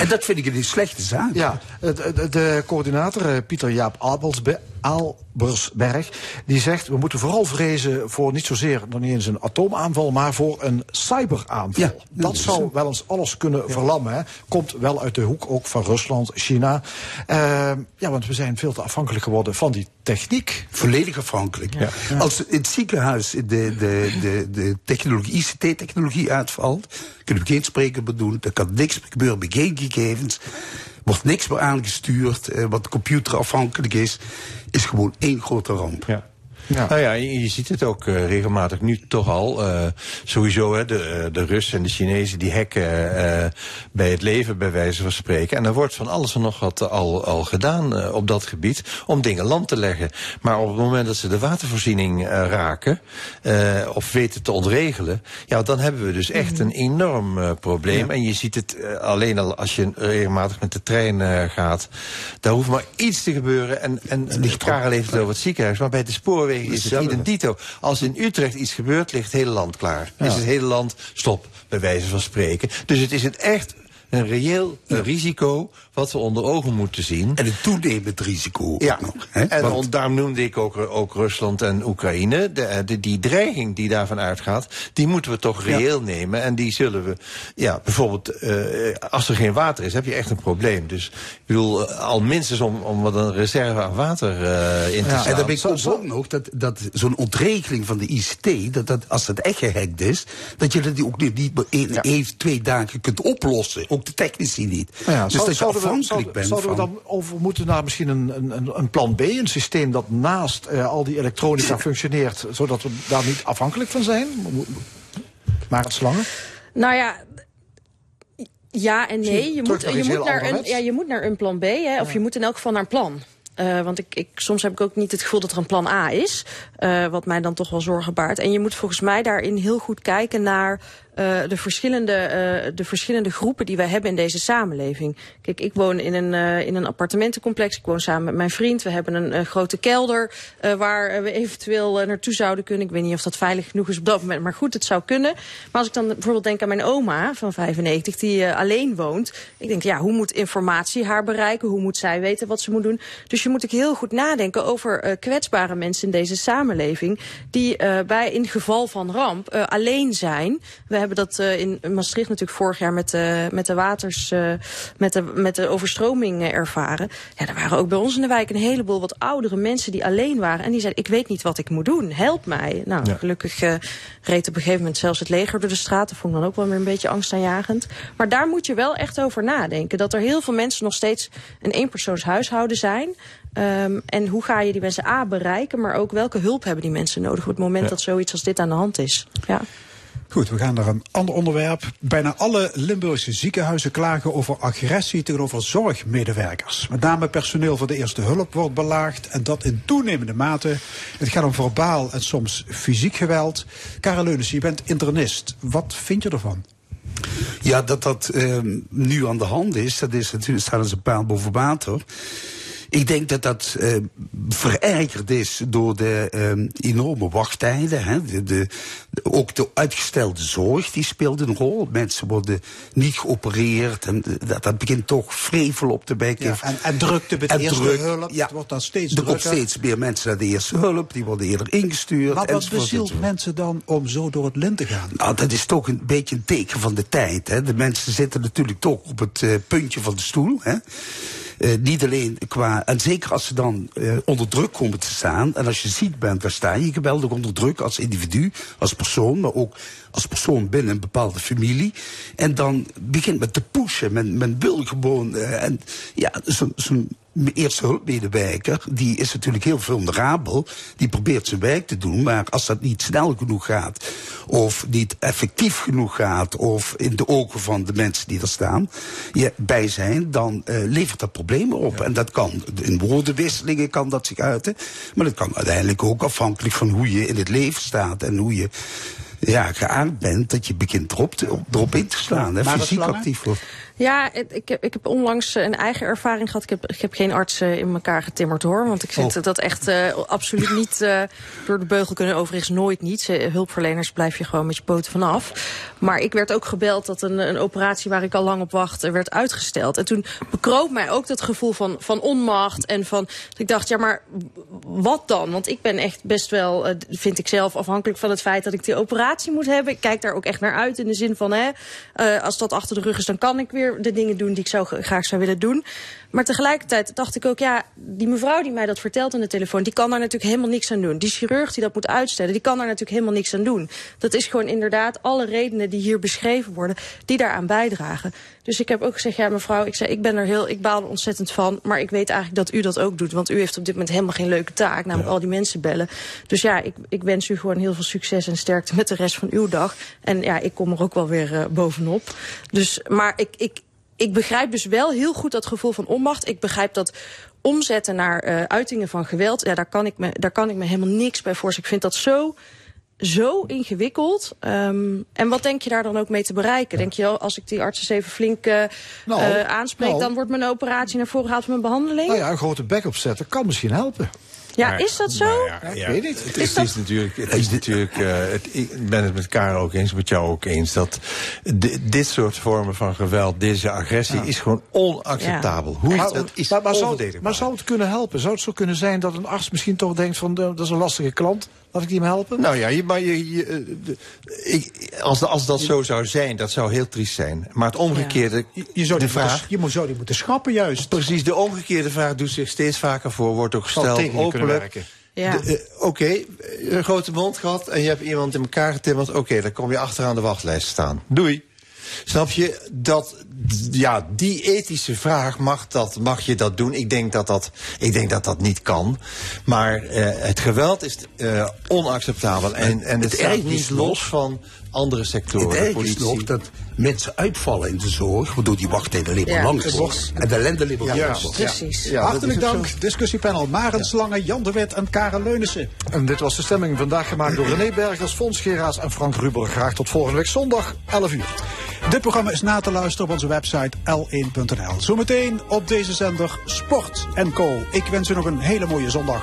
En dat vind ik een slechte zaak.
Ja, de, de, de coördinator eh, Pieter Jaap Albelsbe- Albersberg, die zegt we moeten vooral vrezen voor niet zozeer nog niet eens een atoomaanval, maar voor een cyberaanval. dat zou wel eens alles kunnen verlammen. Hè. Komt wel uit de hoek ook van Rusland, China. Eh, ja, want we zijn veel te afhankelijk geworden van die techniek.
Volledig afhankelijk. Als in het ziekenhuis de, de, de, de technologie, ICT-technologie uitvalt, kunnen we geen spreker doen. Er kan niks gebeuren gegevens. Wordt niks meer aangestuurd. eh, wat computerafhankelijk is, is gewoon één grote ramp.
Ja. Nou ja, je, je ziet het ook uh, regelmatig nu toch al. Uh, sowieso hè, de, de Russen en de Chinezen die hacken uh, bij het leven bij wijze van spreken. En er wordt van alles en nog wat al, al gedaan op dat gebied om dingen land te leggen. Maar op het moment dat ze de watervoorziening raken of weten te ontregelen, ja, dan hebben we dus echt een enorm probleem. Ja. En je ziet het alleen al als je regelmatig met de trein gaat. Daar hoeft maar iets te gebeuren en, en, en Karel heeft het over het ziekenhuis, maar bij de spoorwegen is het identito. Als in Utrecht iets gebeurt, ligt het hele land klaar. Ja. Is het hele land stop, bij wijze van spreken. Dus het is een echt een reëel ja. risico wat we onder ogen moeten zien.
En een toenemend risico
ja.
nog. Hè?
En
Want...
daarom noemde ik ook, ook Rusland en Oekraïne. De, de, die dreiging die daarvan uitgaat, die moeten we toch reëel ja. nemen. En die zullen we, ja, bijvoorbeeld, uh, als er geen water is, heb je echt een probleem. Dus ik bedoel, al minstens om, om wat een reserve aan water uh, in te ja,
En dan ben ik ook nog dat, dat zo'n ontregeling van de ICT, dat, dat als het echt gehackt is, dat je dat ook niet, niet in ja. één, twee dagen kunt oplossen. Ook de technici niet.
Ja,
dus
zou,
dat je afhankelijk
we,
bent
zouden
van...
we dan over moeten naar misschien een, een, een plan B, een systeem dat naast uh, al die elektronica functioneert, zodat we daar niet afhankelijk van zijn? Maar het slangen?
Nou ja, ja en nee. Je moet, je, moet naar een, ja, je moet naar een plan B, hè, of ja. je moet in elk geval naar een plan. Uh, want ik, ik, soms heb ik ook niet het gevoel dat er een plan A is. Uh, wat mij dan toch wel zorgen baart. En je moet volgens mij daarin heel goed kijken naar uh, de, verschillende, uh, de verschillende groepen die wij hebben in deze samenleving. Kijk, ik woon in een, uh, in een appartementencomplex. Ik woon samen met mijn vriend. We hebben een grote kelder waar we eventueel naartoe zouden kunnen. Ik weet niet of dat veilig genoeg is op dat moment. Maar goed, het zou kunnen. Maar als ik dan bijvoorbeeld denk aan mijn oma van 95 die alleen woont. Ik denk, ja, hoe moet informatie haar bereiken? Hoe moet zij weten wat ze moet doen? Dus je moet ook heel goed nadenken over kwetsbare mensen in deze samenleving. Die bij in geval van ramp alleen zijn. We hebben dat uh, in Maastricht natuurlijk vorig jaar met de, met de waters, uh, met, de, met de overstroming ervaren. Ja, er waren ook bij ons in de wijk een heleboel wat oudere mensen die alleen waren. En die zeiden, ik weet niet wat ik moet doen, help mij. Nou, ja. gelukkig reed op een gegeven moment zelfs het leger door de straat. Dat vond ik dan ook wel weer een beetje angstaanjagend. Maar daar moet je wel echt over nadenken. Dat er heel veel mensen nog steeds een eenpersoonshuishouden zijn. Um, en hoe ga je die mensen A bereiken, maar ook welke hulp hebben die mensen nodig op het moment ja. dat zoiets als dit aan de hand is. Ja.
Goed, we gaan naar een ander onderwerp. Bijna alle Limburgse ziekenhuizen klagen over agressie tegenover zorgmedewerkers. Met name personeel voor de eerste hulp wordt belaagd en dat in toenemende mate. Het gaat om verbaal en soms fysiek geweld. Karel Leunissen, je bent internist. Wat vind je ervan?
Ja, dat dat uh, nu aan de hand is, dat is natuurlijk, staat als een paal boven water. Ik denk dat dat uh, verergerd is door de uh, enorme wachttijden. Hè. De, de, ook de uitgestelde zorg die speelt een rol. Mensen worden niet geopereerd. En dat, dat begint toch vrevel op te bekken.
Ja, en, en drukte bij de
en
eerste
druk,
hulp.
Ja,
het wordt dan steeds
er komt steeds meer mensen naar de eerste hulp. Die worden eerder ingestuurd.
Maar wat bezielt mensen dan om zo door het lint te gaan?
Nou, dat is toch een beetje een teken van de tijd. Hè. De mensen zitten natuurlijk toch op het uh, puntje van de stoel. Hè. Uh, niet alleen qua. En zeker als ze dan uh, onder druk komen te staan. En als je ziek bent, dan sta je geweldig onder druk als individu, als persoon, maar ook als persoon binnen een bepaalde familie. En dan begint men te pushen. Men, men wil gewoon. Uh, en ja, zo'n. Zo eerste hulpmedewerker, die is natuurlijk heel vulnerabel. Die probeert zijn werk te doen, maar als dat niet snel genoeg gaat, of niet effectief genoeg gaat, of in de ogen van de mensen die er staan, ja, bij zijn, dan uh, levert dat problemen op. Ja. En dat kan, in woordenwisselingen kan dat zich uiten, maar dat kan uiteindelijk ook afhankelijk van hoe je in het leven staat en hoe je ja, geaard bent, dat je begint erop, te, erop in te slaan, hè, fysiek actief wordt.
Ja, ik heb, ik heb onlangs een eigen ervaring gehad. Ik heb, ik heb geen artsen in elkaar getimmerd hoor. Want ik vind oh. dat echt uh, absoluut niet uh, door de beugel kunnen. Overigens nooit niet. Hulpverleners blijf je gewoon met je poten vanaf. Maar ik werd ook gebeld dat een, een operatie waar ik al lang op wacht werd uitgesteld. En toen bekroop mij ook dat gevoel van, van onmacht. En van, ik dacht, ja maar wat dan? Want ik ben echt best wel, uh, vind ik zelf, afhankelijk van het feit dat ik die operatie moet hebben. Ik kijk daar ook echt naar uit in de zin van, hè, als dat achter de rug is, dan kan ik weer de dingen doen die ik zou, graag zou willen doen. Maar tegelijkertijd dacht ik ook, ja, die mevrouw die mij dat vertelt aan de telefoon... die kan daar natuurlijk helemaal niks aan doen. Die chirurg die dat moet uitstellen, die kan daar natuurlijk helemaal niks aan doen. Dat is gewoon inderdaad alle redenen die hier beschreven worden... die daaraan bijdragen. Dus ik heb ook gezegd, ja mevrouw, ik, zei, ik ben er heel, ik baal er ontzettend van... maar ik weet eigenlijk dat u dat ook doet. Want u heeft op dit moment helemaal geen leuke taak, namelijk al die mensen bellen. Dus ja, ik, ik wens u gewoon heel veel succes en sterkte met de rest van uw dag. En ja, ik kom er ook wel weer uh, bovenop. Dus, maar ik, ik, ik begrijp dus wel heel goed dat gevoel van onmacht. Ik begrijp dat omzetten naar uh, uitingen van geweld, ja, daar, kan ik me, daar kan ik me helemaal niks bij voorstellen. Ik vind dat zo zo ingewikkeld. Um, en wat denk je daar dan ook mee te bereiken? Denk je, als ik die arts eens even flink uh, nou, uh, aanspreek... Nou, dan wordt mijn operatie naar voren gehaald van mijn behandeling?
Nou ja, een grote bek opzetten kan misschien helpen.
Ja, maar, is dat zo? Nou
ja, ja, ik weet niet. Het, is, het is natuurlijk, het is natuurlijk uh, het, ik ben het met elkaar ook eens, met jou ook eens, dat dit soort vormen van geweld, deze agressie, is gewoon onacceptabel. Hoe
maar,
dat is
maar, maar, zou, maar zou het kunnen helpen? Zou het zo kunnen zijn dat een arts misschien toch denkt van, dat is een lastige klant? Laat ik die hem helpen?
Nou ja, je, maar je, je, de, ik, als, als dat zo zou zijn, dat zou heel triest zijn. Maar het omgekeerde,
ja. je, zou
de
die
vraag...
Moeten, je moet, zou die moeten schrappen juist.
Precies, de omgekeerde vraag doet zich steeds vaker voor, wordt ook gesteld openlijk.
Ja.
Uh, Oké, okay, een grote mond gehad en je hebt iemand in elkaar getimmerd. Oké, okay, dan kom je achteraan de wachtlijst staan. Doei. Snap je dat ja, die ethische vraag mag, dat, mag je dat doen? Ik denk dat dat, ik denk dat, dat niet kan. Maar uh, het geweld is uh, onacceptabel en, en het, het staat niet los van andere sectoren.
Het is nog dat mensen uitvallen in de zorg, waardoor die wachttijden alleen maar. En de ellende alleen maar
ja, Precies.
Ja, Hartelijk dank, zo. discussiepanel Marend Slangen, Jan de Wit en Karen Leunissen.
En dit was de stemming vandaag gemaakt door René Bergers, Fons Geraas en Frank Ruber. Graag tot volgende week zondag, 11 uur.
Dit programma is na te luisteren op onze website l1.nl. Zometeen op deze zender Sport Co. Ik wens u nog een hele mooie zondag.